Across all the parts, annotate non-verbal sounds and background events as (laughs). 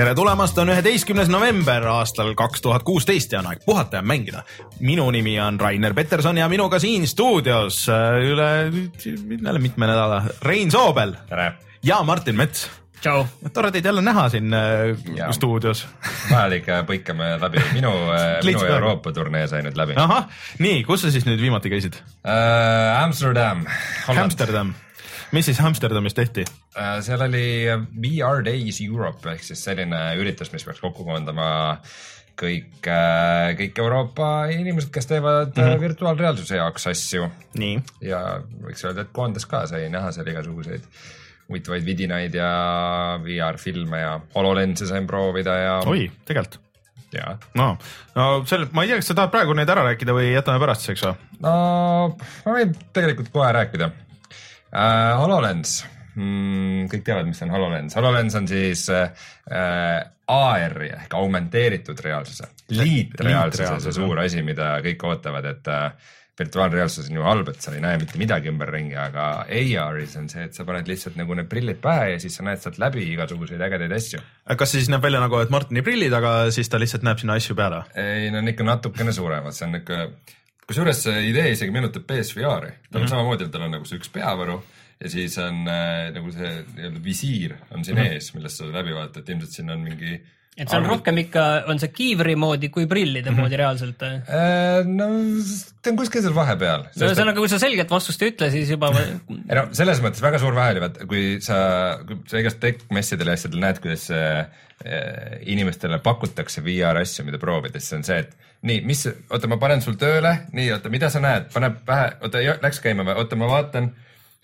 tere tulemast, on üheteistkümnes november aastal kaks tuhat kuusteist ja on aeg puhata ja mängida. minu nimi on Rainer Peterson ja minuga siin stuudios äh, üle, üle mitme nädala Rein Soobel. ja Martin Mets. tšau. tore teid jälle näha siin äh, ja. stuudios. vajalik põikame läbi, minu (laughs) minu Euroopa turnee sai nüüd läbi. ahah, nii, kus sa siis nüüd viimati käisid uh,? Amsterdam. Amsterdam mis siis Amsterdamis tehti? Äh, seal oli VR Days Europe ehk siis selline üritus, mis peaks kokku koondama kõik, äh, kõik Euroopa inimesed, kes teevad mm -hmm. virtuaalreaalsuse jaoks asju. ja võiks öelda, et koondas ka, sai näha seal igasuguseid huvitavaid vidinaid ja VR-filme ja HoloLense sain proovida ja. oi, tegelikult jaa. no, no sel-, ma ei tea, kas sa tahad praegu neid ära rääkida või jätame pärastiseks või? no ma võin tegelikult kohe rääkida äh,. HoloLens mm,, kõik teavad, mis on HoloLens, HoloLens on siis äh, AR-i ehk aumenteeritud reaalsuse, liitreaalsuse, see suur asi, mida kõik ootavad, et äh, virtuaalreaalsus on ju halb, et sa ei näe mitte midagi ümberringi, aga AR-is on see, et sa paned lihtsalt nagu need prillid pähe ja siis sa näed sealt läbi igasuguseid ägedaid asju. kas see siis näeb välja nagu, et Martini prillid, aga siis ta lihtsalt näeb sinna asju peale? ei, no on ikka natukene suuremad, see on niuke kusjuures see idee isegi meenutab BSVR-i, tal on mm -hmm. samamoodi, tal on nagu see üks peavaru ja siis on äh, nagu see nii-öelda visiir on siin mm -hmm. ees, millest sa läbi vaatad, ilmselt siin on mingi et see on arvut... rohkem ikka, on see kiivri moodi kui prillide mm -hmm. moodi reaalselt äh,? no ta on kuskil seal vahepeal. ühesõnaga, kui sa selget vastust ei ütle, siis juba ei no selles mõttes väga suur vahe oli, vaata kui sa, kui sa igast tech-messidel ja asjadel näed, kuidas äh, inimestele pakutakse VR asju, mida proovida, siis on see, et nii, mis, oota, ma panen sul tööle, nii, oota, mida sa näed, pane pähe, oota, läks käima või, oota, ma vaatan.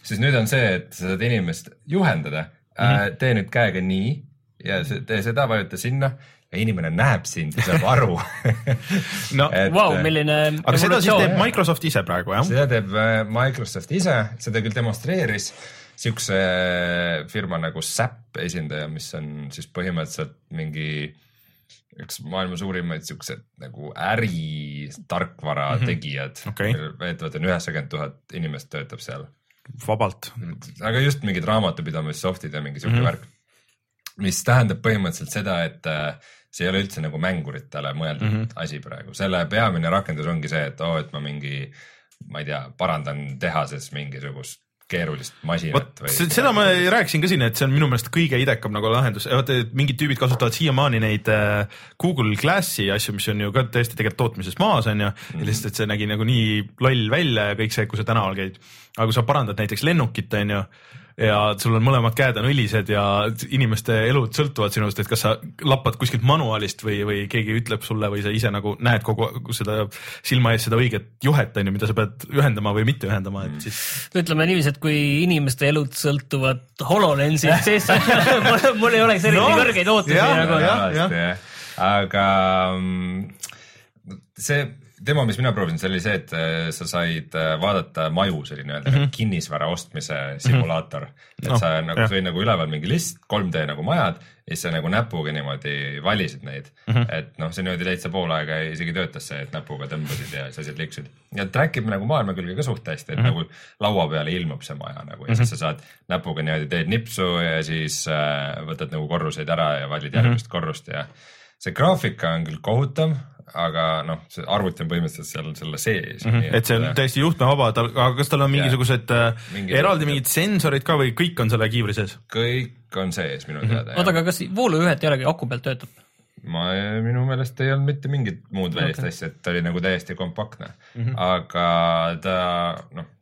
siis nüüd on see, et sa saad inimest juhendada mm, -hmm. tee nüüd käega nii ja tee seda, vajuta sinna ja inimene näeb sind ja saab aru no (laughs) vau, milline. aga seda siis teeb Microsoft ise praegu jah? seda teeb äh, Microsoft ise, seda küll demonstreeris siukse firma nagu SAP esindaja, mis on siis põhimõtteliselt mingi üks maailma suurimaid siukseid nagu äritarkvara mm -hmm. tegijad okay.. väidetavalt on üheksakümmend tuhat inimest töötab seal. vabalt. aga just mingid raamatupidamissoft'id ja mingi siuke mm -hmm. värk. mis tähendab põhimõtteliselt seda, et äh, see ei ole üldse nagu mänguritele mõeldud mm -hmm. asi praegu, selle peamine rakendus ongi see, et oo oh,, et ma mingi ma ei tea, parandan tehases mingisugust keerulist masinat või? seda ma rääkisin ka siin, et see on minu meelest kõige idekam nagu lahendus, vaata mingid tüübid kasutavad siiamaani neid äh, Google Glassi asju, mis on ju ka tõesti tegelikult tootmisest maas on ju mm, -hmm. lihtsalt, et see nägi nagu nii loll välja ja kõik see, kui sa tänaval käid. aga kui sa parandad näiteks lennukit, on ju ja sul on mõlemad käed on õlised ja inimeste elud sõltuvad sinust, et kas sa lappad kuskilt manuaalist või, või keegi ütleb sulle või sa ise nagu näed kogu seda silma ees seda õiget juhet on ju, mida sa pead ühendama või mitte ühendama, et siis. ütleme niiviisi, et kui inimeste elud sõltuvad HoloLensist, siis (laughs) mul ei oleks eriti no, kõrgeid ootusi nagu. aga mm, see demo, mis mina proovisin, see oli see, et äh, sa said äh, vaadata maju, see oli nii-öelda mm -hmm. kinnisvara ostmise simulaator mm. -hmm. et no, sa nagu, sul oli nagu üleval mingi list, 3D nagu majad ja siis sa nagu näpuga niimoodi valisid neid mm. -hmm. et noh, see niimoodi täitsa pool aega isegi töötas see, et näpuga tõmbasid ja siis asjad liiksusid. ja track ib nagu maailma külge ka suht hästi, et mm -hmm. nagu laua peale ilmub see maja nagu ja mm -hmm. siis sa saad näpuga niimoodi teed nipsu ja siis äh, võtad nagu korruseid ära ja valid järgmist mm -hmm. korrust ja see graafika on küll kohutav aga noh, see arvuti on põhimõtteliselt seal selle sees mm. -hmm. et see on täiesti juhtmevaba, aga kas tal on mingisugused yeah. mingi eraldi mingid sensorid ka või kõik on selle kiivri sees? kõik on sees minu mm -hmm. teada. oota, aga kas voolujuhet ei olegi, aku pealt töötab? ma, minu meelest ei olnud mitte mingit muud välist okay. asja, et ta oli nagu täiesti kompaktne mm, -hmm. aga ta noh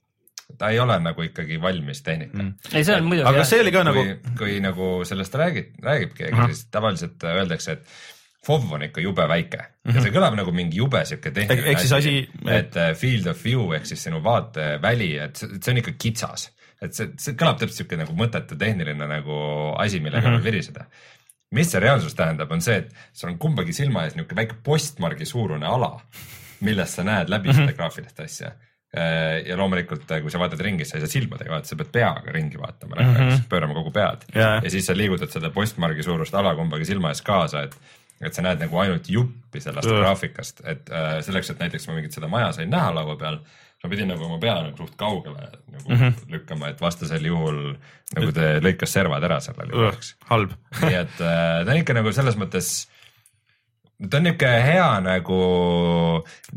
ta ei ole nagu ikkagi valmis tehnika mm.. ei, see on muidugi. aga see oli ka kui, nagu. kui nagu sellest räägib, räägib keegi, siis tavaliselt öeldakse, et FOV on ikka jube väike mm -hmm. ja see kõlab nagu mingi jube sihuke tehniline asi, asi, et uh, field of view ehk siis sinu vaateväli, et see, on ikka kitsas. et see, see kõlab täpselt sihuke nagu mõttetu tehniline nagu asi, millega mm -hmm. viriseda. mis see reaalsus tähendab, on see, et sul on kumbagi silma ees nihuke väike postmargi suurune ala, millest sa näed läbi mm -hmm. seda graafilist asja ja loomulikult, kui sa vaatad ringi, sa ei saa silmadega vaadata, sa pead peaga ringi vaatama mm, -hmm. pöörama kogu pead Jaa. ja siis sa liigutad seda postmargi suurust ala kumbagi silma ees kaasa, et et sa näed nagu ainult juppi sellest Ugh. graafikast, et äh, selleks, et näiteks ma mingit seda maja sain näha laua peal, ma pidin nagu oma pea nagu suht kaugele nagu mm -hmm. lükkama, et vastasel juhul nagu ta lõikas servad ära sellel juhul, eks halb nii et äh, ta on ikka nagu selles mõttes, ta on niisugune hea nagu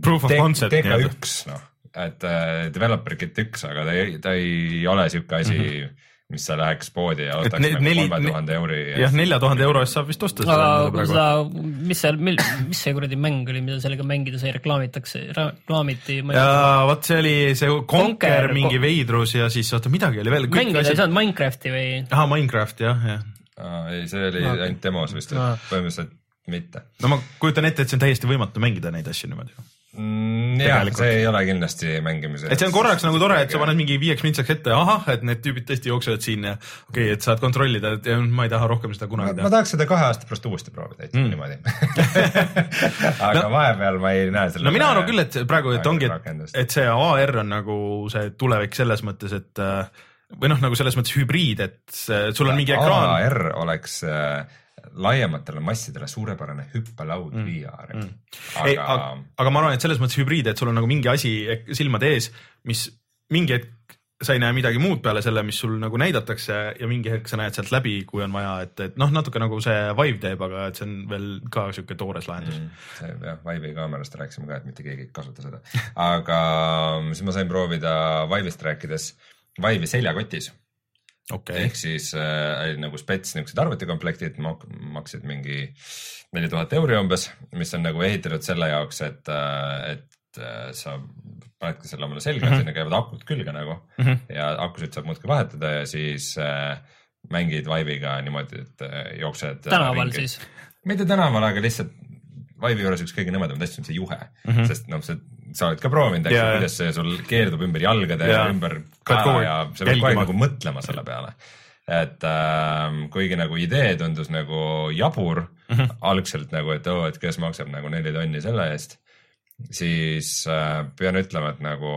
Proof of concept TK1 noh, et äh, developer kit üks, aga ta ei, ta ei ole sihuke asi mm, -hmm. Mis sa läheks poodi ja ostaks nagu neli- kolme tuhande euri jah, nelja tuhande euro eest saab vist osta seda aga praegu. seda, mis seal, mis see kuradi mäng oli, mida sellega mängida sai, reklaamitakse, reklaamiti. ja vot see oli see Conquer mingi ko- veidrus ja siis oota midagi oli veel. mängida ei saanud Minecrafti või? ahah, Minecraft jah, jah. Ei, see oli ainult demos vist, põhimõtteliselt mitte no ma kujutan ette, et see on täiesti võimatu mängida neid asju niimoodi. mm,. jah, see ei ole kindlasti mängimise. et see on korraks nagu tore, et sa paned mingi viieks minutiks ette, ahah, et need tüübid tõesti jooksevad siin ja okei okay,, et saad kontrollida, et ma ei taha rohkem seda ma, kunagi ma teha. tahaks seda kahe aasta pärast uuesti proovida, ütleme Mm. niimoodi (laughs) aga No- vahepeal ma ei näe selle no mina arvan küll, et praegu, et ongi, et see AR on nagu see tulevik selles mõttes, et äh, või noh, nagu selles mõttes hübriid, et sul on mingi ekraan. AR oleks äh, laiematele massidele suurepärane hüppelaud mm. VR mm., ei, aga aga, aga ma arvan, et selles mõttes hübriid, et sul on nagu mingi asi silmade ees, mis mingi hetk sa ei näe midagi muud peale selle, mis sul nagu näidatakse ja mingi hetk sa näed sealt läbi, kui on vaja, et, et noh, natuke nagu see Vive teeb, aga et see on veel ka sihuke toores lahendus Mm, see jah, Vive'i kaamerast rääkisime ka, et mitte keegi ei kasuta seda, aga siis ma sain proovida Vive'ist rääkides Vive'i seljakotis okei ehk siis äh, oli nagu spets niisugused arvutikomplektid mak- maksid mingi neli tuhat euri umbes, mis on nagu ehitatud selle jaoks, et, et äh, sa panedki selle omale selga mm. -hmm. sinna käivad akud külge nagu mm. -hmm. ja akusid saab muudkui vahetada ja siis äh, mängid Vive'iga niimoodi, et äh, jooksed. tänaval siis? mitte tänaval, aga lihtsalt Vive'i juures üks kõige nõmedamaid asju on see juhe mm, -hmm. sest noh, see, sa oled ka proovinud, eks ju kuidas see sul keerdub ümber jalgade ja, ja ümber kaela ja sa pead kogu aeg nagu mõtlema selle peale. et äh, kuigi nagu idee tundus nagu jabur mm. -hmm. algselt nagu, et oo, et kes maksab nagu neli tonni selle eest, siis äh, pean ütlema, et nagu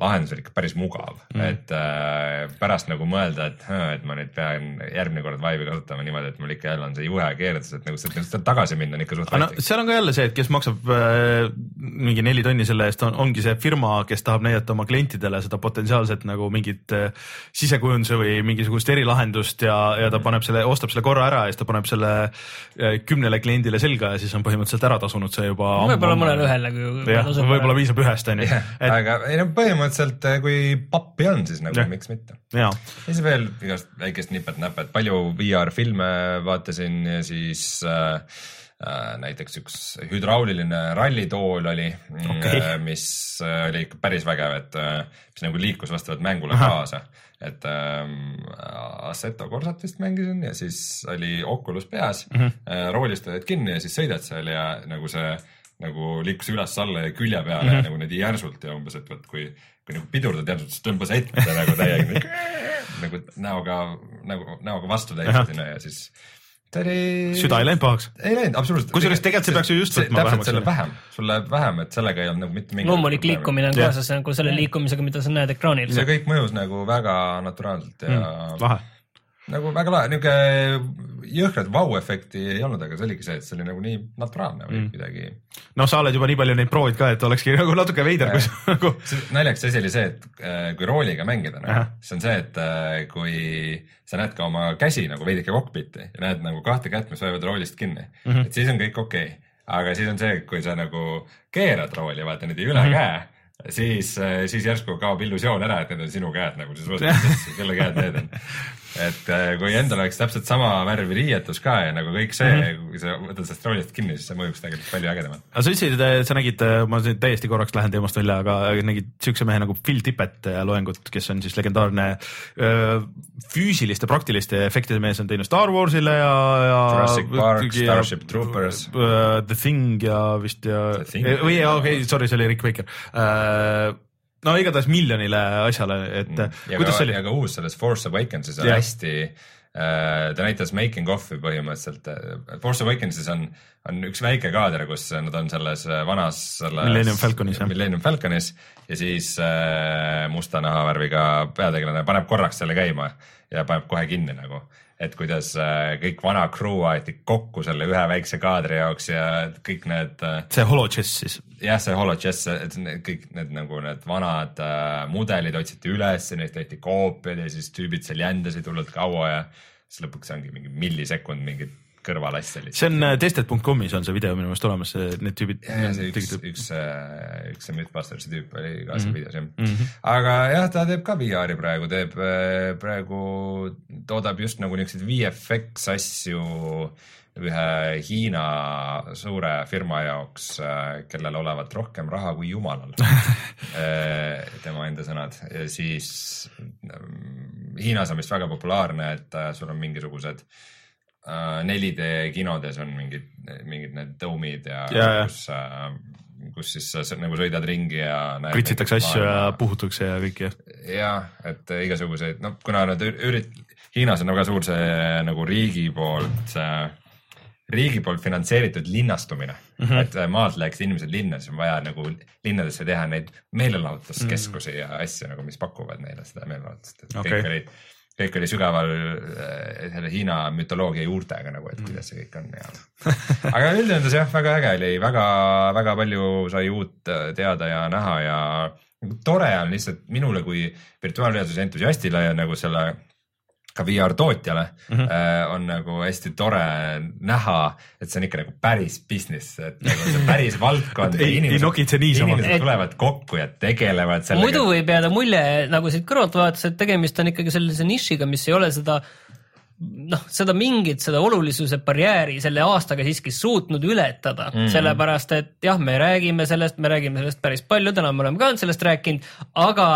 lahendus oli ikka päris mugav. Mm, et äh, pärast nagu mõelda, et, et ma nüüd pean järgmine kord Vive'i kasutama niimoodi, et mul ikka jälle on see juhe keeratus, et nagu sealt sealt tagasi minna on ikka suht aga no seal on ka jälle see, et kes maksab äh, mingi neli tonni selle eest, on, ongi see firma, kes tahab näidata oma klientidele seda potentsiaalset nagu mingit äh, sisekujunduse või mingisugust erilahendust ja, ja ta paneb selle, ostab selle korra ära ja siis ta paneb selle äh, kümnele kliendile selga ja siis on põhimõtteliselt ära tasunud see juba. võib-olla mõnele ühele, kui jah, võib-olla piisab ühest onju, et aga ei no põhimõtteliselt, kui pappi on, siis nagu Jah. miks mitte. ja, ja siis veel igast väikest nipet-näpet, palju VR-filme vaatasin ja siis äh, äh, näiteks üks hüdrauliline rallitool oli Okei. äh, mis äh, oli ikka päris vägev, et mis nagu liikus vastavalt mängule Ahah. kaasa. et ähm, Assetto Corsat vist mängisin ja siis oli Oculus peas mm, Mhm. -hmm. roolist oled kinni ja siis sõidad seal ja nagu see nagu liikus üles-alla ja külje peale mm Mhm. -hmm. ja nagu niimoodi järsult ja umbes, et vot kui, kui nagu pidurdad järsult, siis tõmbas ette nagu täiega (laughs) nagu näoga, nagu näoga vastu täitsa Ahah. sinna ja siis see oli. süda ei läinud pahaks. ei läinud, absoluutselt. Kusjuures tegelikult see peaks ju just võtma vähemaks selle. vähem, sul läheb vähem, et sellega ei olnud nagu mitte mingit. loomulik liikumine on kaasas nagu selle liikumisega, mida sa näed ekraanil. see kõik mõjus nagu väga naturaalselt ja mm, lahe, nagu väga lahe, niuke jõhkrat vau-efekti ei olnud, aga see oligi see, et see oli nagu nii naturaalne või mm. kuidagi. noh, sa oled juba nii palju neid proovinud ka, et olekski (laughs) nagu natuke veider, kui sa nagu naljakas asi oli see, et äh, kui rooliga mängida Ahah., siis on see, et äh, kui sa näed ka oma käsi nagu veidike kokpiti ja näed nagu kahte kätt, mis hoiavad roolist kinni mm. -hmm. et siis on kõik okei okay.. aga siis on see, kui sa nagu keerad rooli, vaata niimoodi üle mm -hmm. käe, siis, siis järsku kaob illusioon ära, et need on sinu käed nagu siis mõtled, (laughs) kelle käed need on. et äh, kui endal oleks täpselt sama värvi riietus ka ja nagu kõik see mm. -hmm. kui sa võtad sellest roolist kinni, siis see mõjuks tegelikult palju ägedamalt. aga sa ütlesid, et sa nägid, ma nüüd täiesti korraks lähen teemast välja, aga nägid siukse mehe nagu Phil Tippett loengut, kes on siis legendaarne füüsiliste praktiliste efektide mees, on teinud Star Warsile ja, ja. Jurassic Park, Starship Troopers. The Thing ja vist ja või okei okay,, sorry, see oli Rick Baker. No igatahes miljonile asjale, et ja kuidas ka, see oli ja? ka uus selles Force Awakensis on Jah. hästi ta näitas making of'i põhimõtteliselt. Force Awakensis on, on üks väike kaader, kus nad on selles vanas selles Millennium Falconis. Millennium Falconis ja siis äh, musta nahavärviga peategelane paneb korraks selle käima ja paneb kohe kinni nagu et kuidas äh, kõik vana crew aeti kokku selle ühe väikse kaadri jaoks ja kõik need. see holochess siis? jah, see holochess, et kõik need nagu need vanad äh, mudelid otsiti üles, neist tehti koopiad ja siis tüübid seal jändasid hullult kaua ja siis lõpuks ongi mingi millisekund mingit kõrvalasja lihtsalt. see on äh, tested.com'is on see video minu meelest olemas, need tüübid. üks, üks, äh, üks see Mythbustersi tüüp oli ka seal mm -hmm. videos jah mm. -hmm. aga jah, ta teeb ka VR-i praegu, teeb äh, praegu, toodab just nagu niisuguseid VFX asju ühe Hiina suure firma jaoks, kellel olevat rohkem raha kui jumalal (laughs) tema enda sõnad siis Hiinas on vist väga populaarne, et sul on mingisugused äh, 4D äh, kinodes on mingid, mingid need tõumid ja, ja, ja. kus, äh, kus siis sa nagu sõidad ringi ja. pritsitakse asju ja puhutakse ja kõik jah. jah, et igasuguseid, noh, kuna nad ürit-, Hiinas on väga suur see nagu riigi poolt see riigi poolt finantseeritud linnastumine mm, -hmm. et maalt läheks inimesed linna, siis on vaja nagu linnadesse teha neid meelelahutuskeskusi mm -hmm. ja asju nagu, mis pakuvad neile seda meelelahutust, et okay. kõik olid kõik oli sügaval äh, selle Hiina mütoloogia juurtega nagu, et kuidas see kõik on ja. (laughs) aga üldjoontes jah, väga äge oli, väga-väga palju sai uut äh, teada ja näha ja tore on lihtsalt minule kui virtuaalreaalsuse entusiastile ja nagu selle ka VR tootjale mm -hmm. on nagu hästi tore näha, et see on ikka nagu päris business, et nagu see päris (laughs) valdkond ei, ei nokitse niisama. inimesed et... tulevad kokku ja tegelevad sellega. muidu võib jääda mulje nagu siit kõrvalt vaadates, et tegemist on ikkagi sellise nišiga, mis ei ole seda noh, seda mingit, seda olulisuse barjääri selle aastaga siiski suutnud ületada mm, -hmm. sellepärast et jah, me räägime sellest, me räägime sellest päris palju, täna me oleme ka sellest rääkinud, aga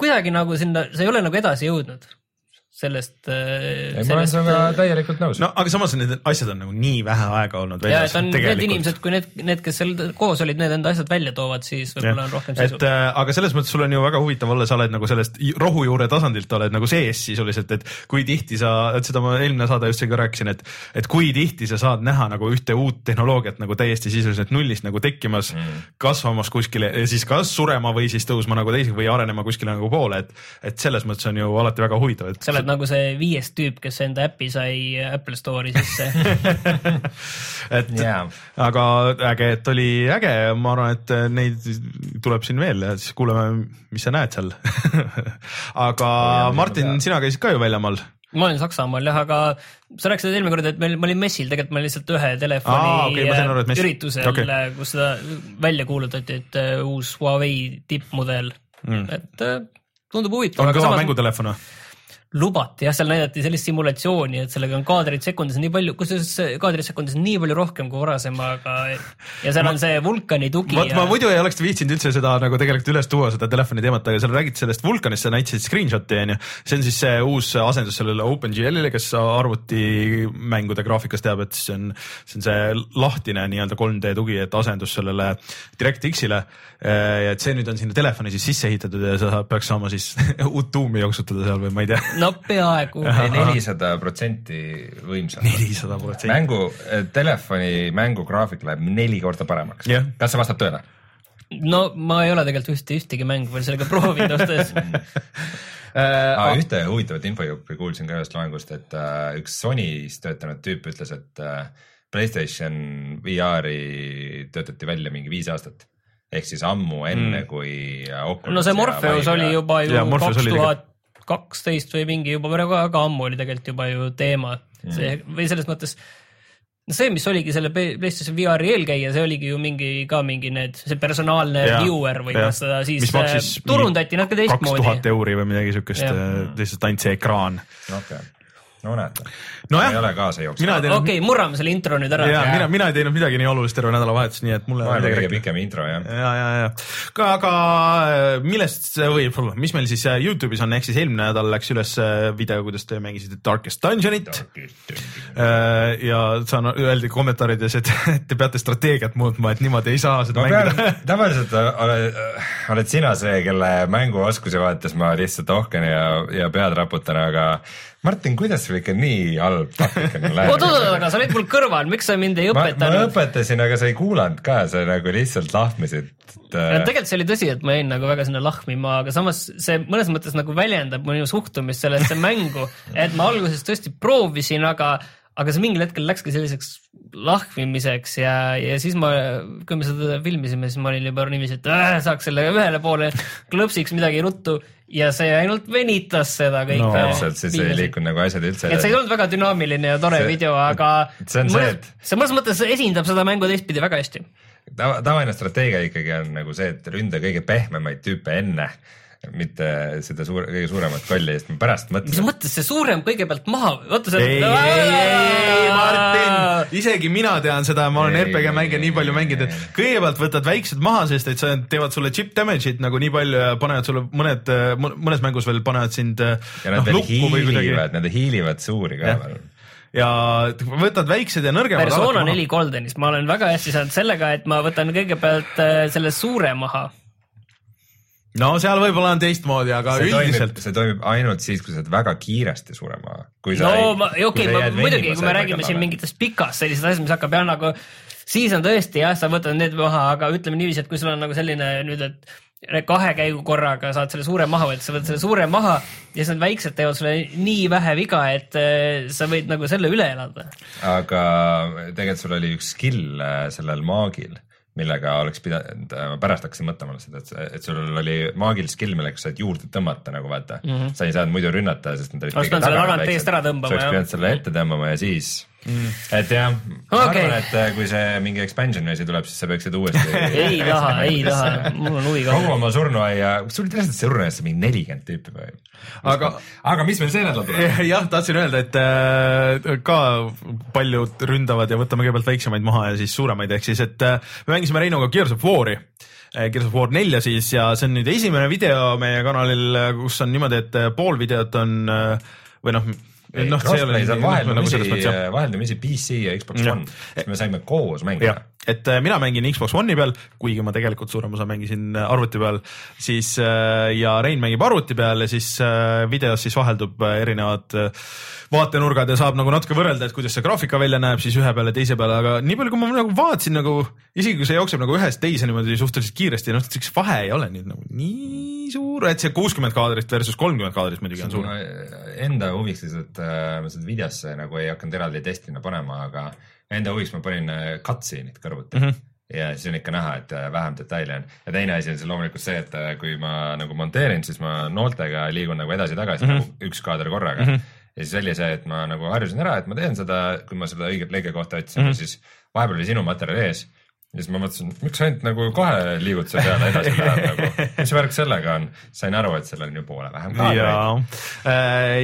kuidagi nagu sinna, see ei ole nagu edasi jõudnud sellest. Äh, ma olen sinuga täielikult nõus. no aga samas need asjad on nagu nii vähe aega olnud väljas. ja, et on tegelikult... need inimesed, kui need, need, kes seal koos olid, need enda asjad välja toovad, siis võib-olla on rohkem sisu. et äh, aga selles mõttes sul on ju väga huvitav olla, sa oled nagu sellest rohujuure tasandilt oled nagu sees sisuliselt, et kui tihti sa, et seda ma eelmine saade just ka rääkisin, et, et kui tihti sa saad näha nagu ühte uut tehnoloogiat nagu täiesti sisuliselt nullist nagu tekkimas mm., kasvamas kuskile ja siis kas surema või siis tõusma nagu teisega või arenema kuskile nagu poole, et, et selles mõttes on ju alati väga huvitav, et. sa oled nagu see viies tüüp, kes enda äpi sai Apple Store'i sisse (laughs) et yeah. aga äge, et oli äge, ma arvan, et neid tuleb siin veel ja siis kuuleme, mis sa näed seal (laughs) aga ja, Martin, sina käisid ka ju väljamaal ma olin Saksamaal jah, aga sa rääkisid eelmine kord, et meil, ma olin messil, tegelikult ma olin lihtsalt ühe telefoni Aa, okay, aru, üritusel okay., kus seda välja kuulutati, et uh, uus Huawei tippmudel mm., et uh, tundub huvitav. on kõva samas... mängutelefon või? Lubati jah, seal näidati sellist simulatsiooni, et sellega on kaadreid sekundis nii palju, kusjuures kaadreid sekundis nii palju rohkem kui varasemaga ja seal on see vulkani tugi. vot ja... ma muidu ei oleks viitsinud üldse seda nagu tegelikult üles tuua, seda telefoni teemat, aga seal räägiti sellest vulkanist, sa näitasid screenshot'i onju. see on siis see uus asendus sellele OpenGL-ile, kes arvutimängude graafikas teab, et see on, see on see lahtine nii-öelda 3D tugi, et asendus sellele DirectX-ile. ja et see nüüd on sinna telefoni siis sisse ehitatud ja sa peaks saama siis (laughs) uut tuumi jooksutada seal või ma ei tea no peaaegu. nelisada protsenti võimsam. nelisada protsenti. mängu, eh, telefoni mängugraafik läheb neli korda paremaks yeah.. kas see vastab tõele? no ma ei ole tegelikult ühte, ühtegi mängu veel sellega proovinud ausalt öeldes (laughs) ah, ühte huvitavat infojuppi kuulsin ka ühest loengust, et uh, üks Sony's töötanud tüüp ütles, et uh, PlayStation VR-i töötati välja mingi viis aastat ehk siis ammu enne mm., kui Oculus no see Morpheus oli juba ju kaks tuhat kaksteist või mingi juba väga, väga ammu oli tegelikult juba ju teema. Mm., see või selles mõttes no see, mis oligi selle PlayStation VR-i eelkäija, see oligi ju mingi ka mingi need, see personaalne ja, viewer või kuidas seda siis äh, turundati natuke teistmoodi. kaks tuhat euri või midagi siukest, äh, lihtsalt ainult see ekraan. Okay no näed, Nojah. ei ole kaasa jooksnud. mina ei teinud okei, murrame selle intro nüüd ära. ja mina, mina ei teinud midagi nii olulist terve nädalavahetus, nii et mulle maailma kõige pikem intro jah. ja, ja, ja, aga, aga äh, millest see või mis meil siis äh, Youtube'is on, ehk siis eelmine nädal läks üles äh, video, kuidas te mängisite Darkest Dungeonit Äh, ja saan, öeldi kommentaarides, et (laughs) te peate strateegiat muutma, et niimoodi ei saa seda ma mängida (laughs) tavaliselt oled, oled sina see, kelle mänguoskuse vaates ma lihtsalt ohkan ja, ja pead raputan, aga Martin, kuidas sul ikka nii halb oot, läheb? aga sa olid mul kõrval, miks sa mind ei ma, ma õpetanud? õpetasin, aga sa ei kuulanud ka, sa nagu lihtsalt lahmisid. tegelikult see oli tõsi, et ma jäin nagu väga sinna lahmima, aga samas see mõnes mõttes nagu väljendab minu suhtumist sellesse mängu, et ma alguses tõesti proovisin, aga, aga see mingil hetkel läkski selliseks lahmimiseks ja, ja siis ma, kui me seda filmisime, siis ma olin juba niiviisi, et äh, saaks selle ühele poole, klõpsiks midagi ruttu ja see ainult venitas seda kõike. No, täpselt, siis ei liikunud nagu asjad üldse et see ei olnud väga dünaamiline ja tore See- video, aga see on see, et- see mõnes mõttes esindab seda mängu teistpidi väga hästi. Tava, tavaline strateegia ikkagi on nagu see, et ründa kõige pehmemaid tüüpe enne, mitte seda suur, kõige suuremat kolli, sest ma pärast mis mõtlesin, mõttes see suurem kõigepealt maha, vaata see. ei, ei, ei, Martin, isegi mina tean seda, ma olen RPG ei, nii palju mänginud, et kõigepealt võtad väiksed maha, sest et sa teevad sulle chip damage'it nagu nii palju ja panevad sulle mõned, mõnes mängus veel panevad sind ja noh nad veel või kuidagi hiilivad, nad hiilivad suuri ka veel. ja võtad väiksed ja nõrgemad. persona neli Goldenis ma olen väga hästi saanud sellega, et ma võtan kõigepealt äh, selle suure maha. No seal võib-olla on teistmoodi, aga see toimib, üldiselt see toimib ainult siis, kui sa oled väga kiiresti surema. no ma, okei, ma muidugi, kui me räägime siin. mingitest pikast sellisest asjast, mis hakkab jah nagu, siis on tõesti jah, sa võtad need maha, aga ütleme niiviisi, et kui sul on nagu selline nüüd, et kahe käigu korraga saad selle suure maha võtta, sa võtad selle suure maha ja siis need väiksed teevad sulle nii vähe viga, et äh, sa võid nagu selle üle elada. aga tegelikult sul oli üks skill äh, sellel maagil, millega oleks pidanud, ma pärast hakkasin mõtlema seda, et, et sul oli maagil skill, millega saad juurde tõmmata nagu vaata mm. -hmm. sa ei saanud muidu rünnata, sest nad olid Oleks pidanud selle taga tagant eest ära tõmbama, sa oleks pidanud selle ette tõmbama ja siis mm., et jah, ma Okei. arvan, et äh, kui see mingi expansion asi tuleb, siis sa peaksid uuesti (laughs) ei taha, ei taha, mul on huvi ka kogu. oma surnuaia, sul tõesti surnuaias mingi nelikümmend tüüpi või? aga aga mis meil see nädal tuleb? (laughs) jah, tahtsin öelda, et äh, ka paljud ründavad ja võtame kõigepealt väiksemaid maha ja siis suuremaid, ehk siis, et äh, me mängisime Reinuga Gears of War'i. Gears of War nelja siis ja see on nüüd esimene video meie kanalil, kus on niimoodi, et äh, pool videot on äh, või noh, noh, see ei ole see on nagu selles mõttes jah, vaheldumisi PC ja Xbox. One, siis me saime koos mängida et äh, mina mängin Xbox One'i peal, kuigi ma tegelikult suurem osa mängisin äh, arvuti peal, siis äh, ja Rein mängib arvuti peal ja siis videos siis vaheldub erinevad vaatenurgad ja saab nagu natuke võrrelda, et kuidas see graafika välja näeb siis ühe peale, teise peale, aga nii palju, kui ma nagu vaatasin nagu isegi kui see jookseb nagu ühest teise niimoodi suhteliselt kiiresti, noh, siukest vahe ei ole nüüd nagu nii suur, et see kuuskümmend kaadrit versus kolmkümmend kaadrit muidugi on suur. enda huviks lihtsalt äh, ma seda videosse nagu ei hakanud eraldi testina panema, aga enda huviks ma panin äh, cutscene'id kõrvuti mm. Mhm. -hmm ja siis on ikka näha, et äh, vähem detaile on ja teine asi on see loomulikult see, et äh, kui ma nagu monteerin, siis ma nooltega liigun nagu edasi-tagasi mm Mhm. -hmm. nagu üks kaader korraga mm. -hmm. ja siis oli see, et ma nagu harjusin ära, et ma teen seda, kui ma seda õiget lõige kohta otsin mm, Mhm. -hmm. siis vahepeal oli sinu materjal ees ja siis ma mõtlesin, miks ainult nagu kahe liigutuse peale edasi läheb nagu, (laughs) mis värk sellega on, sain aru, et sellel on ju poole vähem kaadreid. ja,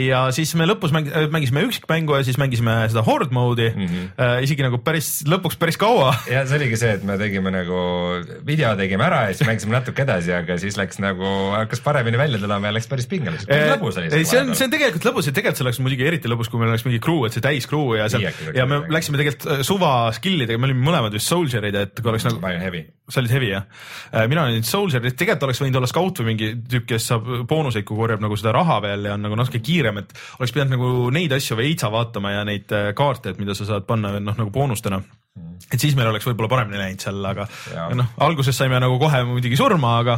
ja siis me lõpus mäng, mängisime üksikmängu ja siis mängisime seda horde mode'i mm. -hmm. isegi nagu päris lõpuks päris kaua. (laughs) ja see oligi see, et me tegime nagu video tegime ära ja siis mängisime natuke edasi, aga siis läks nagu, hakkas paremini välja tulema ja läks päris pingeliseks. lõbus oli ei, see on, see on tegelikult lõbus ja tegelikult see oleks muidugi eriti lõbus, kui meil oleks mingi crew, et see täis crew ja seal ja me läksime tegelikult äh, suva skill'idega, me olime mõlemad vist soldier'id, et kui oleks nagu ma olin heavy. sa olid heavy jah? mina olin soldier, tegelikult oleks võinud olla scout või mingi tüüp, kes saab boonuseid, kui korjab nagu seda raha veel ja on nagu natuke kiirem, et oleks pidanud nagu neid asju veitsa vaatama ja neid äh, kaarte, et mida sa saad panna noh, nagu boonustena. et siis meil oleks võib-olla paremini läinud seal, aga noh, alguses saime nagu kohe muidugi surma, aga,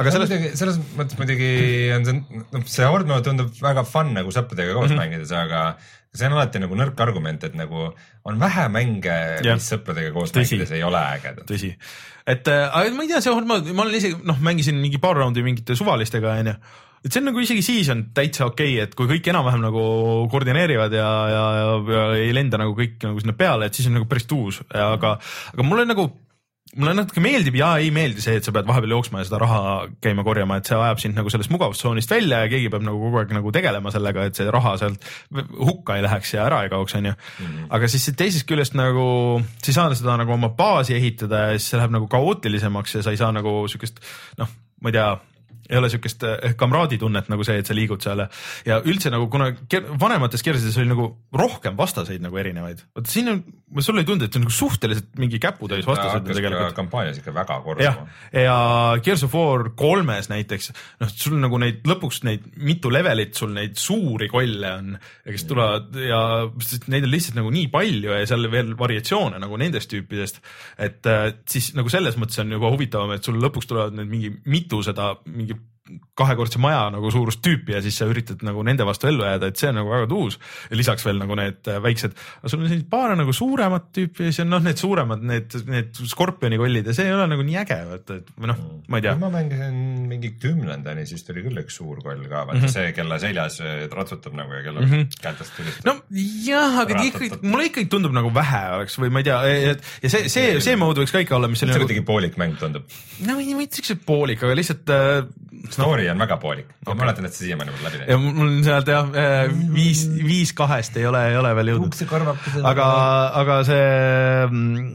aga selles selles, selles mõttes muidugi on see, noh, see horde mode tundub väga fun nagu sõpradega koos mm -hmm. mängides, aga see on alati nagu nõrk argument, et nagu on vähe mänge, mis sõpradega koos Tõsi. mängides ei ole ägedad. tõsi, et äh, ma ei tea, see horde mode, ma olen isegi noh, mängisin mingi paar raundi mingite suvalistega onju et see on nagu isegi siis on täitsa okei okay,, et kui kõik enam-vähem nagu koordineerivad ja, ja, ja, ja ei lenda nagu kõik nagu sinna peale, et siis on nagu päris tuus, aga, aga mulle nagu mulle natuke meeldib ja ei meeldi see, et sa pead vahepeal jooksma ja seda raha käima korjama, et see ajab sind nagu sellest mugavustsoonist välja ja keegi peab nagu kogu aeg nagu tegelema sellega, et see raha sealt hukka ei läheks ja ära ei kaoks, onju. aga siis teisest küljest nagu sa ei saa seda nagu oma baasi ehitada ja siis see läheb nagu kaootilisemaks ja sa ei saa nagu siukest noh, ma ei tea ei ole siukest eh, kamraaditunnet nagu see, et sa liigud seal ja üldse nagu kuna vanemates kirjades oli nagu rohkem vastaseid nagu erinevaid. vot siin on, sulle ei tundu, et see on nagu suhteliselt mingi käputäis vastaseid tegelikult. kampaanias ikka väga korduma. ja Gears of War kolmes näiteks, noh, sul nagu neid lõpuks neid mitu levelit, sul neid suuri kolle on, kes tulevad ja neid on lihtsalt nagu nii palju ja seal veel variatsioone nagu nendest tüüpidest. et äh, siis nagu selles mõttes on juba huvitavam, et sul lõpuks tulevad need mingi mitu seda mingi kahekordse maja nagu suurust tüüpi ja siis sa üritad nagu nende vastu ellu jääda, et see on nagu väga tuus. lisaks veel nagu need äh, väiksed, sul on sellised paar nagu suuremat tüüpi ja siis on noh, need suuremad, need, need skorpioni kollid ja see ei ole nagu nii äge, et, et või noh, ma ei tea. ma mängisin mingi kümnendani, siis tuli küll üks suur koll ka, vaata mm -hmm. see, kelle seljas äh, ratsutab nagu ja kelle mm -hmm. kätest tulistab. no jah, aga ikkagi, mulle ikkagi tundub nagu vähe oleks või ma ei tea, ja see, see, see mode võiks ka ikka olla, mis see nagu... kuidagi poolik mäng tundub. no ei, mitte siukse poolik, aga lihtsalt äh, story on väga poolik okay., ma mäletan, et see siiamaani mul läbi teinud. ja mul on sealt jah, äh, viis, viis kahest ei ole, ei ole veel jõudnud. aga, aga see, mm,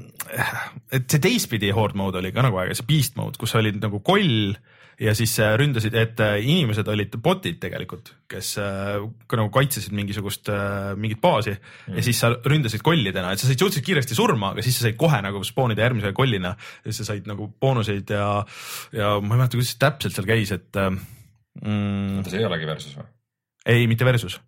et see teistpidi horde mode oli ka nagu äge, see beast mode, kus olid nagu koll ja siis äh, ründasid, et äh, inimesed olid bot'id tegelikult, kes äh, nagu kaitsesid mingisugust, mingit baasi mm. ja siis sa ründasid kollidena, et sa said suhteliselt kiiresti surma, aga siis sa said kohe nagu spoonida järgmise kollina ja sa said nagu boonuseid ja, ja ma ei mäleta, kuidas see täpselt seal käis, et mm,. see ei olegi versus või? ei, mitte versus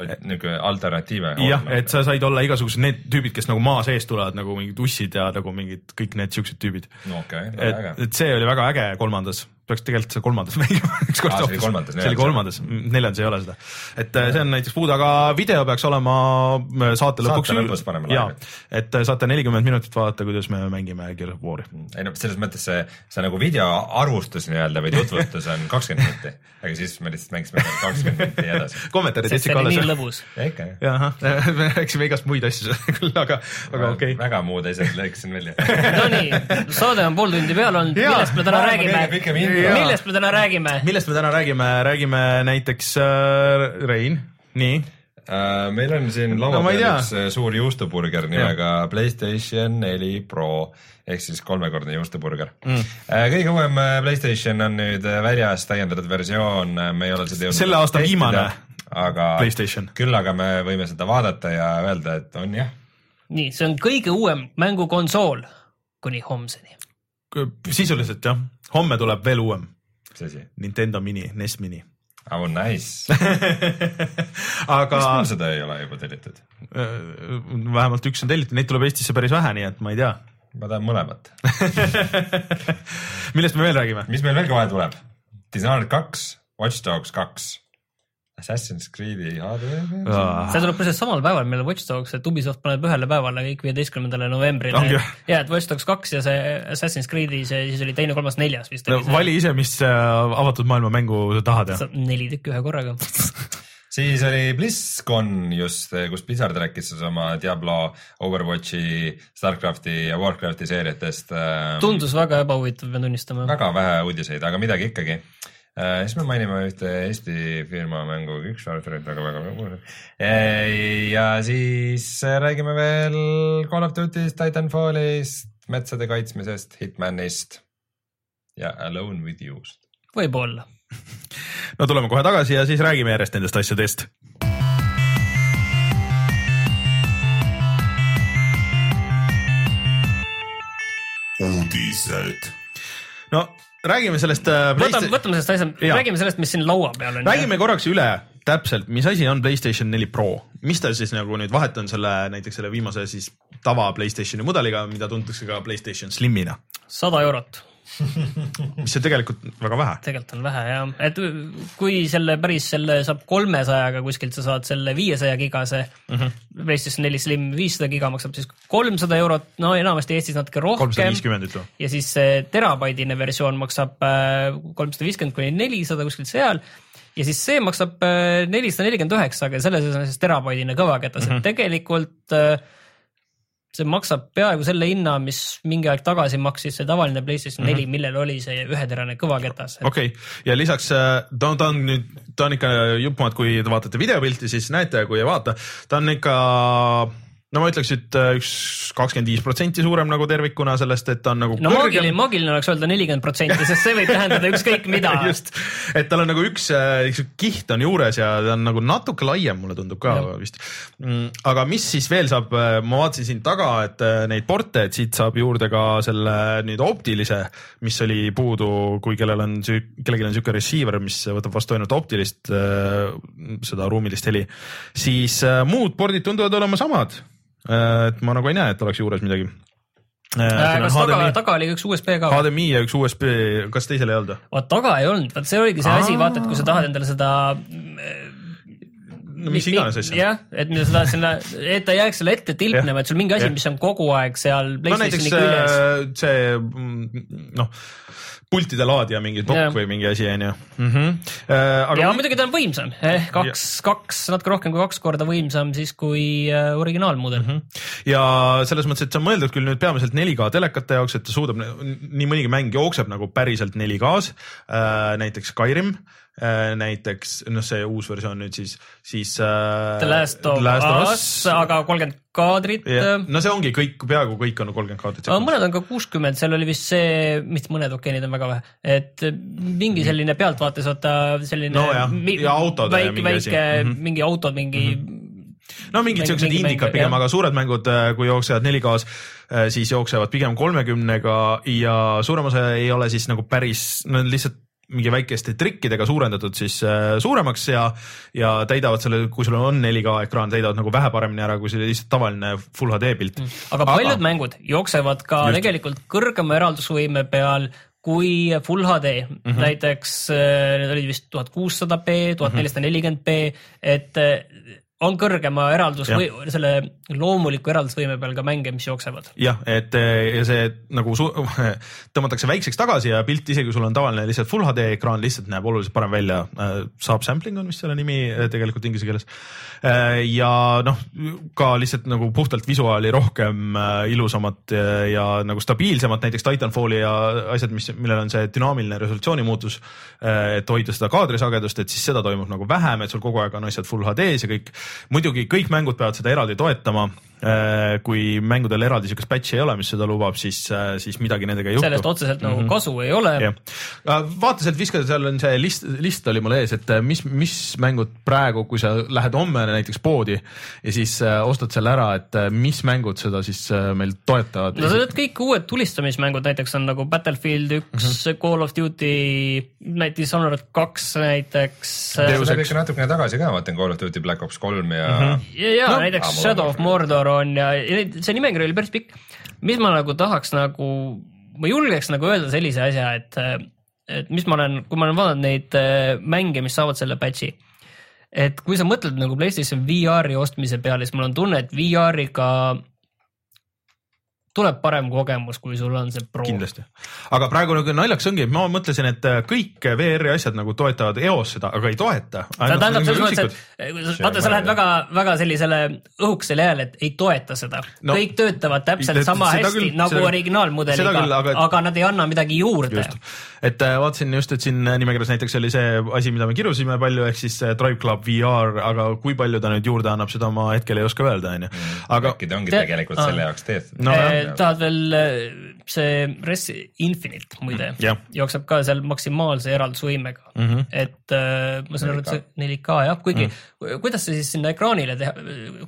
niisugune alternatiive. jah, et sa said olla igasugused need tüübid, kes nagu maa sees tulevad nagu mingid ussid ja nagu mingid kõik need siuksed tüübid no,. Okay, et, et see oli väga äge kolmandas peaks tegelikult see kolmandas (laughs) mängima ükskord hoopis. see oli kolmandas, see oli kolmandas, neljandas ei ole seda. et äh, see on näiteks puud, aga video peaks olema äh, saate lõpuks. saate lõpus paneme laivi. et äh, saate nelikümmend minutit vaadata, kuidas me mängime Gears of War'i. ei no selles mõttes see, see nagu video arvustus nii-öelda või tutvustus on kakskümmend minuti, aga siis me lihtsalt mängisime kakskümmend minuti edasi. kommentaarid jätsid ka alles. nii lõbus. ikka jah. jah, (laughs) me rääkisime igast muid asju küll, aga, aga okei okay.. väga muud asjad lõikasin välja (laughs) Nonii, saade on pool tundi peal olnud, millest me täna räägime? Millest me täna räägime? millest me täna räägime, räägime näiteks äh, Rein, nii äh,. meil on siin laua no, peal üks äh, suur juustuburger nimega ja. Playstation neli Pro ehk siis kolmekordne juustuburger mm.. Äh, kõige uuem Playstation on nüüd väljas, täiendatud versioon, me ei ole seda jõudnud. selle aasta viimane aga küll aga me võime seda vaadata ja öelda, et on jah. nii, see on kõige uuem mängukonsool kuni homseni. sisuliselt jah, homme tuleb veel uuem mis asi? Nintendo mini, NES mini. Oh nice (laughs) aga. miks mul seda ei ole juba tellitud? Äh, vähemalt üks on tellitud, neid tuleb Eestisse päris vähe, nii et ma ei tea. ma tahan mõlemat (laughs) millest me veel räägime? mis meil veel kohe tuleb? Dishonored kaks, Watch Dogs kaks Assassin's Creed'i hardware. see tuleb kusjuures samal päeval, mille Watch Dogs, et Ubisoft paneb ühele päevale kõik viieteistkümnendale novembrile no,. ja, et Watch Dogs kaks ja see Assassin's Creed'i, see siis oli teine, kolmas, neljas vist. No, vali ise, mis äh, avatud maailma mängu sa tahad ja. neli tükki ühe korraga (laughs) siis oli BlizzCon just, kus Blizzard rääkis siis oma Diablo, Overwatchi, Starcrafti ja Warcrafti seeriatest. Ähm, tundus väga ebahuvitav, pean tunnistama. väga vähe uudiseid, aga midagi ikkagi Äh, siis me mainime ühte Eesti firma mängu, üks Warfare'it väga-väga väga ja siis räägime veel Call of Duty'st, Titanfallist, metsade kaitsmisest, Hitmanist ja Alone with you'st. võib-olla (laughs) no tuleme kohe tagasi ja siis räägime järjest nendest asjadest. uudised. no räägime sellest äh,. võtame, võtame sellest asjast, räägime sellest, mis siin laua peal on. räägime jah. korraks üle täpselt, mis asi on Playstation neli Pro, mis ta siis nagu nüüd vahet on selle näiteks selle viimase siis tava Playstationi mudeliga, mida tuntakse ka Playstation Slimina. sada eurot (laughs) mis on tegelikult väga vähe. tegelikult on vähe jah, et kui selle päris selle saab kolmesajaga kuskilt, sa saad selle viiesaja gigase mm -hmm. PlayStation neli Slim viissada giga maksab siis kolmsada eurot, no enamasti Eestis natuke rohkem. kolmsada viiskümmend ütleme. ja siis see terabaidine versioon maksab äh, kolmsada viiskümmend kuni nelisada kuskilt seal ja siis see maksab äh, nelisada nelikümmend üheksa, aga selles on siis terabaidine kõvaketas mm, -hmm. et mhm. tegelikult äh, see maksab peaaegu selle hinna, mis mingi aeg tagasi maksis see tavaline PlayStation neli mm, -hmm. millel oli see üheterane kõvaketas. okei okay., ja lisaks äh, ta on, ta on nüüd, ta on ikka jupp maad, kui te vaatate videopilti, siis näete, kui ei vaata, ta on ikka no ma ütleks, et äh, üks kakskümmend viis protsenti suurem nagu tervikuna sellest, et ta on nagu. no maagiline, maagiline oleks öelda nelikümmend protsenti, sest see võib tähendada ükskõik mida (laughs) just, et tal on nagu üks, äh, üks kiht on juures ja ta on nagu natuke laiem, mulle tundub ka ja. vist. Mm, aga mis siis veel saab, äh, ma vaatasin siin taga, et neid porte, et siit saab juurde ka selle nüüd optilise, mis oli puudu, kui kellel on, kellelgi on sihuke receiver, mis võtab vastu ainult optilist, seda ruumilist heli, siis muud pordid tunduvad olema samad et ma nagu ei näe, et oleks juures midagi. Äh, äh, kas taga, taga oli üks USB ka? HDMI ja üks USB, kas teisel ei olnud? vaat taga ei olnud, vaat see oligi see Aa. asi, vaata, et kui sa tahad endale seda no mis iganes asja. jah, et sa tahad sinna, et ta jääks sulle ette tilpnema, et sul mingi asi, mis on kogu aeg seal no näiteks küljes. see mm, noh pultide laadija mingi dok yeah. või mingi asi onju mm. -hmm. Äh, aga ja muidugi ta on võimsam eh,, kaks, kaks, natuke rohkem kui kaks korda võimsam siis kui äh, originaalmudel mm. -hmm. ja selles mõttes, et see on mõeldud küll nüüd peamiselt 4K telekate jaoks, et ta suudab, nii mõnigi mäng jookseb nagu päriselt 4K-s äh,, näiteks Skyrim äh, näiteks noh, see uus versioon nüüd siis, siis äh, The Last of Us, aga kolmkümmend kaadrit yeah.. no see ongi kõik, peaaegu kõik on kolmkümmend kaadrit. aga mõned on ka kuuskümmend, seal oli vist see, mitte mõned, okei okay,, neid on väga vähe, et mingi selline pealtvaates vaata selline no, jah. ja autode väike, väike, mm -hmm. mingi autod, mingi mm -hmm no mingid siuksed indikad pigem, aga suured mängud, äh, kui jooksevad 4K-s, äh, siis jooksevad pigem kolmekümnega ja suurem osa ei ole siis nagu päris, no lihtsalt mingi väikeste trikkidega suurendatud siis äh, suuremaks ja, ja täidavad selle, kui sul on 4K ekraan, täidavad nagu vähe paremini ära, kui see lihtsalt tavaline full HD pilt mm.. aga paljud aga... mängud jooksevad ka just. tegelikult kõrgema eraldusvõime peal kui full HD mm, -hmm. näiteks äh, need olid vist tuhat kuussada B, tuhat nelisada nelikümmend B, et äh, on kõrgema eraldus või selle loomuliku eraldusvõime peal ka mänge, mis jooksevad. jah, et ja see nagu (laughs) tõmmatakse väikseks tagasi ja pilt, isegi kui sul on tavaline lihtsalt full HD ekraan, lihtsalt näeb oluliselt parem välja. Saab sampling on vist selle nimi tegelikult inglise keeles. ja noh, ka lihtsalt nagu puhtalt visuaali rohkem ilusamat ja nagu stabiilsemat, näiteks Titanfalli ja asjad, mis, millel on see dünaamiline resolutsiooni muutus. et hoida seda kaadrisagedust, et siis seda toimub nagu vähem, et sul kogu aeg on asjad full HD-s ja kõik muidugi kõik mängud peavad seda eraldi toetama. Äh, kui mängudel eraldi siukest patch'i ei ole, mis seda lubab, siis, äh, siis midagi nendega ei juhtu. sellest otseselt nagu mm -hmm. kasu ei ole. Äh, vaata sealt viskada, seal on see list, list oli mul ees, et mis, mis mängud praegu, kui sa lähed homme näiteks poodi ja siis ostad selle ära, et mis mängud seda siis meil toetavad? no need kõik uued tulistamismängud näiteks on nagu Battlefield üks mm, -hmm. Call of Duty, näiteks Dishonored kaks näiteks. tuleb ikka natukene tagasi ka, vaatan Call of Duty Black Ops kolm ja mm. -hmm. ja, ja no, näiteks Shadow of Mordor on ja, ja see nimekiri oli päris pikk. mis ma nagu tahaks nagu, ma julgeks nagu öelda sellise asja, et, et mis ma olen, kui ma olen vaadanud neid äh, mänge, mis saavad selle patch'i et kui sa mõtled nagu PlayStation VR-i ostmise peale, siis mul on tunne, et VR-iga tuleb parem kogemus, kui sul on see Pro. kindlasti, aga praegu nagu naljakas ongi, ma mõtlesin, et äh, kõik VR-i asjad nagu toetavad eos seda, aga ei toeta. tähendab selles mõttes, et vaata, sa lähed väga, väga sellisele õhukesele jääle, et ei toeta seda no,. kõik töötavad täpselt sama hästi küll, nagu seda, originaalmudeliga, aga, aga nad ei anna midagi juurde. et äh, vaatasin just, et siin nimekirjas näiteks oli see asi, mida me kirusime palju, ehk siis äh, Drive Club VR, aga kui palju ta nüüd juurde annab, seda ma hetkel ei oska öelda, onju. Mm. aga äkki ta ongi tegelikult selle jaoks tehtud no, tahad veel äh, see Res Infinite muide mm, yeah. jookseb ka seal maksimaalse eraldusvõimega mm, -hmm. et äh, ma saan aru, et see 4K jah, kuigi mm. kuidas see siis sinna ekraanile teha,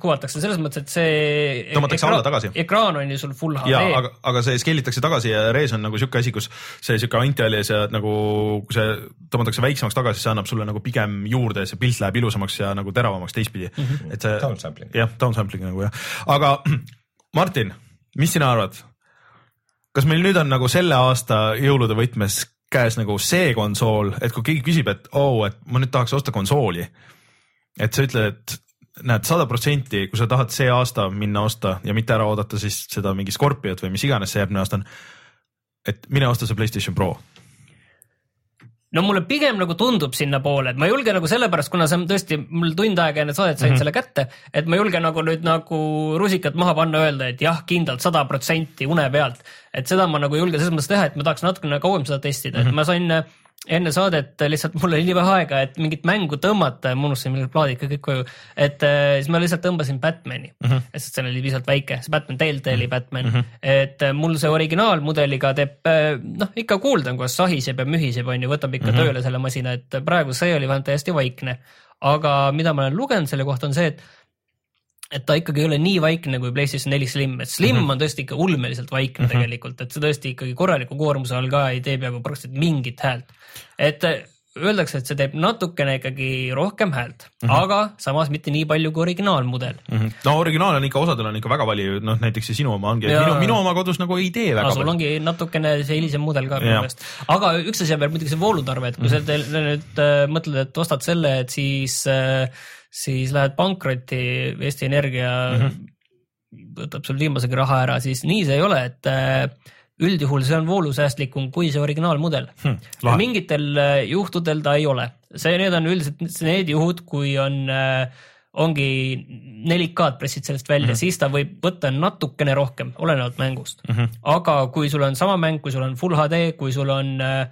kuvatakse selles mõttes, et see. tõmmatakse alla tagasi. ekraan on ju sul full HD. aga, aga see scale itakse tagasi ja Res on nagu sihuke asi, kus see sihuke anti-alias ja nagu kui see tõmmatakse väiksemaks tagasi, see annab sulle nagu pigem juurde, see pilt läheb ilusamaks ja nagu teravamaks teistpidi mm. -hmm. et see. Downsampling. jah, downsampling nagu jah, aga (clears throat) Martin mis sina arvad? kas meil nüüd on nagu selle aasta jõulude võtmes käes nagu see konsool, et kui keegi küsib, et oo oh,, et ma nüüd tahaks osta konsooli. et sa ütled, et näed sada protsenti, kui sa tahad see aasta minna osta ja mitte ära oodata siis seda mingi Scorpiot või mis iganes see järgmine aasta on. et mine osta see Playstation Pro no mulle pigem nagu tundub sinnapoole, et ma ei julge nagu sellepärast, kuna see on tõesti, mul tund aega enne saadet sain mm -hmm. selle kätte, et ma ei julge nagu nüüd nagu rusikat maha panna, öelda, et jah, kindlalt sada protsenti une pealt. et seda ma nagu ei julge selles mõttes teha, et ma tahaks natukene kauem seda testida mm, -hmm. et mhm. ma sain enne saadet lihtsalt mul oli nii vähe aega, et mingit mängu tõmmata ja ma unustasin mingid plaadid ka kõik koju. et äh, siis ma lihtsalt tõmbasin Batman'i mm, -hmm. sest see oli piisavalt väike, see Batman Telltale'i Batman mm, -hmm. et äh, mul see originaalmudeliga teeb äh, noh, ikka kuulda on, kuidas sahiseb ja mühiseb, on ju, võtab ikka mm -hmm. tööle selle masina, et praegu see oli vähemalt täiesti vaikne. aga mida ma olen lugenud selle kohta on see, et et ta ikkagi ei ole nii vaikne kui PlayStation neli Slim, et Slim mm -hmm. on tõesti ikka ulmeliselt vaikne mm -hmm. tegelikult, et see tõesti ikkagi korraliku koormuse all ka ei tee peaaegu praktiliselt mingit häält. et äh, öeldakse, et see teeb natukene ikkagi rohkem häält mm, -hmm. aga samas mitte nii palju kui originaalmudel mm. -hmm. no originaal on ikka, osadel on ikka väga palju, noh näiteks see sinu oma ongi, minu, minu oma kodus nagu ei tee väga no, sul ongi natukene see hilisem mudel ka minu meelest. aga üks asi on veel muidugi see voolutarve, et kui mm -hmm. sa nüüd äh, mõtled, et ostad selle, et siis äh, siis lähed pankrotti, Eesti Energia mm -hmm. võtab sul viimasegi raha ära, siis nii see ei ole, et äh, üldjuhul see on voolusäästlikum kui see originaalmudel hmm,. mingitel äh, juhtudel ta ei ole, see, need on üldiselt need juhud, kui on äh, ongi 4K-d pressid sellest välja mm, -hmm. siis ta võib võtta natukene rohkem, olenevalt mängust mm. -hmm. aga kui sul on sama mäng, kui sul on full HD, kui sul on Äh,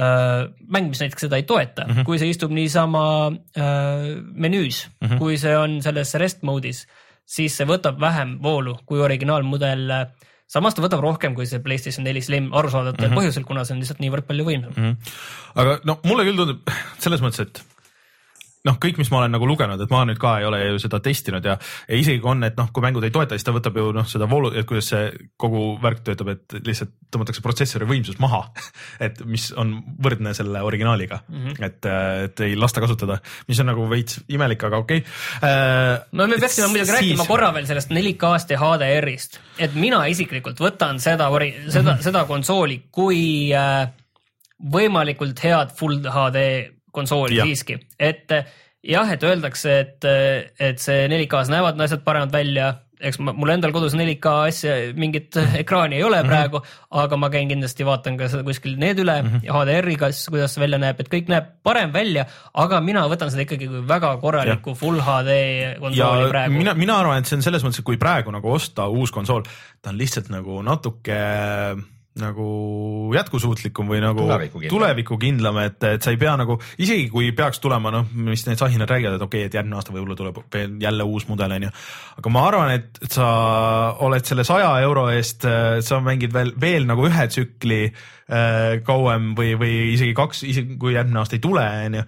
mäng, mis näiteks seda ei toeta mm, -hmm. kui see istub niisama äh, menüüs mm, -hmm. kui see on selles rest mode'is, siis see võtab vähem voolu kui originaalmudel. samas ta võtab rohkem kui see PlayStation neli Slim arusaadavatel mm -hmm. põhjusel, kuna see on lihtsalt niivõrd palju võimsam mm. -hmm. aga no mulle küll tundub selles mõttes, et noh, kõik, mis ma olen nagu lugenud, et ma nüüd ka ei ole ju seda testinud ja, ja isegi on, et noh, kui mängud ei toeta, siis ta võtab ju noh, seda voolu, et kuidas see kogu värk töötab, et lihtsalt tõmmatakse protsessori võimsus maha (laughs) et mis on võrdne selle originaaliga mm, -hmm. et, et ei lasta kasutada, mis on nagu veits imelik, aga okei okay. äh,. no me peaksime muidugi siis... rääkima korra veel sellest 4K-st ja HDR-ist, et mina isiklikult võtan seda, seda mm, -hmm. seda konsooli kui äh, võimalikult head full HD konsooli ja. siiski, et jah, et öeldakse, et, et see 4K-s näevad asjad paremad välja, eks ma, mul endal kodus 4K asja, mingit (laughs) ekraani ei ole mm -hmm. praegu, aga ma käin kindlasti, vaatan ka seda kuskil need üle mm -hmm. ja HDR-iga siis, kuidas see välja näeb, et kõik näeb parem välja, aga mina võtan seda ikkagi kui väga korralikku ja. full HD konsooli ja praegu. mina, mina arvan, et see on selles mõttes, et kui praegu nagu osta uus konsool, ta on lihtsalt nagu natuke nagu jätkusuutlikum või nagu tulevikukindlam, tulevikukindlam, et, et sa ei pea nagu, isegi kui peaks tulema, noh, mis need sahinad räägivad, et okei okay,, et järgmine aasta võib-olla tuleb veel jälle uus mudel, on ju. aga ma arvan, et sa oled selle saja euro eest, sa mängid veel, veel nagu ühe tsükli äh, kauem või, või isegi kaks, isegi kui järgmine aasta ei tule, on ju.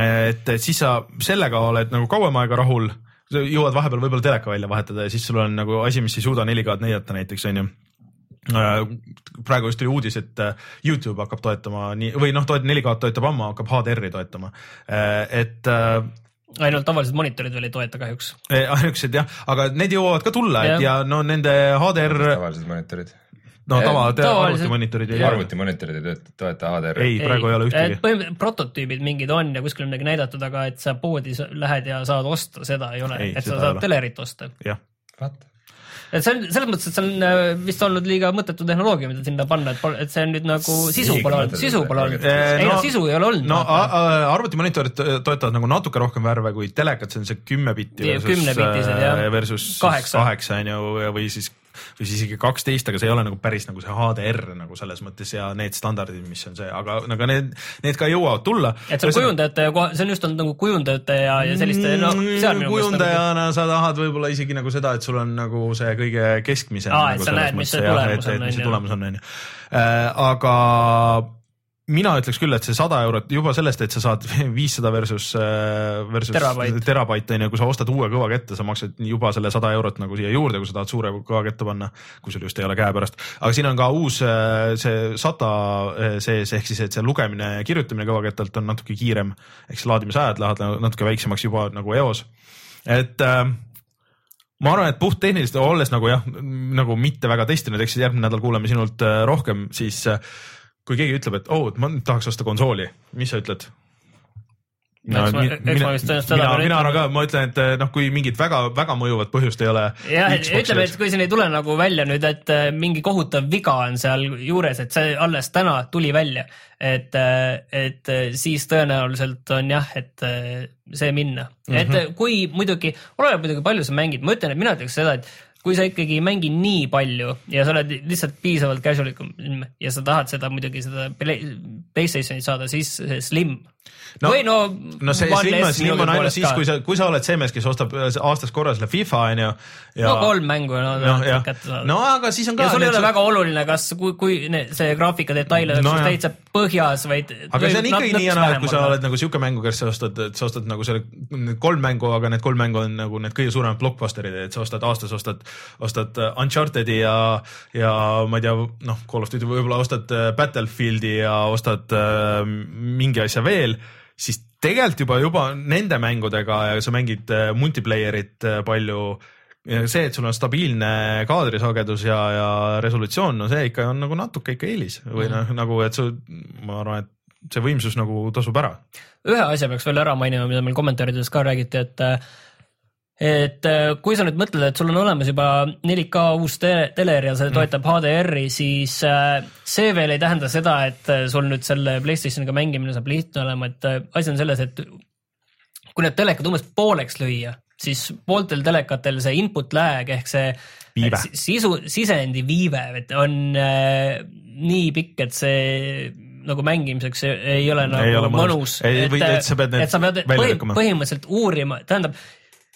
et siis sa sellega oled nagu kauem aega rahul, jõuad vahepeal võib-olla teleka välja vahetada ja siis sul on nagu asi, mis ei suuda 4K-d näidata näiteks, on ju Äh, praegu just tuli uudis, et äh, Youtube hakkab toetama nii või noh, toet-, 4K toetab ammu, hakkab HDR-i toetama, äh, et ainult tavalised monitorid veel ei toeta kahjuks. ainukesed jah, aga need jõuavad ka tulla, et ja no nende HDR. tavalised monitorid no tava, arvutimonitorid ei arvutimonitorid ei toeta HDR. ei, praegu ei ole ühtegi. põhimõtteliselt prototüübid mingid on ja kuskil on midagi näidatud, aga et sa poodi lähed ja saad osta, seda ei ole, et sa saad telerit osta. jah. vaata et see on selles mõttes, et see on äh, vist olnud liiga mõttetu tehnoloogia, mida sinna panna, et, et see on nüüd nagu sisu pole olnud, sisu pole olnud. ei no sisu ei ole olnud. no arvutimonitorid toetavad nagu natuke rohkem värve kui telekad, see on see kümme bitti versus, versus kaheksa on ju, või siis või siis isegi kaksteist, aga see ei ole nagu päris nagu see HDR nagu selles mõttes ja need standardid, mis on see, aga, aga need, need ka jõuavad tulla. et see on kujundajate, see on just olnud nagu kujundajate ja, ja selliste no, mm, kujundajana nagu... sa tahad võib-olla isegi nagu seda, et sul on nagu see kõige keskmisem. aa, et nagu sa näed, mis see tulemus on, on ju. mis see tulemus on, on ju. Äh, aga mina ütleks küll, et see sada eurot juba sellest, et sa saad (laughs) viissada versus, äh, versus terabait, terabait on ju, kui sa ostad uue kõvakette, sa maksad juba selle sada eurot nagu siia juurde, kui sa tahad suure kõvakette panna, kui sul just ei ole käepärast. aga siin on ka uus äh, see SATA äh, sees, ehk siis, et see lugemine ja kirjutamine kõvaketalt on natuke kiirem, ehk siis laadimisajad lähevad natuke väiksemaks juba nagu eos. et äh, ma arvan, et puhttehniliselt olles nagu jah, nagu mitte väga testinud, eks siis järgmine nädal kuuleme sinult rohkem, siis kui keegi ütleb, et oo oh,, et ma tahaks osta konsooli, mis sa ütled? Vist tõenäoliselt seda mina, pean mina arvan ka, ma ütlen, et eh, noh, kui mingit väga-väga mõjuvat põhjust ei ole. jah, ütleme, et kui siin ei tule nagu välja nüüd, et äh, mingi kohutav viga on seal juures, et see alles täna tuli välja, et, et äh, siis tõenäoliselt on jah, et see minna mm, -hmm. et äh, kui muidugi, oleneb muidugi palju sa mängid, ma ütlen, et mina ütleks seda, et kui sa ikkagi ei mängi nii palju ja sa oled lihtsalt piisavalt casual ikum ja sa tahad seda muidugi seda Play- Playstationit saada, siis Slim No- või no. no see slim on, slim on ainult siis, kui sa, kui sa oled see mees, kes ostab aastas korra selle FIFA onju. no kolm mängu on noh, no, jah kätte, saada no aga siis on ka. ja sul ei ole väga oluline, kas, kui, kui see graafika detail oleks No no, täitsa põhjas, vaid. aga see on ikkagi nii ja naa, et kui sa oled nagu siuke mängu, kes sa ostad, et sa ostad nagu selle kolm mängu, aga need kolm mängu on nagu need kõige suuremad blockbusterid, et sa ostad aastas ostad, ostad äh, Uncharted'i ja, ja ma ei tea, noh, Call of Duty võib-olla ostad äh, Battlefieldi ja ostad äh, mingi asja veel, siis tegelikult juba, juba nende mängudega ja sa mängid äh, multiplayer'it äh, palju see, et sul on stabiilne kaadrisagedus ja, ja resolutsioon, no see ikka on nagu natuke ikka eelis või noh, nagu et su, ma arvan, et see võimsus nagu tasub ära. ühe asja peaks veel ära mainima, mida meil kommentaarides ka räägiti, et et äh, kui sa nüüd mõtled, et sul on olemas juba 4K uus te teler ja see toetab HDR-i, siis äh, see veel ei tähenda seda, et äh, sul nüüd selle Playstationiga mängimine saab lihtne olema, et asi on selles, et kui need telekad umbes pooleks lüüa, siis pooltel telekatel see input lag ehk see Viive. si- sisu, sisendi viive et on äh, nii pikk, et see nagu mängimiseks ei, ole nagu Ei ole mõnus. mõnus. Et sa pead need et sa pead välja põhi, lükkama. põhimõtteliselt uurima, tähendab,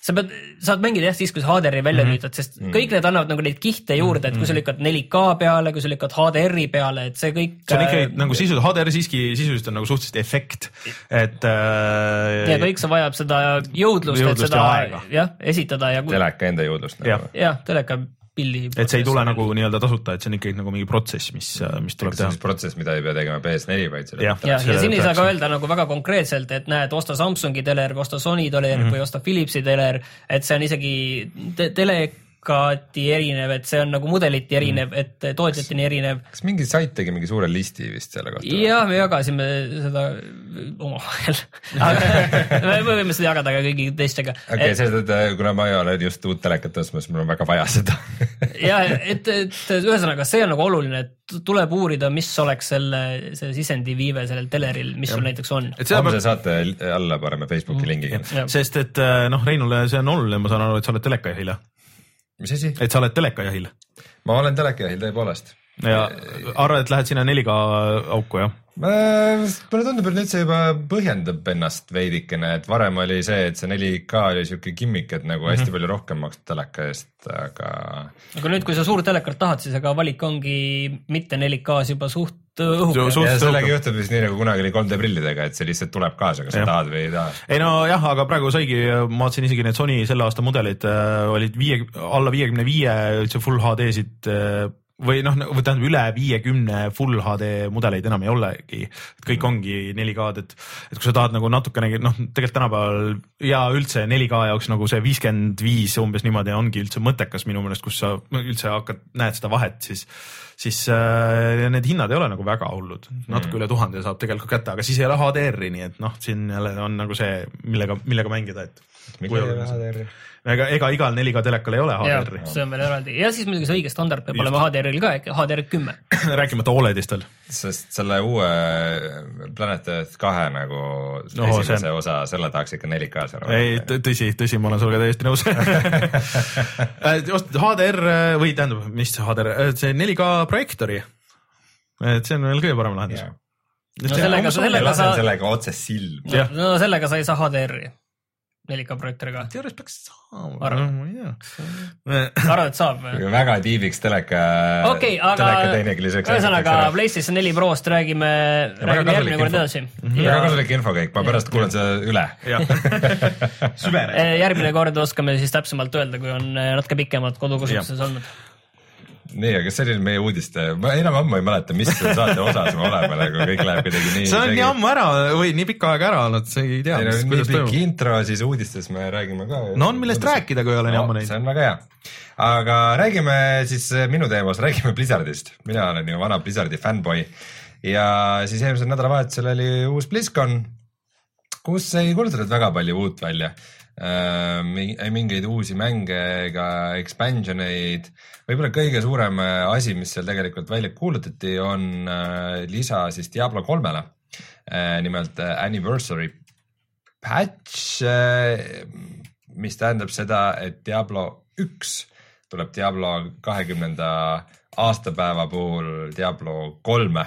sa pead, saad mängida jah siis, kui sa HDR-i välja Mhm. mm -hmm. lülitad, sest -hmm. kõik need annavad nagu neid kihte juurde, et kui sa lükkad 4K peale, kui sa lükkad HDR-i peale, et see kõik. see on ikkagi nagu sisu, HDR siiski sisuliselt on nagu suhteliselt efekt, et äh, ja kõik see vajab seda jõudlust, et Jõudlust seda ja aega. jah, esitada ja kui teleka enda jõudlust nagu. jah, teleka pildi. et see ei tule nagu nii-öelda tasuta, et see on ikkagi nagu mingi protsess, mis, mis tuleb teha protsess, mida ei pea tegema PS4, vaid selle ja, ja Selle siin ei saa ka öelda nagu väga konkreetselt, et näed, osta Samsungi teler või osta Sony teler mm. -hmm. või osta Philipsi teler, et see on isegi te telekati erinev, et see on nagu mudeliti erinev, Mhm. et tootjateni erinev. kas mingi sait tegi mingi suure listi vist selle kohta? ja me jagasime seda omavahel, (laughs) me võime seda jagada ka kõigi teistega. okei selles mõttes, kuna ma olen just uut telekat ostmas, mul on väga vaja seda (laughs) ja et, et ühesõnaga, see on nagu oluline, et tuleb uurida, mis oleks selle, see sisendi viive sellel teleril, mis sul näiteks on. et seda homse peab, saate alla paneme Facebooki lingi. sest et äh, noh, Reinule see on oluline, ma saan aru, et sa oled telekajahil, mis asi? et sa oled telekajahil ma olen telekajahil tõepoolest. Ja arvad, et lähed sinna 4K auku, jah? mulle tundub, et nüüd see juba põhjendab ennast veidikene, et varem oli see, et see 4K oli siuke gimmick, et nagu hästi palju rohkem maksad teleka eest, aga aga nüüd, kui sa suurt telekat tahad, siis ega valik ongi mitte 4K-s juba suht õhuke ja sellega juhtub vist nii nagu kunagi oli 3D prillidega, et see lihtsalt tuleb kaasa, kas sa Jah. tahad või ei taha. ei no jah, aga praegu saigi, ma vaatasin isegi need Sony selle aasta mudelid äh, olid viie, alla viiekümne viie üldse full HD-sid äh, või noh, tähendab üle viiekümne full HD mudeleid enam ei olegi, et kõik ongi 4K-d, et et kui sa tahad nagu natukenegi noh, tegelikult tänapäeval ja üldse 4K jaoks nagu see viiskümmend viis umbes niimoodi ongi üldse mõttekas minu meelest, kus sa üldse hakkad, näed seda vahet, siis siis äh, need hinnad ei ole nagu väga hullud, natuke üle tuhande saab tegelikult kätte, aga siis ei ole HDR-i, nii et noh, siin jälle on nagu see, millega, millega mängida, et kui oluline see. On. ega, ega igal 4K telekal ei ole HDR-i, see on veel eraldi ja siis muidugi see õige standard peab olema HDR-il ka, HDR kümme. (clears throat) rääkimata Oledist veel. sest selle uue Planet Earth kahe nagu No, esimese see- osa, selle tahaks ikka 4K-s ära ei, tõsi, tõsi, ma olen sinuga täiesti nõus. (laughs) HDR või tähendab, mis see HDR, see 4K projektoori. et see on veel kõige parem lahendus Jah.. No sellega- sellega sa- sellega otse silma. No sellega sa ei saa HDR-i, 4K projektoriga. teoorias peaks saama, Arvad? ma ei tea. arvad, et saab (laughs) või? väga tiibiks teleka, okei, aga telekatehnikiliseks. ühesõnaga PlayStation neli Prost räägime, räägime järgmine kord edasi. väga kasulik infokäik, ma pärast kuulan seda üle. (laughs) Eh, järgmine kord oskame siis täpsemalt öelda, kui on eh, natuke pikemalt kodukasutuses olnud. nii, aga see oli meie uudiste, ma enam ammu ei mäleta, mis saate osas me oleme, nagu kõik läheb kuidagi nii. see on nii ammu ära või nii pikka aega ära olnud, sa ei tea, no nii pikk intro, siis uudistes me räägime ka. no on, millest rääkida, kui ei ole nii ammu see neid. on väga hea. aga räägime siis minu teemast, räägime Blizzardist. mina olen ju vana Blizzardi fännboi ja siis eelmisel nädalavahetusel oli uus BlizzCon kus ei kuulutatud väga palju uut välja. Mingeid uusi mänge ega expansion eid. võib-olla kõige suurem äh, asi, mis seal tegelikult välja kuulutati, on äh, lisa siis Diablo kolmele äh,. nimelt äh, anniversary patch äh,, mis tähendab seda, et Diablo üks tuleb Diablo kahekümnenda aastapäeva puhul Diablo kolme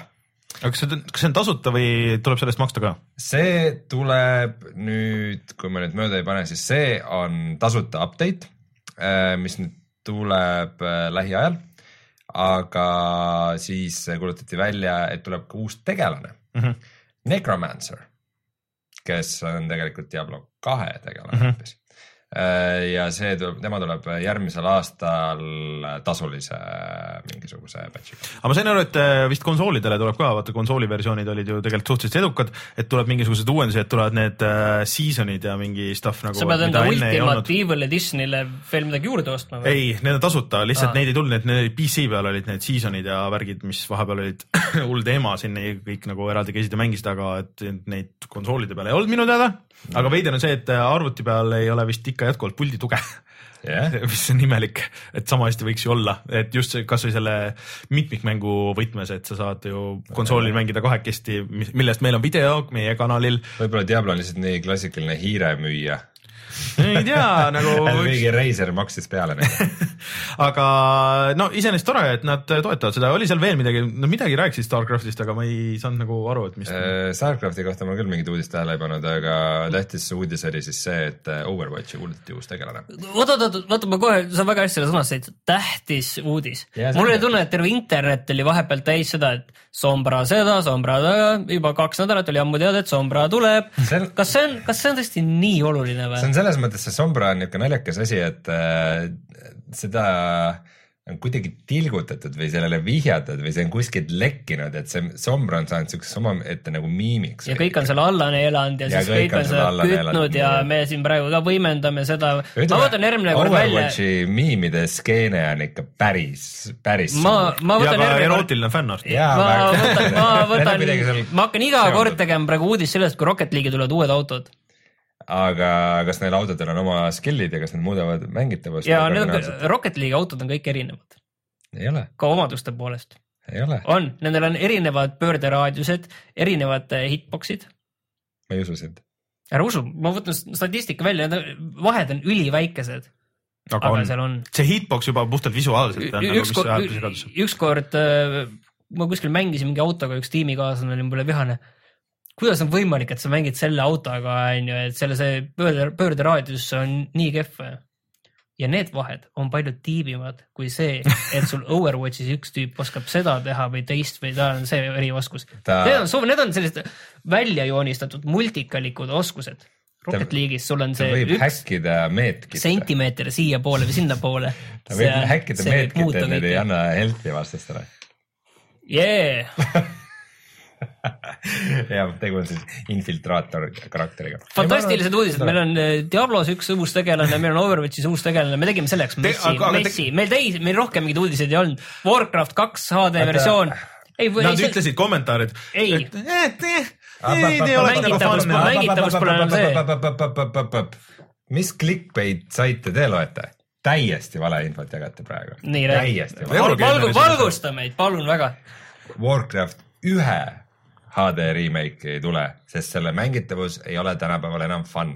aga kas see on, kas see on tasuta või tuleb selle eest maksta ka? see tuleb nüüd, kui ma nüüd mööda ei pane, siis see on tasuta update, mis nüüd tuleb äh, lähiajal. aga siis kuulutati välja, et tuleb ka uus tegelane mm. -hmm. Necromancer, kes on tegelikult Diablo kahe tegelane Mhm. hoopis mm. -hmm ja see tuleb, tema tuleb järgmisel aastal tasulise mingisuguse patch'iga. aga ma sain aru, et äh, vist konsoolidele tuleb ka, vaata konsooli versioonid olid ju tegelikult suhteliselt edukad, et tuleb mingisugused uuendused, et tulevad need äh, season'id ja mingi stuff nagu. sa pead enda Ultimate Evil Editionile veel midagi juurde ostma või? ei, need on tasuta, lihtsalt Aa. neid ei tulnud, need PC peal olid need season'id ja värgid, mis vahepeal olid (clears throat) hull teema siin, kõik nagu eraldi käisid ja mängisid, aga et neid konsoolide peal ei olnud minu teada. Aga veider on see, et arvuti peal ei ole vist ikka jätkuvalt puldi tuge. Jah, (laughs) mis on imelik, et sama hästi võiks ju olla, et just see kasvõi selle mitmikmängu võtmes, et sa saad ju konsoolil mängida kahekesti, millest meil on video meie kanalil. võib-olla Diablo on lihtsalt nii klassikaline hiiremüüja. Ei tea nagu mingi Razer maksis peale neile. (laughs) aga no iseenesest tore, et nad toetavad seda, oli seal veel midagi, no midagi rääkisid Starcraftist, aga ma ei saanud nagu aru, et mis. Äh, Starcrafti kohta ma küll mingit uudist tähele ei pannud, aga tähtis uudis oli siis see, et äh, Overwatchi kuulutati uus tegelane. oot, oot, oot, vaata ma kohe, sa väga hästi selle sõnastasid, tähtis uudis mul oli tunne, et terve internet oli vahepeal täis seda, et Sombra seda, Sombra taga, juba kaks nädalat oli ammu teada, et Sombra tuleb kas see on, kas see on tõesti nii oluline või? Selles mõttes, see Sombra on niisugune naljakas asi, et äh, seda on kuidagi tilgutatud või sellele vihjatud või see on kuskilt lekkinud, et see Sombra on saanud siukseks omaette nagu miimiks. ja kõik on selle alla neelanud ja, Ja siis kõik kõik on seda kütnud ja me siin praegu ka võimendame seda. ma võtan järgmine kord välja, Overwatchi miimide skeene on ikka päris, päris ma, ma ja võtan järgmine kord erootiline fännart. Ma võtan, ma (laughs) võtan seal, ma hakkan iga kord tegema praegu uudist sellest, kui Rocket League'i tulevad uued autod. Aga kas neil autodel on oma skill'id ja kas need muudavad mängitavust? ja need on, Rocket League'i autod on kõik erinevad, ei ole, ka omaduste poolest. ei ole, on, nendel on erinevad pöörderaadiused, erinevad eh, hitbox'id. ma ei usu sind. ära usu, ma võtan statistika välja, vahed on üliväikesed, aga aga on, seal on. see hitbox juba puhtalt visuaalselt on nagu, mis ajab segadusse. ükskord äh, ma kuskil mängisin mingi autoga, üks tiimikaaslane oli mulle vihane. Kuidas on võimalik, et sa mängid selle autoga, onju, et selle see pöörde, pöörderaadius on nii kehv. ja need vahed on palju tiibimad kui see, et sul (laughs) Overwatchis üks tüüp oskab seda teha või teist või tal on see erioskus. Ta- Need on, need on sellised välja joonistatud multikalikud oskused. Rocket League'is sul on see võib üks sentimeeter siiapoole või sinnapoole. (laughs) ta võib häkkida meetkit, et need ei anna helpi vastastele. Yeah. (laughs) (laughs) ja tegu on siis infiltraator karakteriga. fantastilised uudised, meil on eh, Diablos üks uus tegelane, meil on Overwatchis uus tegelane, me tegime selleks messi, te- messi, meil täis, meil rohkem mingeid uudiseid ei olnud. Warcraft kaks HD versioon. Nad ei, ütlesid kommentaarid. Ei. et ei oleks Mängitavus pole-. enam see. mis clickbait saite te loete? täiesti valeinfot jagate praegu. nii täiesti räägi. valgusta meid, palun väga. Warcraft ühe HD remake ei tule, sest selle mängitavus ei ole tänapäeval enam fun,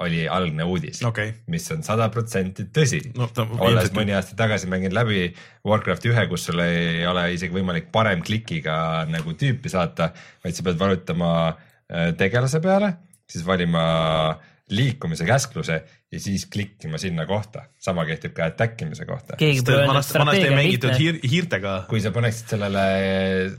oli algne uudis Okei. mis on sada protsenti tõsi No, no, olles mõni aasta tagasi mänginud läbi Warcraft ühe, kus sul ei ole isegi võimalik parem klikiga nagu tüüpi saata, vaid sa pead valutama äh, tegelase peale, siis valima liikumise käskluse ja siis klikkima sinna kohta. sama kehtib ka attack imise kohta. vanasti, vanasti ei mängitud hiir, hiirtega. kui sa paneksid sellele,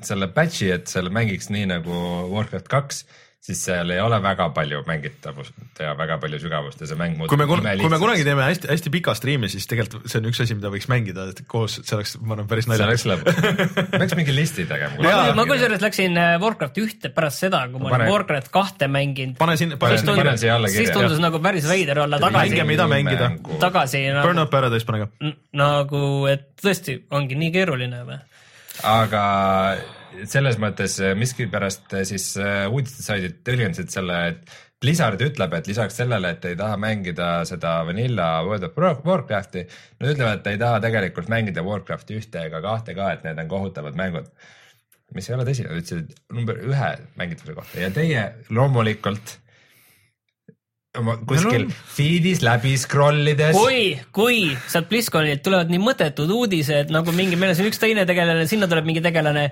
selle patch'i, et selle mängiks nii nagu Warcraft kaks, siis seal ei ole väga palju mängitavust ja väga palju sügavust ja see mäng muutub kui me, kui me kunagi teeme hästi, hästi pika striimi, siis tegelikult see on üks asi, mida võiks mängida et koos, see oleks, ma arvan, päris see naljakas oleks. lõbus. peaks mingi listi tegema. Jaa. ma kusjuures läksin äh, Warcraft ühte pärast seda, kui ma Pane- olin Warcraft kahte mänginud. pane sinna, pane panen tundus, siia alla kirja, siis tundus jah. nagu päris veider olla tagasi Mänge, mida mängida. tagasi Burn nagu, Up Paradise pane ka. nagu, et tõesti ongi nii keeruline või? aga selles mõttes eh, miskipärast eh, siis eh, uudistesaidid tõlgendasid selle, et Blizzard ütleb, et lisaks sellele, et ei taha mängida seda Vanilla World of War- Warcrafti, nad ütlevad, et ei taha tegelikult mängida Warcrafti ühte ega kahte ka, et need on kohutavad mängud. mis ei ole tõsi, nad ütlesid number ühe mängitavuse kohta ja teie loomulikult oma kuskil no. feed'is läbi scroll ides. kui, kui sealt BlizzConilt tulevad nii mõttetud uudised nagu mingi, meil on siin üks teine tegelane, sinna tuleb mingi tegelane,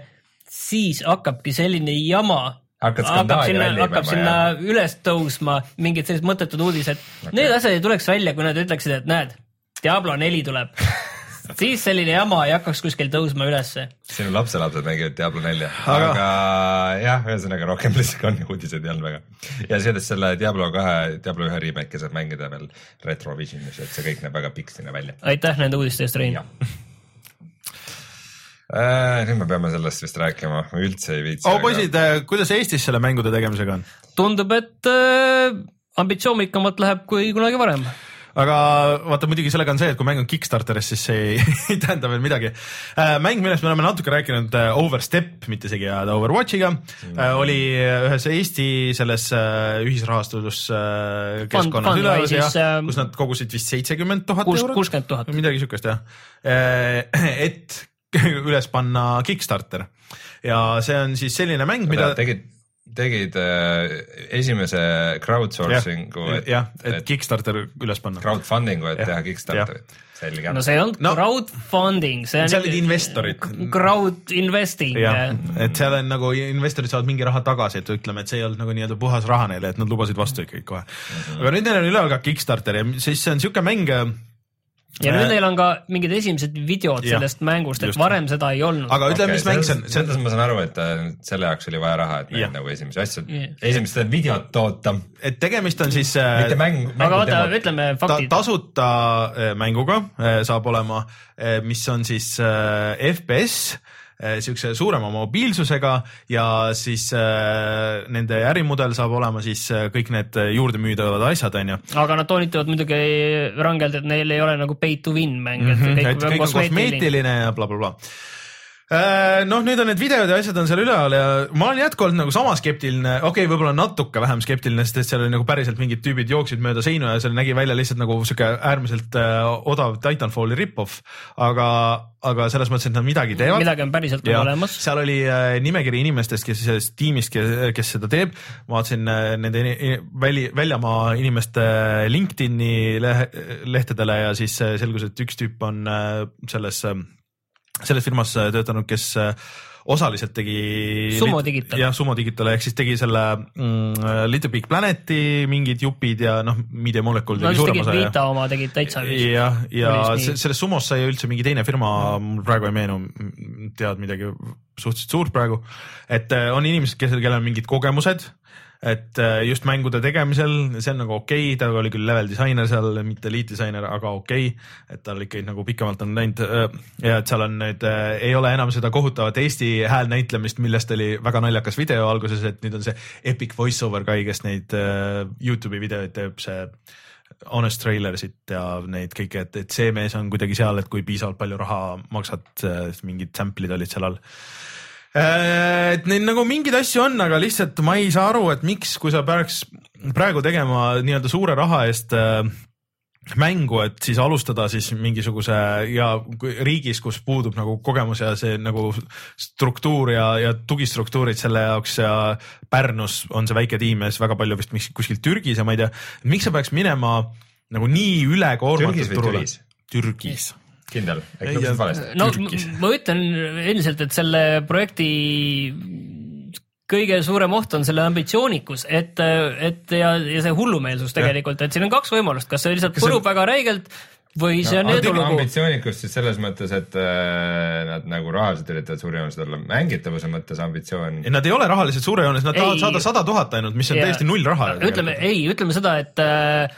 siis hakkabki selline jama hakkab sinna, hakkab sinna jah. üles tõusma mingid sellised mõttetud uudised okay.. Need asjad ei tuleks välja, kui nad ütleksid, et näed, Diablo neli tuleb (laughs) siis selline jama ei hakkaks kuskil tõusma ülesse. sinu lapselapsed mängivad Diablo nelja, Aga- aga jah, ühesõnaga rohkem BlizzConi uudiseid ei olnud väga. ja sellest selle Diablo kahe, Diablo ühe remake'i saab mängida veel Retrovisionis, et see kõik näeb väga piksline välja. aitäh nende uudiste eest, Rein. Äh, nüüd me peame sellest vist rääkima, ma üldse ei viitsi. oh poisid, kuidas Eestis selle mängude tegemisega on? tundub, et äh, ambitsioonikamalt läheb kui kunagi varem. aga vaata muidugi sellega on see, et kui mäng on Kickstarteris, siis see (laughs) ei, ei tähenda veel midagi. mäng, millest me oleme natuke rääkinud, Overstep, mitte isegi ajada Overwatchiga mm., oli ühes Eesti selles äh, ühisrahastus äh, keskkonnas Fund- üleval ja äh, kus nad kogusid vist seitsekümmend tuhat eurot. kuuskümmend tuhat. midagi siukest jah, (clears throat) et (laughs) üles panna Kickstarter ja see on siis selline mäng, mida tegid, tegid äh, esimese crowdsourcing'u, et, jah, et Kickstarter üles panna. crowdfunding'u, et Jah, teha Kickstarterit, selge no. see on No- no, crowdfunding, see on. Seal olid investorid. Crowd investing. et seal on nagu investorid saavad mingi raha tagasi, et ütleme, et see ei olnud nagu nii-öelda puhas raha neile, et nad lubasid vastu ikkagi kohe. aga nüüd neil on üleval ka Kickstarter ja siis see on siuke mäng, ja nüüd neil on ka mingid esimesed videod Jah, sellest mängust, et varem seda ei olnud. aga ütleme, mis mäng see on, see selles ma saan aru, et äh, selle jaoks oli vaja raha, et neid nagu esimesi asju Jah., esimest videot toota, et tegemist on siis mitte äh, mäng. aga vaata, ütleme ta, faktid. tasuta äh, mänguga äh, saab olema, mis on siis äh, FPS äh, siukse suurema mobiilsusega ja siis äh, nende ärimudel saab olema siis äh, kõik need juurdemüüdavad asjad, onju. aga nad toonitavad muidugi rangelt, et neil ei ole nagu pay to win mäng, et Mhm, kõik, et kõik on kosmeetiline ja blablabla bla.. noh, nüüd on need videod ja asjad on seal üleval ja ma olen jätkuvalt nagu sama skeptiline, okei okay,, võib-olla natuke vähem skeptiline, sest seal oli nagu päriselt mingid tüübid jooksid mööda seina ja seal nägi välja lihtsalt nagu sihuke äärmiselt äh, odav Titanfalli rip-off, aga, aga selles mõttes, et nad midagi teevad. midagi on päriselt Ja olemas. seal oli äh, nimekiri inimestest, kes sellest tiimist, kes seda teeb, ma vaatasin äh, nende ini- väli, väljamaa inimeste LinkedIn'i lehe, lehtedele ja siis äh, selgus, et üks tüüp on äh, selles, selles firmas äh, töötanud, kes äh, osaliselt tegi. Sumo Digital. jah, Sumo Digital ehk siis tegi selle mm, Little Big Planeti mingid jupid ja noh, Media Molecule tegi vist suurema osa ja Vita oma tegid täitsa jah, ja se- sellest Sumos sai üldse mingi teine firma, mul praegu ei meenu, tead midagi suhteliselt suurt praegu. et äh, on inimesed, kes, kellel on mingid kogemused, et äh, just mängude tegemisel, see on nagu okei okay., ta oli küll level disainer seal, mitte lead disainer, aga okei okay., et tal ikkagi nagu pikemalt on läinud äh, ja et seal on nüüd äh,, ei ole enam seda kohutavat Eesti häälnäitlemist, millest oli väga naljakas video alguses, et nüüd on see epic voice over guy, kes neid Youtube'i videoid teeb, see Honest Trailersit ja neid kõiki, et, et see mees on kuidagi seal, et kui piisavalt palju raha maksad, mingid sample'id olid seal all. Et neid nagu mingeid asju on, aga lihtsalt ma ei saa aru, et miks, kui sa peaks praegu tegema nii-öelda suure raha eest äh, mängu, et siis alustada siis mingisuguse ja riigis, kus puudub nagu kogemus ja see nagu struktuur ja, ja tugistruktuurid selle jaoks ja Pärnus on see väike tiim ja siis väga palju vist kuskil Türgis ja ma ei tea, miks sa peaks minema nagu nii Türgis ülekoormatud turule Türis?? Türgis. kindel, Ei, äkki õppisid valesti? no Türgis. m- ma ütlen endiselt, et selle projekti kõige suurem oht on selle ambitsioonikus, et, et ja, ja see hullumeelsus tegelikult, et siin on kaks võimalust, kas see lihtsalt Kas see- põrub väga räigelt või see on edulugu. ambitsioonikust siis selles mõttes, et äh, nad nagu rahaliselt üritavad suurejoonelised olla, mängitavuse mõttes ambitsioon. ei, nad ei ole rahaliselt suurejoonelised, nad tahavad Ei. saada sada tuhat ainult, mis on Ja- täiesti null raha. ütleme, ei, ütleme seda, et äh,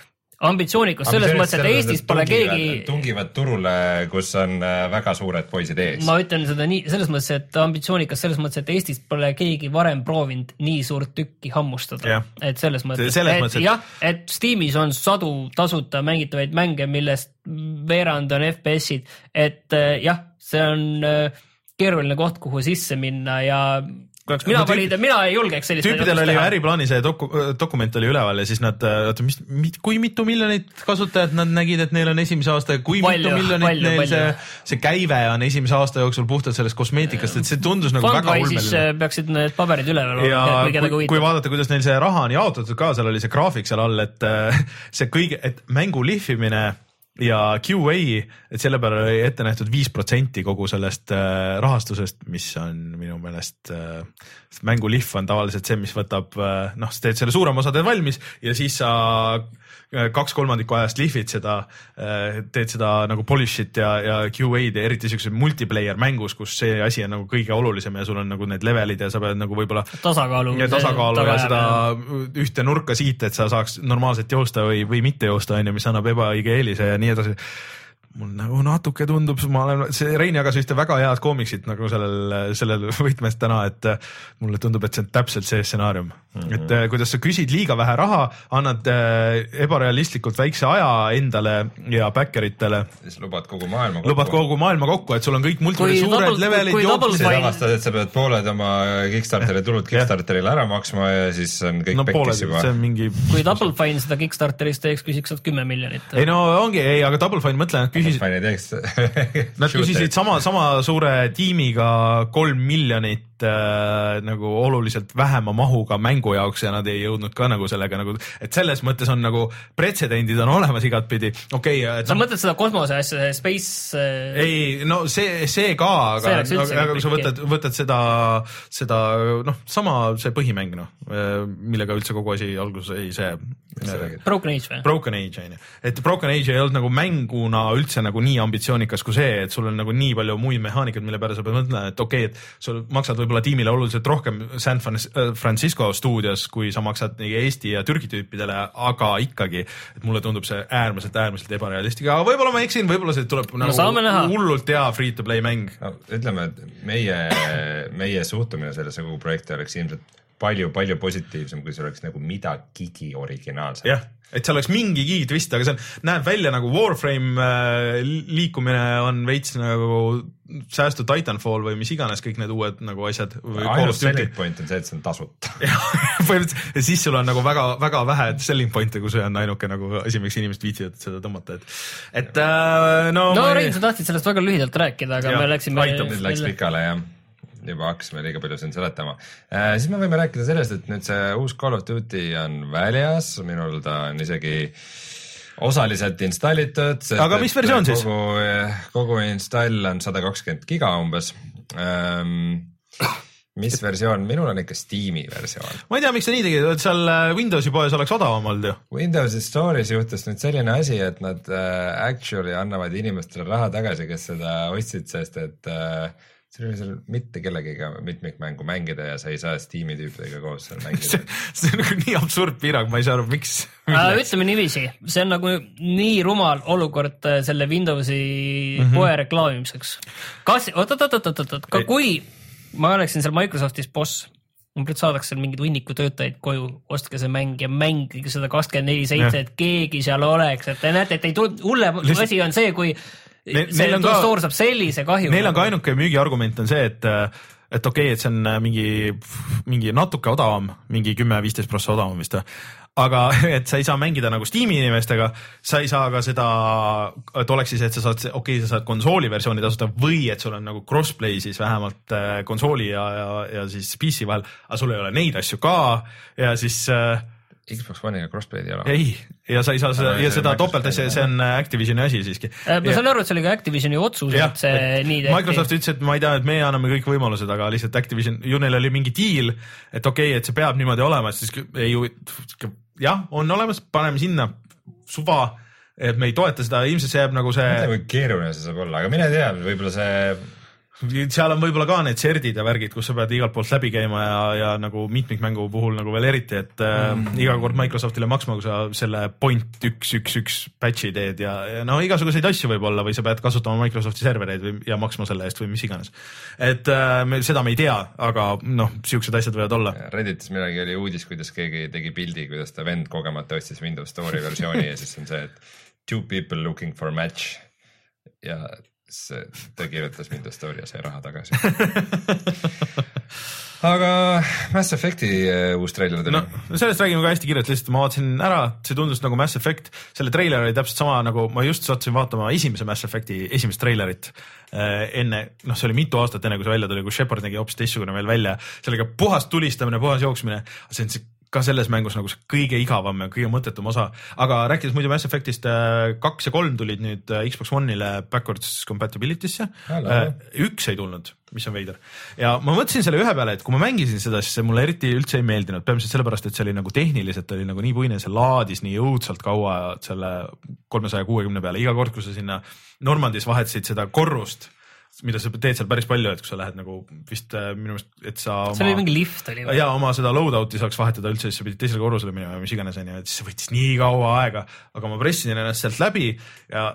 ambitsioonikus selles mõttes, et Eestis pole keegi tungivad turule, kus on äh, väga suured poisid ees. ma ütlen seda nii, selles mõttes, et ambitsioonikas selles mõttes, et Eestis pole keegi varem proovinud nii suurt tükki hammustada et selles mõttes, Selles et mõttes, et- jah, et Steamis on sadu tasuta mängitavaid mänge, millest veerand on FPS-id, et äh, jah, see on äh, keeruline koht, kuhu sisse minna ja kui oleks mina No tüüp- valida, mina ei julgeks sellist tüüpidel oli ju äriplaani see doku-, dokument oli üleval ja siis nad, oota, mis, kui mitu miljonit kasutajat nad nägid, et neil on esimese aasta kui Palju, mitu miljonit palju, neil see palju., see käive on esimese aasta jooksul puhtalt sellest kosmeetikast, et see tundus nagu väga Fundwise'is ulmeline. äh, peaksid need paberid üleval ja olema, kui kui, kui vaadata, kuidas neil see raha on jaotatud ka, seal oli see graafik seal all, et äh, see kõige, et mängu lihvimine ja QA, et selle peale oli ette nähtud viis protsenti kogu sellest äh, rahastusest, mis on minu meelest äh,, sest mängu lihv on tavaliselt see, mis võtab äh, noh, sa teed selle suurema osa teed valmis ja siis sa kaks kolmandikku ajast lihvid seda, teed seda nagu polish'it ja, ja QA-d ja eriti siukse multiplayer mängus, kus see asi on nagu kõige olulisem ja sul on nagu need levelid ja sa pead nagu võib-olla tasakaalu. ja tasakaalu ja seda ühte nurka siita, et sa saaks normaalselt joosta või, või mitte joosta, on ju, mis annab ebaõige eelise ja nii edasi mul nagu natuke tundub, ma olen, see Rein jagas ühte väga head koomiksit nagu sellel, sellel võtmes täna, et äh, mulle tundub, et see on täpselt see stsenaarium mm. -hmm. et äh, kuidas sa küsid liiga vähe raha, annad äh, ebarealistlikult väikse aja endale ja backeritele, siis lubad kogu maailma lubad kogu maailma kokku, et sul on kõik multi Kui suured double- levelid double siis avastad, et sa pead pooled oma Kickstarteri tulud Kickstarterile ära maksma ja siis on kõik no pekkis juba see. on mingi kui Double Fine seda Kickstarteris teeks, küsiks sealt kümme miljonit. ei no ongi, ei, aga Double Fine, mõtle, nad küsisid, Teeks. (laughs) Nad küsisid sama, sama suure tiimiga kolm miljonit äh, nagu oluliselt vähema mahuga mängu jaoks ja nad ei jõudnud ka nagu sellega nagu, et selles mõttes on nagu pretsedendid on olemas igatpidi, okei okay,, et sa noh, mõtled seda kosmose asja, space äh, ei no see, see ka, See aga üldse aga kui sa võtad, võtad seda, seda noh, sama see põhimäng noh, millega üldse kogu asi alguse ei see. Broken Age või? Broken Age on ju, et Broken Age ei olnud nagu mänguna üldse nagu nii ambitsioonikas kui see, et sul on nagu nii palju muid mehaanikaid, mille peale sa pead mõtlema, et okei okay,, et sul maksad võib-olla tiimile oluliselt rohkem San äh, Francisco stuudios, kui sa maksad nii Eesti ja Türgi tüüpidele, aga ikkagi, et mulle tundub see äärmiselt, äärmiselt ebarealistlik, aga võib-olla ma eksin, võib-olla see tuleb nagu saame näha. hullult hea free to play mäng. no ütleme, et meie, meie suhtumine sellesse kogu projekti oleks ilmselt palju-palju positiivsem, kui see oleks nagu midagigi originaalset. jah, et see oleks mingigi twist, aga see on, näeb välja nagu Warframe äh, liikumine on veits nagu säästu Titanfall või mis iganes kõik need uued nagu asjad. ainus selling point on see, et see on tasuta. (laughs) põhimõtteliselt ja siis sul on nagu väga-väga vähe selling point'e, kui see on ainuke nagu asi, miks inimesed viitsivad seda tõmmata, et, et äh, no, no ma Rein, sa tahtsid sellest väga lühidalt rääkida, aga Jah, me läksime. aitab, nüüd läks pikale jah, juba hakkasime liiga palju siin seletama äh,. siis me võime rääkida sellest, et nüüd see uus Call of Duty on väljas, minul ta on isegi osaliselt installitud. Aga mis versioon siis? kogu, kogu install on sada kakskümmend giga umbes ähm,. mis versioon, minul on ikka Steam'i versioon. ma ei tea, miks sa nii tegid, et seal äh, Windowsi poes oleks odavam olnud ju. Windowsi Store'is juhtus nüüd selline asi, et nad äh, actually annavad inimestele raha tagasi, kes seda ostsid, sest et äh, seal oli seal mitte kellegiga mitmikmängu mängida ja sa ei saa Steam'i tüüpidega koos seal (laughs) mängida. see on nagu nii absurd piirang, ma ei saa aru, miks. Äh, ütleme niiviisi, see on nagu nii rumal olukord äh, selle Windowsi mm -hmm. poe reklaamimiseks. kas, oot-oot-oot-oot-oot, ka kui ma oleksin seal Microsoftis boss, umbes saadaks seal mingeid hunniku töötajaid koju, ostke see mäng ja mängige seda kakskümmend neli seitse, et keegi seal oleks, et te näete, et ei tule, hullem asi on see, kui Neil- see neil on ka- stoor saab sellise kahju. Neil on ka ainuke müügiargument on see, et et okei okay,, et see on äh, mingi, mingi natuke odavam, mingi kümme-viisteist prossa odavam vist või. aga (laughs) et sa ei saa mängida nagu Steam'i inimestega, sa ei saa ka seda, et oleks siis, et sa saad, okei okay,, sa saad konsooli versiooni tasuta või et sul on nagu crossplay siis vähemalt äh, konsooli ja, ja, ja siis PC vahel, aga sul ei ole neid asju ka ja siis äh, Xbox One'iga crossplay'd ei ole. ei, ja sa ei saa seda ja see seda topeltasja, see on Activisioni asi siiski. Äh, ma saan aru, et see oli ka Activisioni otsus, et see nii tehti. Microsoft ütles, et ma ei tea, et meie anname kõik võimalused, aga lihtsalt Activision, ju neil oli mingi diil, et okei okay,, et see peab niimoodi olema, siis ei ju, jah, on olemas, paneme sinna suva, et me ei toeta seda, ilmselt see jääb nagu ma ei tea, see, kui keeruline see saab olla, aga mine tea, võib-olla see seal on võib-olla ka need serdid ja värgid, kus sa pead igalt poolt läbi käima ja, ja nagu mitmikmängu puhul nagu veel eriti, et mm. äh, iga kord Microsoftile maksma, kui sa selle point üks, üks, üks patch'i teed ja, ja no igasuguseid asju võib olla või sa pead kasutama Microsofti servereid või ja maksma selle eest või mis iganes. et äh, me seda me ei tea, aga noh, siuksed asjad võivad olla. Redditis millalgi oli uudis, kuidas keegi tegi pildi, kuidas ta vend kogemata ostis Windows Store'i versiooni ja siis on see, et two people looking for match ja see, ta kirjutas Windows Story ja sai raha tagasi. Aga Mass Effect'i äh, uus treiler tuli. No sellest räägime ka hästi kiirelt, lihtsalt ma vaatasin ära, see tundus nagu Mass Effect, selle treiler oli täpselt sama nagu ma just sattusin vaatama esimese Mass Effect'i esimest treilerit äh, enne, noh, see oli mitu aastat enne, kui see välja tuli, kus Shepard nägi hoopis teistsugune veel välja, sellega puhas tulistamine, puhas jooksmine, see on see ka selles mängus nagu see kõige igavam ja kõige mõttetum osa, aga rääkides muidu Mass Effect'ist, äh, kaks ja kolm tulid nüüd äh, Xbox One'ile backwards compatibility'sse, üks ei tulnud, mis on veider. ja ma mõtlesin selle ühe peale, et kui ma mängisin seda, siis see mulle eriti üldse ei meeldinud, peamiselt sellepärast, et see oli nagu tehniliselt oli nagu nii puine, see laadis nii õudselt kaua selle kolmesaja kuuekümne peale, iga kord, kui sa sinna Normandis vahetasid seda korrust mida sa teed seal päris palju, et kui sa lähed nagu vist äh, minu meelest, et sa oma.... seal oli mingi lift oli ja oma seda loadout'i saaks vahetada üldse, siis sa pidid teisele korrusele minema ja mis iganes onju, et siis see võttis nii kaua aega, aga ma pressisin ennast sealt läbi ja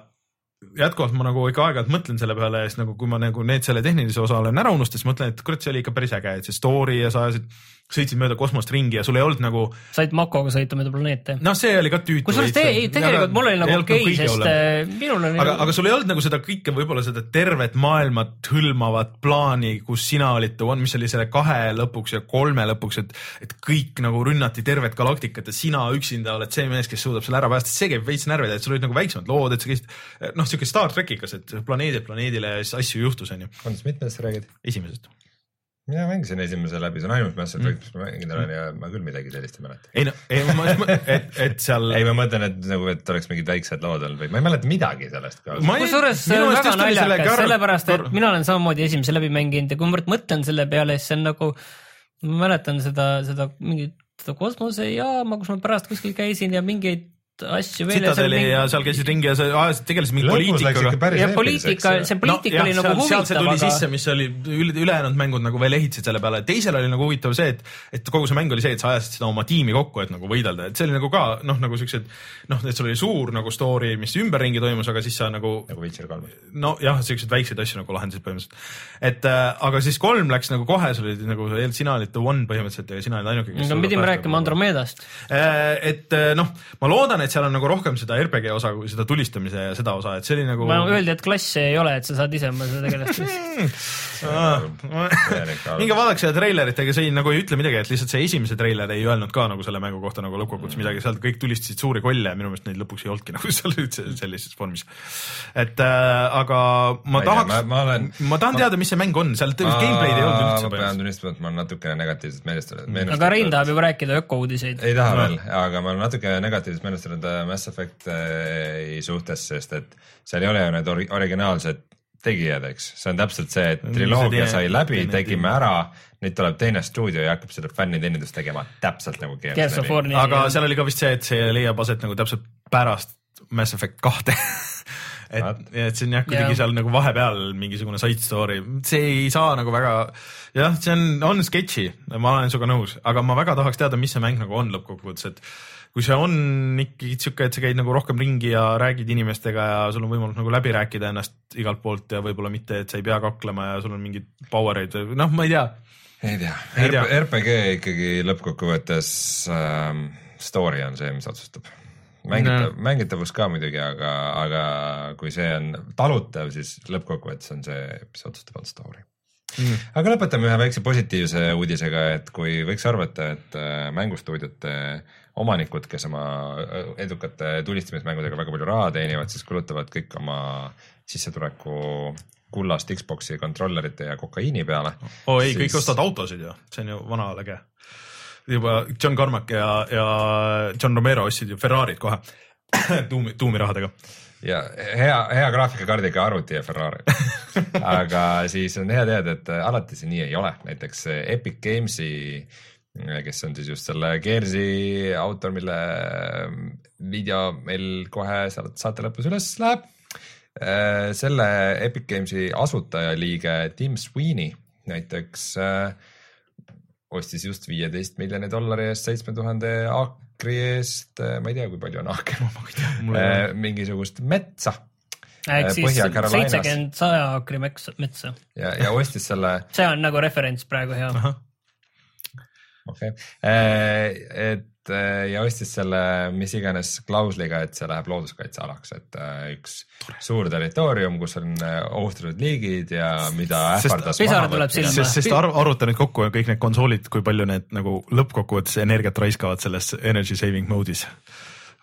jätkuvalt ma nagu ikka aeg-ajalt mõtlen selle peale ja siis nagu, kui ma nagu need selle tehnilise osa olen ära unustanud, siis mõtlen, et kurat, see oli ikka päris äge, et see story ja sa ajasid sõitsid mööda kosmost ringi ja sul ei olnud nagu. said Makoga sõita mööda planeete. noh, see oli ka tüütu. kusjuures te, ei tegelikult mul oli nagu okei okay,, sest ole. Äh, minul oli. aga, aga sul ei olnud nagu seda kõike, võib-olla seda tervet maailmat hõlmavat plaani, kus sina olid the one, mis oli selle kahe lõpuks ja kolme lõpuks, et, et kõik nagu rünnati tervet galaktikat ja sina üksinda oled see mees, kes suudab selle ära päästa, see käib veits närvida, et sul olid nagu väiksemad lood, et sa käisid noh, siuke Star trackikas, et planeedilt planeedile asju juhtus, onju. mitmest sa räägid? esimesest mina mängisin esimese läbi, see on ainult Mass Effect mm., mis ma mänginud olen ja ma küll midagi sellist ei mäleta. ei no, ei ma, et, et seal. ei, ma mõtlen, et nagu, et oleks mingid väiksed lood olnud või ma ei mäleta midagi sellest ka. kusjuures see on väga naljakas, sellepärast et mina olen samamoodi esimese läbi mänginud ja kui ma mõtlen selle peale, siis see on nagu, ma mäletan seda, seda mingit seda kosmosejaama, kus ma pärast kuskil käisin ja mingeid asju veel. Citadeli ja seal käisid ringi ja sa ajasid, tegelesid mingi poliitikaga. ja poliitika, see poliitika no, oli jah, nagu huvitav. sealt see tuli aga... sisse, mis oli üle, ülejäänud mängud nagu veel ehitasid selle peale, teisel oli nagu huvitav see, et, et kogu see mäng oli see, et sa ajasid seda oma tiimi kokku, et nagu võidelda, et see oli nagu ka noh, nagu siuksed noh, et sul oli suur nagu story, mis ümberringi toimus, aga siis sa nagu. nagu Witcher kolm. nojah, siukseid väikseid asju nagu lahendasid põhimõtteliselt. et äh, aga siis kolm läks nagu kohe, sul oli nagu sina olid the one põhimõtteliselt ja sina olid ainuke, no pidime rääkima Andromedast. Äh, et äh, noh, ma loodan, et seal on nagu rohkem seda RPG osa kui seda tulistamise ja seda osa, et see oli nagu. öeldi, et klasse ei ole, et sa saad ise oma seda tegelast (laughs) (laughs) minge vaadake seda treilerit, ega see ei, nagu ei ütle midagi, et lihtsalt see esimese treiler ei öelnud ka nagu selle mängu kohta nagu lõppkokkuvõttes midagi, sealt kõik tulistasid suuri kolle ja minu meelest neid lõpuks ei olnudki (laughs) nagu seal üldse sellises vormis. et äh, aga ma, ma tahaks, ma, ma, olen, ma tahan ma, teada, mis see mäng on, seal gameplay'd ei olnud üldse. ma pean tunnistama, et ma olen natukene negatiivselt meelestatud. aga Rein tahab juba rääkida ökouudiseid. ei taha no. veel, aga ma olen natuke negatiivselt meelestatud äh, Mass Effect äh, suhtes, sest et seal ei ole ju need ori originaalsed tegijad, eks, see on täpselt see, et triloogia sai läbi, tegime ära, nüüd tuleb teine stuudio ja hakkab seda fänniteenindust tegema täpselt nagu Gears of War'i. aga seal oli ka vist see, et see leiab aset nagu täpselt pärast Mass Effect kahte. (laughs) Et, et see on jah, kuidagi seal nagu vahepeal mingisugune side story, see ei saa nagu väga, jah, see on, on sketši, ma olen sinuga nõus, aga ma väga tahaks teada, mis see mäng nagu on lõppkokkuvõttes, et kui see on ikkagi sihuke, et sa käid nagu rohkem ringi ja räägid inimestega ja sul on võimalus nagu läbi rääkida ennast igalt poolt ja võib-olla mitte, et sa ei pea kaklema ja sul on mingeid power eid või noh, ma ei tea. ei tea, RPG ikkagi lõppkokkuvõttes ähm, story on see, mis otsustab mängitav no., mängitavus ka muidugi, aga, aga kui see on talutav, siis lõppkokkuvõttes on see, mis otsustab, on story mm.. aga lõpetame ühe väikse positiivse uudisega, et kui võiks arvata, et äh, mängustuudiote omanikud, kes oma äh, edukate tulistamismängudega väga palju raha teenivad, siis kulutavad kõik oma sissetuleku kullast Xbox'i kontrollerite ja kokaiini peale. oo oh, ei siis..., kõik ostavad autosid ju, see on ju vana lege. juba John Carmack ja, ja John Romero ostsid ju Ferrari'd kohe (coughs) tuumi, tuumirahadega ja hea, hea graafikakaardiga arvuti ja Ferrari (laughs) aga siis on hea teada, et alati see nii ei ole, näiteks Epic Games'i äh, kes on siis just selle Gears'i autor, mille video meil kohe saate lõpus üles läheb. Äh, selle Epic Games'i asutajaliige Tim Sweeney näiteks äh, ostis just viieteist miljoni dollari eest seitsme tuhande aakri eest, äh, ma ei tea, kui palju on aaker, ma ei tea, mingisugust metsa ehk siis seitsekümmend saja aakri metsa. ja, ja ostis selle. (laughs) see on nagu referents praegu hea okei okay., äh, et äh, ja ostis selle mis iganes klausliga, et see läheb looduskaitsealaks, et äh, üks suur territoorium, kus on äh, ohustatud liigid ja mida ähvardas sest, sest arv-, arvuta nüüd kokku kõik need konsoolid, kui palju need nagu lõppkokkuvõttes energiat raiskavad selles energy saving mode'is.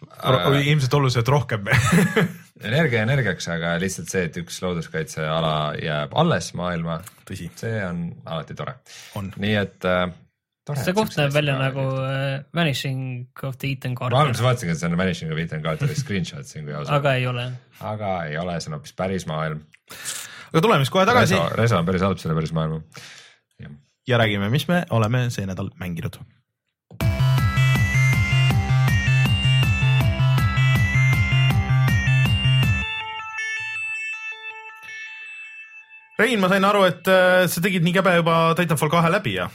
Äh. ilmselt oluliselt rohkem (laughs) energia energiaks, aga lihtsalt see, et üks looduskaitseala jääb alles maailma, tõsi, see on alati tore. on. nii et äh, tore. See koht näeb välja nagu äh, Vanishing of the Ethan ma alguses Carter, vaatasingi, et see on Vanishing of Ethan Carteri (laughs) screenshot siin, kui aus olla, aga ei ole. aga ei ole, see on hoopis päris maailm. aga tuleme siis kohe tagasi Reso, Reso on päris halb selle päris maailma. ja räägime, mis me oleme see nädal mänginud. Rein, ma sain aru, et äh, sa tegid nii käbe juba Titanfall kahe läbi ja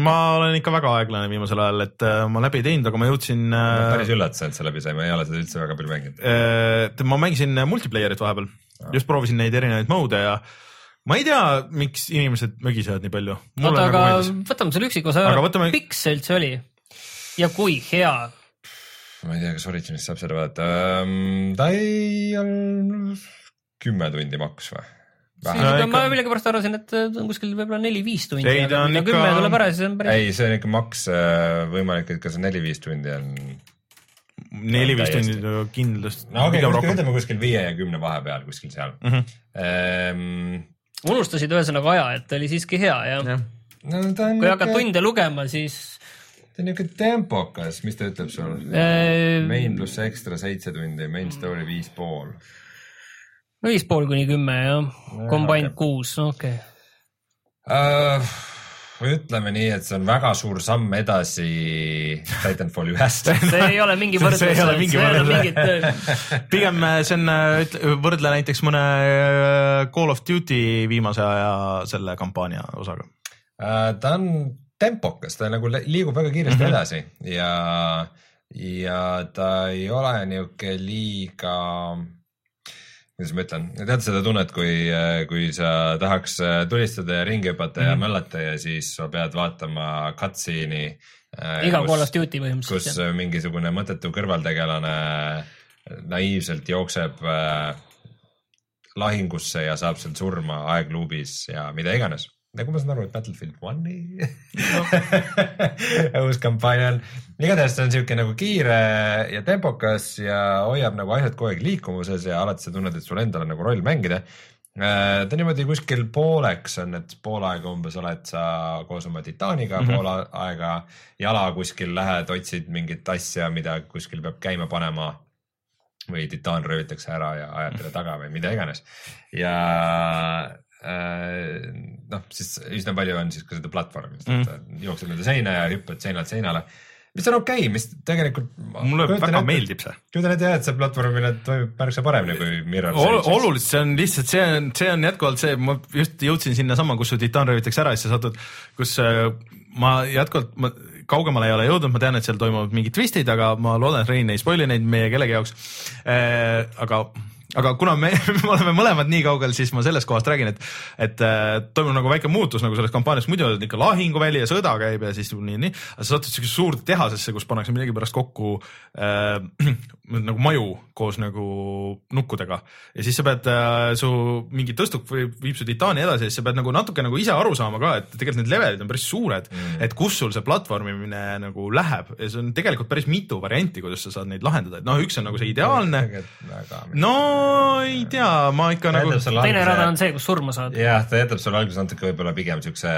ma olen ikka väga aeglane viimasel ajal, et äh, ma läbi ei teinud, aga ma jõudsin äh, päris üllatasin, et sa läbi sai, ma ei ole seda üldse väga palju mänginud. äh, ma mängisin multiplayer'it vahepeal, just proovisin neid erinevaid mode'e ja ma ei tea, miks inimesed mögisevad nii palju. oota, aga võtame selle üksikosa Aga ära võtame-, pikk see üldse oli ja kui hea? ma ei tea, kas Originis saab seda vaadata um,. ta ei olnud kümme tundi maks või? No ikka- ma millegipärast arvasin, et on kuskil võib-olla neli-viis tundi, Ei, ta on ikka- kümme tuleb ära, siis on päris ei, see on ikka maks äh, võimalik, et kas neli-viis tundi on. neli-viis tundi kindlasti. no okei okay,, ütleme kuskil viie ja kümne vahepeal kuskil seal mm. -hmm. unustasid ühesõnaga aja, et ta oli siiski hea ja no kui hakkad tunde lugema, siis ta on niuke tempokas, mis ta ütleb sul? äh, main pluss ekstra seitse tundi, main story viis pool. No viis pool kuni kümme jah, combined okei. kuus, okei. uh,. ütleme nii, et see on väga suur samm edasi Titanfall ühest. (laughs) see ei ole mingi võrdlus, (laughs) see ei ole mingi võrdlus. mingit, (laughs) pigem äh, see on, võrdle näiteks mõne äh, Call of Duty viimase aja selle kampaania osaga. Uh, ta on tempokas, ta nagu li- liigub väga kiiresti mm -hmm. edasi ja, ja ta ei ole niuke liiga, kuidas ma ütlen, tead seda tunnet, kui, kui sa tahaks äh, tulistada ja ringi hüpata mm -hmm. ja Mhm. möllata ja siis sa pead vaatama cutscene'i. iga Call of Duty kus põhimõtteliselt. äh, mingisugune mõttetu kõrvaltegelane naiivselt jookseb äh, lahingusse ja saab seal surma aegluubis ja mida iganes. Nagu ma saan aru, et Battlefield One'i (laughs) uus kampaania on. igatahes see on siuke nagu kiire ja tempokas ja hoiab nagu asjad kogu aeg liikumuses ja alati sa tunned, et sul endal on nagu roll mängida. ta on niimoodi kuskil pooleks on, et pool aega umbes oled sa koos oma titaaniga mm, -hmm. pool aega jala kuskil lähed, otsid mingit asja, mida kuskil peab käima panema või titaan röövitakse ära ja ajad taga või mida iganes. ja äh, noh, siis üsna palju on siis ka seda platvormist mm., et jooksed mööda seina ja hüppad seinalt seinale, mis on okei okay,, mis tegelikult. mulle väga meeldib see. kujutan ette jah, et see platvormimine toimib märksa paremini kui Mirror Ol,. oluliselt, see on lihtsalt, see on, see on jätkuvalt see, ma just jõudsin sinnasamma, kus su titaan röövitakse ära ja siis sa satud, kus äh, ma jätkuvalt, ma kaugemale ei ole jõudnud, ma tean, et seal toimuvad mingid twistid, aga ma loodan, et Rein ei spoil'i neid meie kellegi jaoks äh,. aga, aga kuna me, (laughs) me oleme mõlemad nii kaugel, siis ma sellest kohast räägin, et, et äh, toimub nagu väike muutus nagu selles kampaanias, muidu on ikka lahinguväli ja sõda käib ja siis nii, nii, aga sa satud siukesesse suurde tehasesse, kus pannakse millegipärast kokku äh, (clears throat) nagu maju koos nagu nukkudega ja siis sa pead äh, su mingi tõstuk või viib su titaani edasi ja siis sa pead nagu natuke nagu ise aru saama ka, et tegelikult need levelid on päris suured mm., et kus sul see platvormimine nagu läheb ja see on tegelikult päris mitu varianti, kuidas sa saad neid lahendada, et noh, üks on nagu see ideaalne. no ei tea, ma ikka nagu. teine rada on see, kus surma saad. jah, ta jätab sulle alguses natuke võib-olla pigem siukse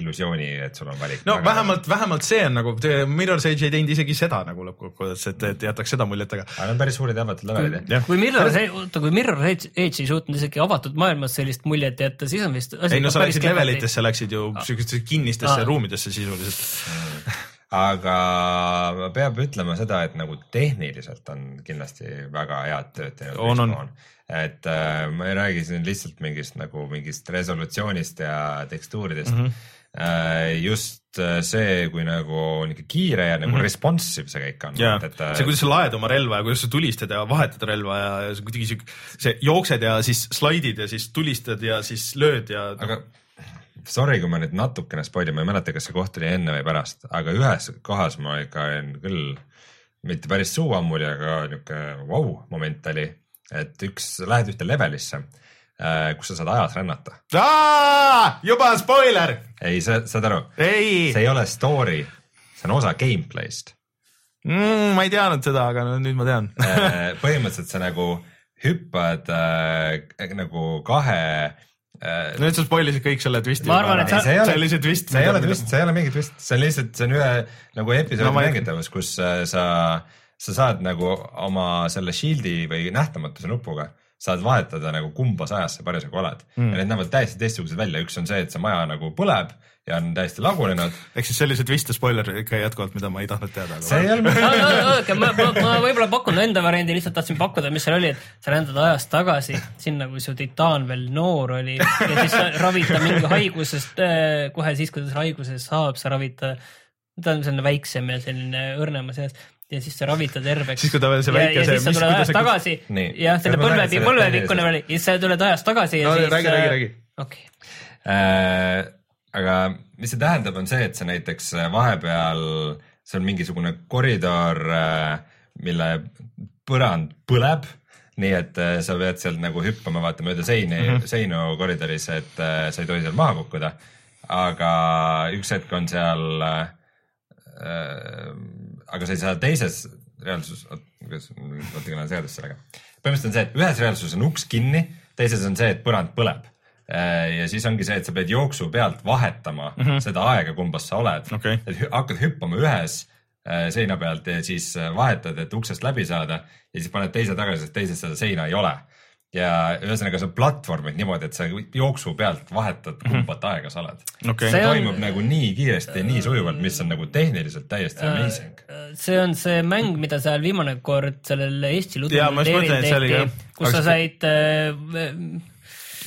illusiooni, et sul on valik. no vähemalt, vähemalt see on nagu, Mirror's Edge ei teinud isegi seda nagu lõppkokkuvõttes, et, et jätaks seda muljet, aga aga need on päris suured ja avatud levelid kui Mirror, oota, kui Mirror Edge Edge ei suutnud isegi avatud maailmas sellist muljet jätta, siis on vist ei no sa päris läksid levelitesse, läksid ju siukestesse kinnistesse Aa. ruumidesse sisuliselt. aga peab ütlema seda, et nagu tehniliselt on kindlasti väga head tööd teinud. On, on. et äh, ma ei räägi siin lihtsalt mingist nagu mingist resolutsioonist ja tekstuuridest mm. -hmm. Äh, just see, kui nagu on ikka kiire ja nagu mm -hmm. responsive see kõik on. ja et äh, see, kuidas sa laed oma relva ja kuidas sa tulistad ja vahetad relva ja, ja see kuidagi siuke, see jooksed ja siis slaidid ja siis tulistad ja siis lööd ja. aga sorry, kui ma nüüd natukene spoil in, ma ei mäleta, kas see koht oli enne või pärast, aga ühes kohas ma ikka olin küll mitte päris suu ammuli, aga niuke vau moment oli, et üks, lähed ühte levelisse, kus sa saad ajas rännata. juba spoiler, ei, sa saad aru, ei see, ei ole story, see on osa gameplay'st. mm, ma ei teadnud seda, aga no nüüd ma tean põhimõtteliselt sa nagu hüppad äh, nagu kahe äh, nüüd sa spoilisid kõik selle twisti. Ma arvan, et sa- see ei ole- see oli see twist. see ei ole twist, see ei ole mingi twist, see on lihtsalt, see on ühe nagu episoodi No mängitavus, kus äh, sa, sa saad nagu oma selle shield'i või nähtamatuse nupuga saad vahetada nagu kumbas ajas sa parasjagu oled mm. ja need näevad täiesti teistsugused välja, üks on see, et see maja nagu põleb ja on täiesti lagunenud. (laughs) ehk siis twist ja spoiler ikka jätkuvalt, mida ma ei tahtnud teada. see ei olnud oota, ma, ma, ma võib-olla pakun enda variandi, lihtsalt tahtsin pakkuda, mis seal oli, et sa rändad ajas tagasi sinna, kui su titaan veel noor oli ja siis sa ravid ta mingi haigusest, kohe siis, kui ta selle haiguse saab, sa ravid ta, ta on selline väiksem ja selline õrnemas eas ja siis sa ravid ta terveks. Siis, kui ta veel see ja, väike ja see- siis sa tuled ajas tagasi Nii. jah, selle põlve, põlvepikkune oli ja siis sa tuled ajas tagasi ja No siis. räägi, räägi, räägi. okei, äh,. aga mis see tähendab, on see, et sa näiteks äh, vahepeal, see on mingisugune koridor, mille põrand põleb, nii et äh, sa pead sealt nagu hüppama, vaata mööda seini mm, -hmm. seinu koridoris, et äh, sa ei tohi seal maha kukkuda. aga üks hetk on seal äh,, aga sa ei saa teises reaalsus, kuidas, natuke olen segadust sellega. põhimõtteliselt on see, et ühes reaalsuses on uks kinni, teises on see, et põrand põleb. ja siis ongi see, et sa pead jooksu pealt vahetama mm -hmm. seda aega, kumbas sa oled Okei. et hakkad hüppama ühes äh, seina pealt ja siis äh, vahetad, et uksest läbi saada ja siis paned teise tagasi, sest teises seda seina ei ole. Ja ühesõnaga sa platvormid niimoodi, et sa jooksu pealt vahetad, kumbat aega sa oled. okei See see on- toimub nagu nii kiiresti ja nii sujuvalt, mis on nagu tehniliselt täiesti amazing. see on see mäng, mida seal viimane kord sellel Eesti see oli jah. kus sa said äh,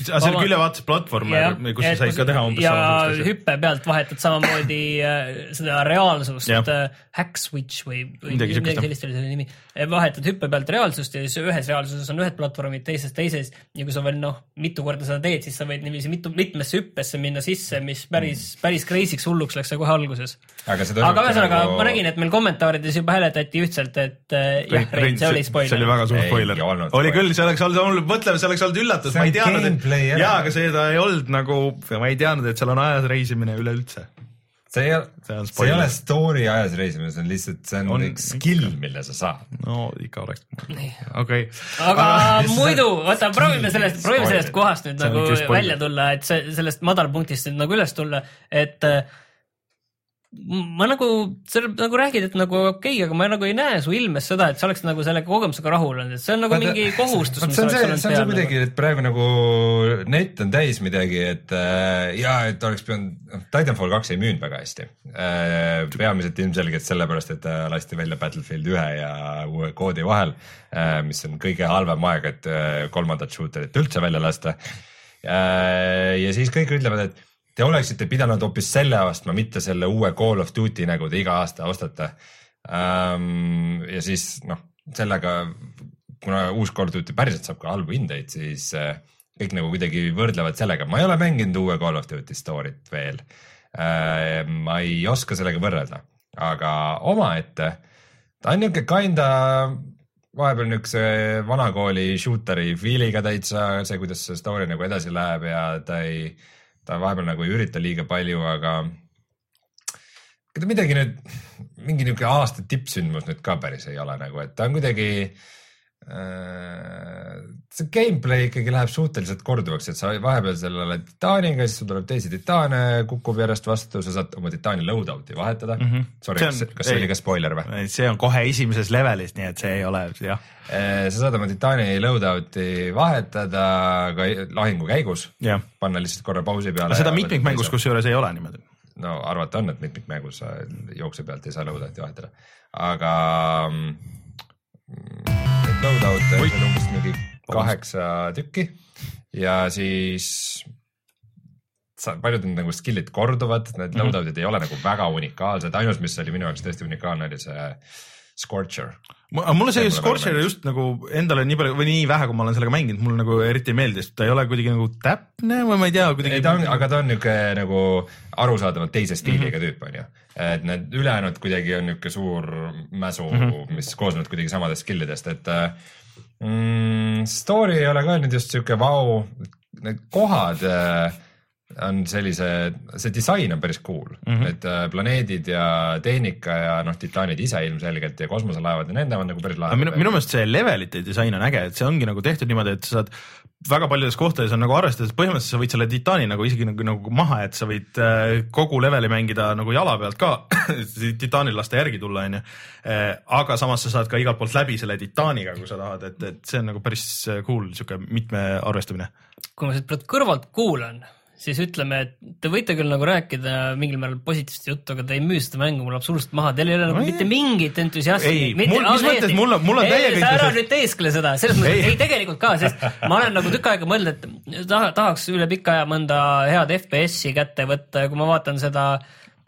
aga see oli külevaates platvorm, kus sa said ka teha umbes ja samasugust asja. hüppe pealt vahetad samamoodi äh, seda reaalsust äh,, hack switch või, või Midagi sellist oli selle nimi. Vahetad hüppe pealt reaalsust ja siis ühes reaalsuses on ühed platvormid, teises teises ja kui sa veel noh, mitu korda seda teed, siis sa võid niiviisi mitu, mitmesse hüppesse minna sisse, mis päris, päris crazy'ks hulluks läks see kohe alguses. aga ühesõnaga nagu... ma nägin, et meil kommentaarides juba hääletati ühtselt, et äh, jah, Rein, see oli see oli spoiler. väga suur spoiler. oli spoiler. küll, see oleks olnud, mõtleme, see oleks olnud üllatus, See ma ei teadnud, et jaa, aga seda ei olnud nagu, ma ei teadnud, et seal on ajas reisimine üleüldse. See ei ole, See ei ole story ajas reisimine, see on lihtsalt, see on, On üks skill, mille sa saad. no ikka oleks, okei. aga see- muidu, oota, proovime sellest, proovime sellest kohast nüüd nagu välja tulla, et see, sellest madalpunktist nüüd nagu üles tulla, et äh, ma nagu, sa nagu räägid, et nagu okei okay,, aga ma nagu ei näe su ilmes seda, et sa oleks nagu selle kogemusega rahul olnud, et see on nagu Vaata- mingi kohustus, see on see, see on see nagu. et praegu nagu net on täis midagi, et äh, ja et oleks pidanud, noh Titanfall kaks ei müünud väga hästi äh,. peamiselt ilmselgelt sellepärast, et äh, lasti välja Battlefield ühe ja uue koodi vahel äh,, mis on kõige halvem aeg, et äh, kolmandat shooterit üldse välja lasta äh,. ja siis kõik ütlevad, et te oleksite pidanud hoopis selle ostma, mitte selle uue Call of Duty, nagu te iga aasta ostate. Ja siis noh, sellega, kuna uus Call of Duty päriselt saab ka halbu hindeid, siis äh, kõik nagu kuidagi võrdlevad sellega, ma ei ole mänginud uue Call of Duty story't veel. Ma ei oska sellega võrrelda, aga omaette ta on niuke kinda vahepeal niukse vanakooli shooter'i feel'iga täitsa see, kuidas see story nagu edasi läheb ja ta ei, ta vahepeal nagu ei ürita liiga palju, aga midagi nüüd, mingi niuke aasta tippsündmus nüüd ka päris ei ole nagu, et ta on kuidagi see gameplay ikkagi läheb suhteliselt korduvaks, et sa vahepeal seal oled titaaniga, siis sul tuleb teisi titaane, kukub järjest vastu, sa saad oma titaani loadout'i vahetada mm. -hmm. Sorry, kas kas see oli ka spoiler või? see on kohe esimeses levelis, nii et see ei ole jah, Eh, sa saad oma titaani loadout'i vahetada ka lahingu käigus, panna lihtsalt korra pausi peale. seda mitmikmängus. kusjuures ei ole niimoodi. no arvata on, et mitmikmängus sa jooksu pealt ei saa loadout'i vahetada, aga mm, neid loadout'e on seal umbes mingi kaheksa tükki ja siis sa, paljud need nagu skill'id korduvad, need Mhm. loadout'id ei ole nagu väga unikaalsed, ainus, mis oli minu jaoks tõesti unikaalne, oli see Scorcher. Mulle see Scorcher just nagu endale nii palju või nii vähe, kui ma olen sellega mänginud, mulle nagu eriti ei meeldi, sest ta ei ole kuidagi nagu täpne või ma ei tea, kuidagi. ta on, aga ta on niisugune nagu arusaadavalt teise stiiliga Mhm. tüüp onju. et need ülejäänud kuidagi on niisugune suur mäsu mm. -hmm. mis koosnevad kuidagi samadest skill'idest, et äh, mm, story ei ole ka nüüd just sihuke vau, need kohad äh, on sellise, see disain on päris cool mm. -hmm. et äh, planeedid ja tehnika ja noh, titaanid ise ilmselgelt ja kosmoselaevad ja nende on nagu päris aga minu, lahe. minu meelest see levelite disain on äge, et see ongi nagu tehtud niimoodi, et sa saad väga paljudes kohtades on nagu arvestades, põhimõtteliselt sa võid selle titaani nagu isegi nagu, nagu maha, et sa võid äh, kogu leveli mängida nagu jala pealt ka, (laughs) titaanil lasta järgi tulla, onju. aga samas sa saad ka igalt poolt läbi selle titaaniga, kui sa tahad, et, et see on nagu päris cool sihuke mitmearvestamine. kui ma siit praegu kõrvalt kuulan, siis ütleme, et te võite küll nagu rääkida mingil määral positiivset juttu, aga te ei müü seda mängu mulle absoluutselt maha, teil ei ole nagu No mitte mingit entusiasmi. Ei, mis mõttes, mul on- mul on täiega sa ära nüüd teeskle seda, selles mõttes, Ei. tegelikult ka, sest ma olen nagu tükk aega mõelnud, et taha, tahaks üle pika aja mõnda head FPS-i kätte võtta ja kui ma vaatan seda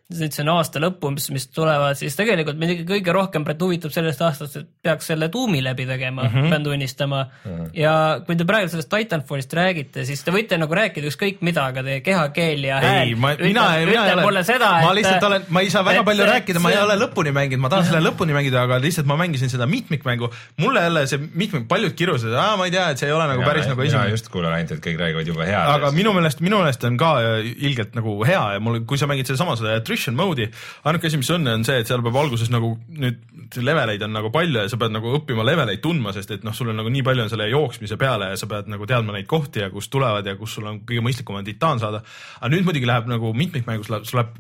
nüüd see on aasta lõppu, mis, mis tulevad, siis tegelikult mind ikka kõige rohkem praegu huvitab sellest aastast, et peaks selle tuumi läbi tegema mm, Mhm. -hmm. pean tunnistama mm. -hmm. ja kui te praegu sellest Titanfallist räägite, siis te võite nagu rääkida ükskõik mida, aga teie kehakeel ja hääl ei, ma, mina, mina ei ole, mulle seda, ma lihtsalt olen, ma ei saa väga et- palju et rääkida, ma ei ole lõpuni mänginud, ma tahan selle lõpuni mängida, aga lihtsalt ma mängisin seda mitmikmängu. mulle jälle see mitmik, paljud kirusid, ma ei tea, et see ei ole nagu päris nagu mina esimene. just kuulan ainult, et kõik räägivad jube head. aga minu meelest, minu meelest on ka ilgelt nagu hea ja mul, kui sa mängid sedasama seda attrition mode'i, ainuke asi, mis on, on see, et seal peab alguses nagu nüüd leveleid on nagu palju ja sa pead nagu õppima leveleid tundma, sest et noh, sul on nagu nii palju on selle jooksmise peale ja sa pead nagu teadma neid kohti ja kust tulevad ja kus sul on kõige mõistlikum on titaan saada. aga nüüd muidugi läheb nagu mitmikmängus läheb, sul läheb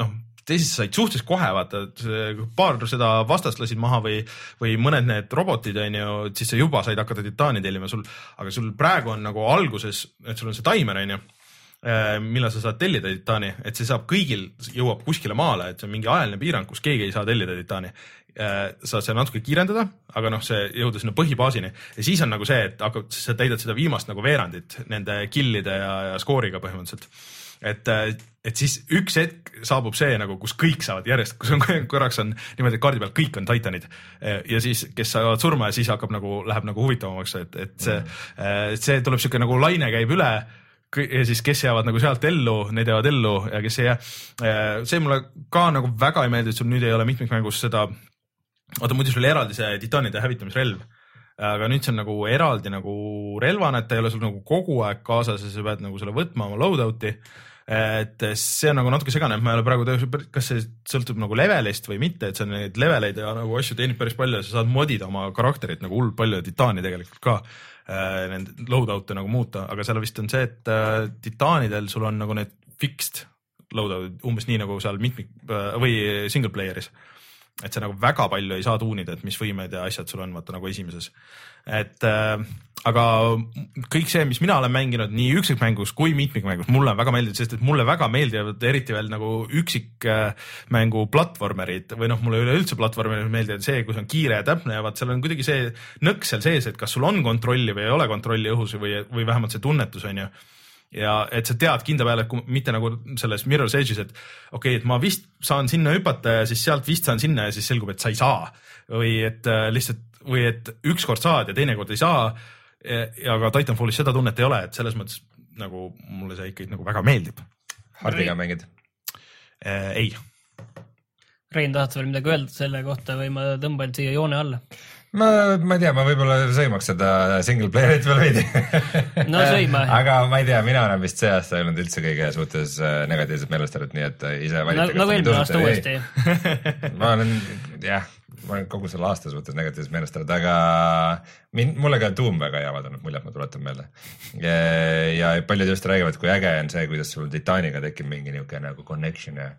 noh, teises said suhteliselt kohe vaata, et paar seda vastast lasid maha või, või mõned need robotid on ju, siis sa juba said hakata titaani tellima sul, aga sul praegu on nagu alguses, et sul on see taimer on ju millal sa saad tellida titaani, et see saab kõigil, jõuab kuskile maale, et see on mingi ajaline piirang, kus keegi ei saa tellida titaani. saad seal natuke kiirendada, aga noh, see jõuda sinna põhibaasini ja siis on nagu see, et hakkad, sa täidad seda viimast nagu veerandit nende kill'ide ja, ja skooriga põhimõtteliselt et, et siis üks hetk saabub see nagu, kus kõik saavad järjest, kus on korraks on niimoodi, kaardi peal kõik on titanid ja siis, kes saavad surma ja siis hakkab nagu, läheb nagu huvitavamaks, et, et see mm., see tuleb sihuke nagu laine käib üle ja siis, kes jäävad nagu sealt ellu, need jäävad ellu ja kes ei jää. see mulle ka nagu väga ei meeldi, et sul nüüd ei ole mitmikmängus seda, oota muidu sul oli eraldi see titaanide hävitamisrelv aga nüüd see on nagu eraldi nagu relvana, et ta ei ole sul nagu kogu aeg kaasas ja sa pead nagu selle võtma oma loadout'i. et see on nagu natuke segane, et ma ei ole praegu täpselt, kas see sõltub nagu levelist või mitte, et on neid leveleid ja nagu asju teenib päris palju ja sa saad modida oma karakterit nagu hullult palju ja titaani tegelikult ka äh, nende loadout'e nagu muuta, aga seal vist on see, et äh, titaanidel sul on nagu need fixed loadout'id umbes nii nagu seal mitmik äh, või single player'is et sa nagu väga palju ei saa tuunida, et mis võimed ja asjad sul on, vaata nagu esimeses. et äh, aga kõik see, mis mina olen mänginud nii üksikmängus kui mitmikmängus, mulle on väga meeldinud, sest et mulle väga meeldivad eriti veel nagu üksikmängu platvormerid või noh, mulle üleüldse platvormerid meeldivad see, kus on kiire ja täpne ja vaat seal on kuidagi see nõks seal sees, et kas sul on kontrolli või ei ole kontrolli õhus või, või vähemalt see tunnetus on ju ja et sa tead kindla peale, et kui mitte nagu selles Mirror's Edge'is, et okei okay,, et ma vist saan sinna hüpata ja siis sealt vist saan sinna ja siis selgub, et sa ei saa või et äh, lihtsalt või et ükskord saad ja teinekord ei saa. ja aga Titanfallis seda tunnet ei ole, et selles mõttes nagu mulle see ikkagi nagu väga meeldib Hardiga mängid? äh,. ei, Rein, tahad sa veel midagi öelda selle kohta või ma tõmban siia joone alla? ma, ma ei tea, ma võib-olla sõimaks seda single player'it veel veidi. (laughs) No sõima. aga ma ei tea, mina olen vist see aasta olnud üldse kõige suhtes äh, negatiivselt meelestatud, nii et äh, ise valite. nagu eelmine aasta uuesti. (laughs) ma olen jah, ma olen kogu selle aasta suhtes negatiivselt meelestatud, aga mind, mulle ka Doom väga ei avaldanud muljet, ma tuletan meelde. ja paljud just räägivad, kui äge on see, kuidas sul Titaniga tekib mingi niisugune nagu connection ja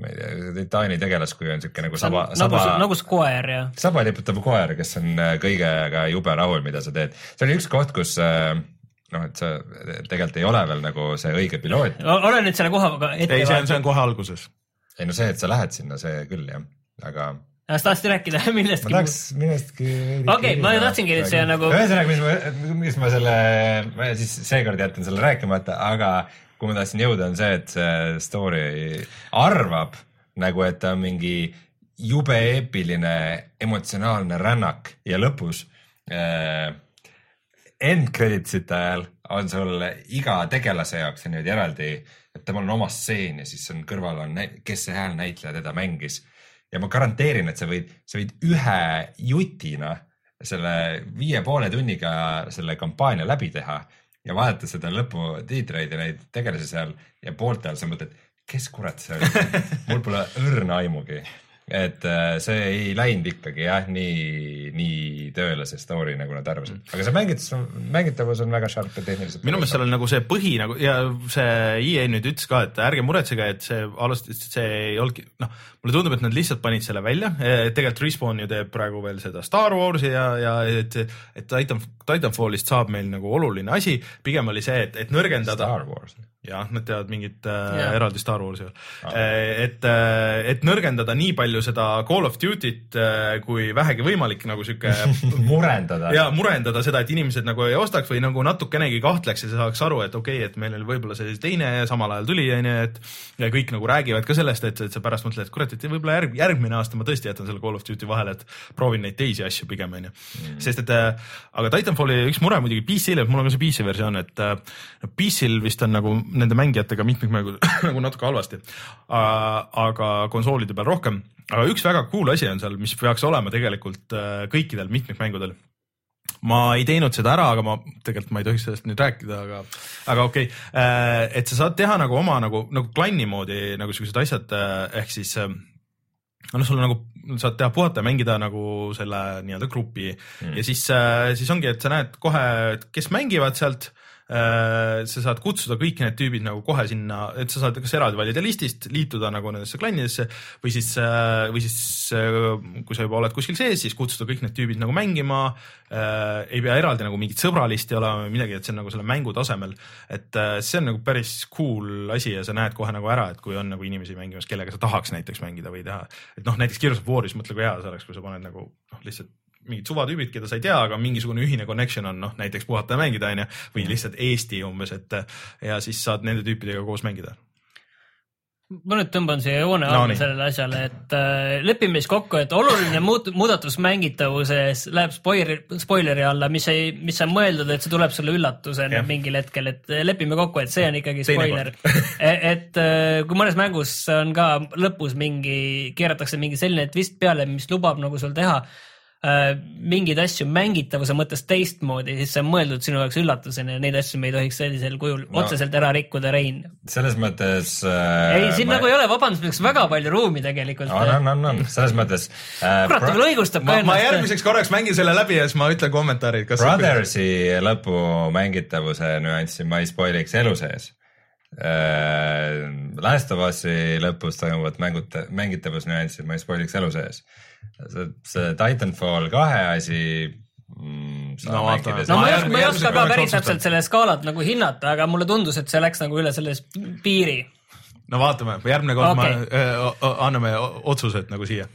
ma ei tea, Titani tegelas, kui on niisugune nagu saba, nagu saba, nagu skoer ja. saba liputav koer, kes on äh, kõigega jube rahul, mida sa teed. see oli üks koht, kus äh, noh, et sa tegelikult ei ole veel nagu see õige piloot. ole nüüd selle kohaga ette ei, see on, see on kohe alguses. ei no see, et sa lähed sinna, see küll jah, aga sa tahtsid rääkida (laughs) millestki ma tahaks millestki. Okei, ma tahtsingi, et see nagu- ühesõnaga, mis ma, mis ma selle, ma siis seekord jätan selle rääkimata, aga kuhu ma tahtsin jõuda, on see, et see story arvab nagu, et ta on mingi jube eepiline emotsionaalne rännak ja lõpus äh, end credits'ite ajal on sul iga tegelase jaoks on niimoodi eraldi, et temal on oma stseen ja siis on kõrval on, kes see häälnäitleja teda mängis. ja ma garanteerin, et sa võid, sa võid ühe jutina selle viie poole tunniga selle kampaania läbi teha ja vaadata seda lõputiitreid ja neid tegelasi seal ja poolte all sa mõtled, kes kurat see oli? Mul pole õrna aimugi et äh, see ei läinud ikkagi jah, nii, nii tööle see story, nagu nad arvasid, aga see mängitavus, mängitavus on väga sharp ja tehniliselt. minu meelest seal on nagu see põhi nagu ja see EA nüüd ütles ka, et ärge muretsege, et see alustas, see ei olnudki, noh, mulle tundub, et nad lihtsalt panid selle välja, tegelikult Respawn ju teeb praegu veel seda Star Warsi ja, ja et, et Titan, Titanfallist saab meil nagu oluline asi, pigem oli see, et, et nõrgendada. Star Wars jah, nad teevad mingit äh, eraldi Star Warsi ah.. et, äh, et nõrgendada nii palju seda Call of Duty't äh, kui vähegi võimalik nagu sihuke (laughs) murendada. ja murendada seda, et inimesed nagu ei ostaks või nagu natukenegi kahtleks ja saaks aru, et okei okay,, et meil oli võib-olla see teine ja samal ajal tuli, onju, et ja kõik nagu räägivad ka sellest, et, et sa pärast mõtled, et kurat, et võib-olla järg, järgmine aasta ma tõesti jätan selle Call of Duty vahele, et proovin neid teisi asju pigem, onju. Mm. sest et aga Titanfalli üks mure muidugi PC-l, et mul on ka see PC versioon, et PC-l vist on nagu nende mängijatega mitmikmängud (laughs) nagu natuke halvasti. aga konsoolide peal rohkem, aga üks väga cool asi on seal, mis peaks olema tegelikult äh, kõikidel mitmikmängudel ma ei teinud seda ära, aga ma tegelikult ma ei tohiks sellest nüüd rääkida, aga, aga okei okay., äh, et sa saad teha nagu oma nagu, nagu klanni moodi nagu siuksed asjad äh, ehk siis noh, sul nagu saad teha puhata ja mängida nagu selle nii-öelda grupi mm. ja siis, siis ongi, et sa näed kohe, kes mängivad sealt sa saad kutsuda kõik need tüübid nagu kohe sinna, et sa saad kas eraldi valida listist, liituda nagu nendesse klannidesse või siis, äh, või siis äh, kui sa juba oled kuskil sees, siis kutsuda kõik need tüübid nagu mängima. ei pea eraldi nagu mingit sõbralisti olema või midagi, et see on nagu selle mängu tasemel. et see on nagu päris cool asi ja sa näed kohe nagu ära, et kui on nagu inimesi mängimas, kellega sa tahaks näiteks mängida või teha. et noh, näiteks Gears of War'is mõtle, kui hea see oleks, kui sa paned nagu noh, lihtsalt mingid suvatüübid, keda sa ei tea, aga mingisugune ühine connection on, noh näiteks puhata ja mängida, onju, või lihtsalt Eesti umbes, et ja siis saad nende tüüpidega koos mängida ma nüüd tõmban siia joone alla no, sellele asjale, et äh, lepime siis kokku, et oluline muut, muudatus mängitavuses läheb spoileri, spoileri alla, mis ei, mis on mõeldud, et see tuleb sulle üllatusena yeah. mingil hetkel, et lepime kokku, et see on ikkagi spoiler. (laughs) et äh, kui mõnes mängus on ka lõpus mingi, keeratakse mingi selline twist peale, mis lubab nagu sul teha mingeid asju mängitavuse mõttes teistmoodi, siis see on mõeldud sinu jaoks üllatusena ja neid asju me ei tohiks sellisel kujul no, otseselt ära rikkuda, Rein. selles mõttes äh,. ei, siin ma... nagu ei ole vabanduseks väga palju ruumi tegelikult. on, on, on, on, selles mõttes äh,. kurat, ta veel õigustab ka ennast. ma järgmiseks korraks mängin selle läbi ja siis ma ütlen kommentaarid. Brothersi lõpu mängitavuse nüanssi ma ei spoil'iks elu sees äh,. Last of Us'i lõpus toimuvat mängut-, mängitavusnüanssi ma ei spoil'iks elu sees see, see Titanfall kahe asi mm,. no, vaata, no ma ei oska, ma ei oska ka päris täpselt selle skaalat nagu hinnata, aga mulle tundus, et see läks nagu üle selle piiri. no vaatame, järgmine kord okay. me äh, anname otsused nagu siia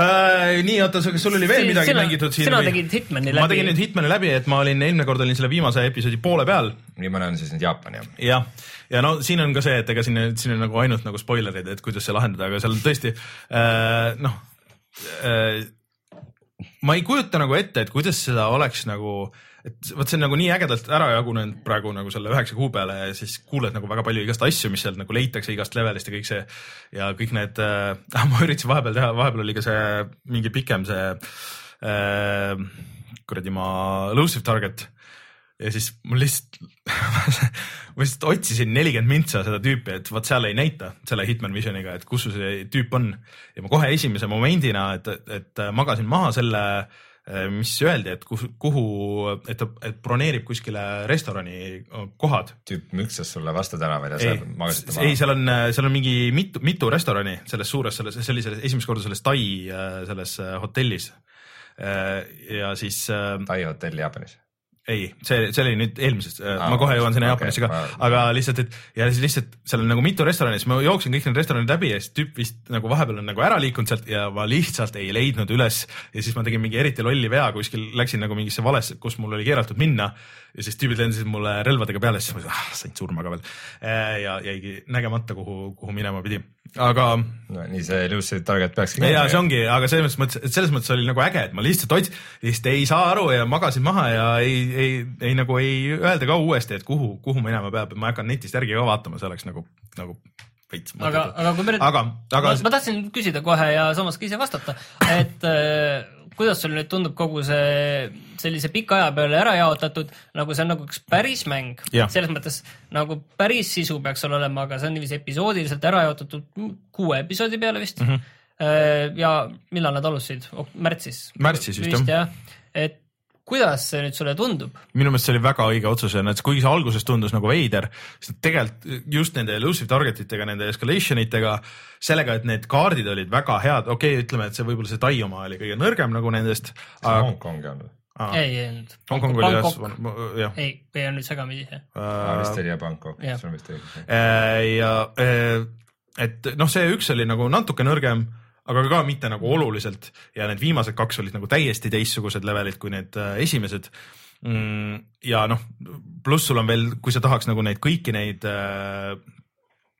äh,. nii, oota, kas sul oli veel si midagi sina, mängitud siin? sina tegid Hitmani läbi. ma tegin nüüd Hitmani läbi, et ma olin, eelmine kord olin selle viimase episoodi poole peal. viimane on siis nüüd Jaapan jah? jah, ja no siin on ka see, et ega siin, siin on nagu ainult nagu spoilerid, et kuidas see lahendada, aga seal tõesti äh, noh Äh, ma ei kujuta nagu ette, et kuidas seda oleks nagu, et vot see on nagu nii ägedalt ära jagunenud praegu nagu selle üheksa kuu peale ja siis kuuled nagu väga palju igast asju, mis sealt nagu leitakse igast levelist ja kõik see ja kõik need äh,, (laughs) ma üritasin vahepeal teha, vahepeal oli ka see mingi pikem see äh, kuradi ma, elusive target ja siis mul lihtsalt (laughs) ma lihtsalt otsisin nelikümmend mintsa seda tüüpi, et vot seal ei näita selle Hitman Visioniga, et kus see tüüp on. ja ma kohe esimese momendina, et, et magasin maha selle, mis öeldi, et kuhu, kuhu, et ta, et broneerib kuskile restorani kohad. tüüp müksas sulle vastu tänavaid ja sa magasid maha? ei, seal on, seal on mingi mitu, mitu restorani selles suures, selles, see oli selles esimest korda selles Tai selles hotellis. ja siis. Tai hotell Jaapanis ei, see, see oli nüüd eelmisest ah,, ma kohe jõuan sinna okay, Jaapanisse ka, aga lihtsalt, et ja siis lihtsalt seal on nagu mitu restorani, siis ma jooksin kõik need restoranid läbi ja siis tüüp vist nagu vahepeal on nagu ära liikunud sealt ja ma lihtsalt ei leidnud üles. ja siis ma tegin mingi eriti lolli vea, kuskil läksin nagu mingisse valesse, kus mul oli keeratud minna ja siis tüübid lendasid mulle relvadega peale, siis ma ah, sain surma ka veel. ja jäigi nägemata, kuhu, kuhu minema pidi aga no nii see elusive target peakski ja see ongi, aga selles mõttes, et selles mõttes oli nagu äge, et ma lihtsalt ots-, lihtsalt ei saa aru ja magasin maha ja ei, ei, ei nagu ei öelda ka uuesti, et kuhu, kuhu minema peab, et ma hakkan netist järgi ka vaatama, see oleks nagu, nagu veits aga, aga kui me nüüd, aga, aga ma, ma tahtsin küsida kohe ja samas ka ise vastata, et äh, kuidas sulle nüüd tundub kogu see sellise pika aja peale ära jaotatud, nagu see on nagu üks päris mäng, selles mõttes nagu päris sisu peaks seal olema, aga see on niiviisi episoodiliselt ära jaotatud kuue episoodi peale vist mm. -hmm. ja millal nad alustasid, märtsis? Märtsis vist, jah. jah. et kuidas see nüüd sulle tundub? minu meelest see oli väga õige otsus ja näed, kuigi see alguses tundus nagu veider, siis tegelikult just nende elusive target itega, nende escalation itega, sellega, et need kaardid olid väga head, okei okay,, ütleme, et see võib-olla see Tai oma oli kõige nõrgem nagu nendest. Hongkongi on või? ei, ei olnud. Hongkong oli jah, ei, ei on nüüd segamini see. vist oli jah Bangkok, Jah. see on vist õige. Äh, ja äh, et noh, see üks oli nagu natuke nõrgem, aga ka mitte nagu oluliselt ja need viimased kaks olid nagu täiesti teistsugused levelid kui need äh, esimesed. ja noh, pluss sul on veel, kui sa tahaks nagu neid kõiki neid äh,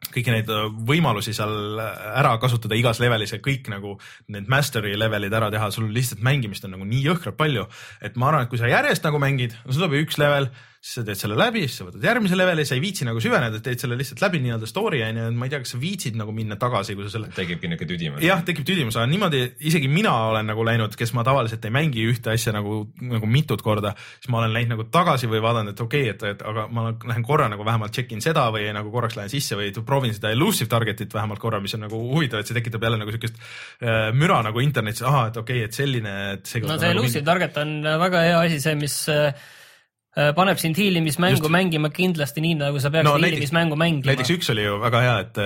kõiki neid äh, võimalusi seal ära kasutada igas levelis ja kõik nagu need mastery levelid ära teha, sul lihtsalt mängimist on nagu nii jõhkralt palju, et ma arvan, et kui sa järjest nagu mängid, no sul tuleb üks level, siis sa teed selle läbi, siis sa võtad järgmise leveli, sa ei viitsi nagu süveneda, teed selle lihtsalt läbi nii-öelda story on ju, ma ei tea, kas sa viitsid nagu minna tagasi, kui sa selle tekibki niuke tüdimus. jah, tekib tüdimus, aga niimoodi isegi mina olen nagu läinud, kes ma tavaliselt ei mängi ühte asja nagu, nagu mitut korda, siis ma olen läinud nagu tagasi või vaadanud, et okei okay,, et, et aga ma lähen korra nagu vähemalt check in seda või nagu korraks lähen sisse või proovin seda elusive target'it vähemalt korra, mis on nagu huvitav, et see tekitab jälle nagu siukest äh, müra nagu internetis, ahah, et okei okay,, et selline, et see no see elusive target on väga hea asi, see, mis äh, paneb sind hiilimismängu Just. Mängima kindlasti nii, nagu sa peaksid No hiilimismängu mängima. näiteks üks oli ju väga hea, et,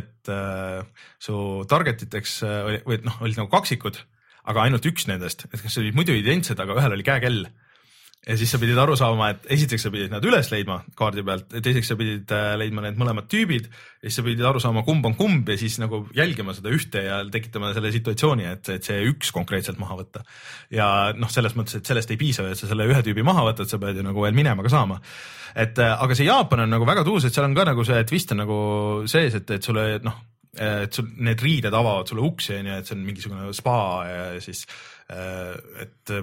et äh, su target iteks äh, või noh, olid nagu kaksikud, aga ainult üks nendest, et kas olid muidu identsed, aga ühel oli käekell. Ja siis sa pidid aru saama, et esiteks sa pidid nad üles leidma kaardi pealt, teiseks sa pidid äh, leidma need mõlemad tüübid ja siis sa pidid aru saama, kumb on kumb ja siis nagu jälgima seda ühte ja tekitama selle situatsiooni, et, et see üks konkreetselt maha võtta. ja noh, selles mõttes, et sellest ei piisa, et sa selle ühe tüübi maha võtad, sa pead ju nagu veel minema ka saama. et äh, aga see Jaapan on nagu väga tuus, et seal on ka nagu see twist on nagu sees, et, et sulle noh, et sul need riided avavad sulle uksi onju, et see on mingisugune spa ja siis äh, et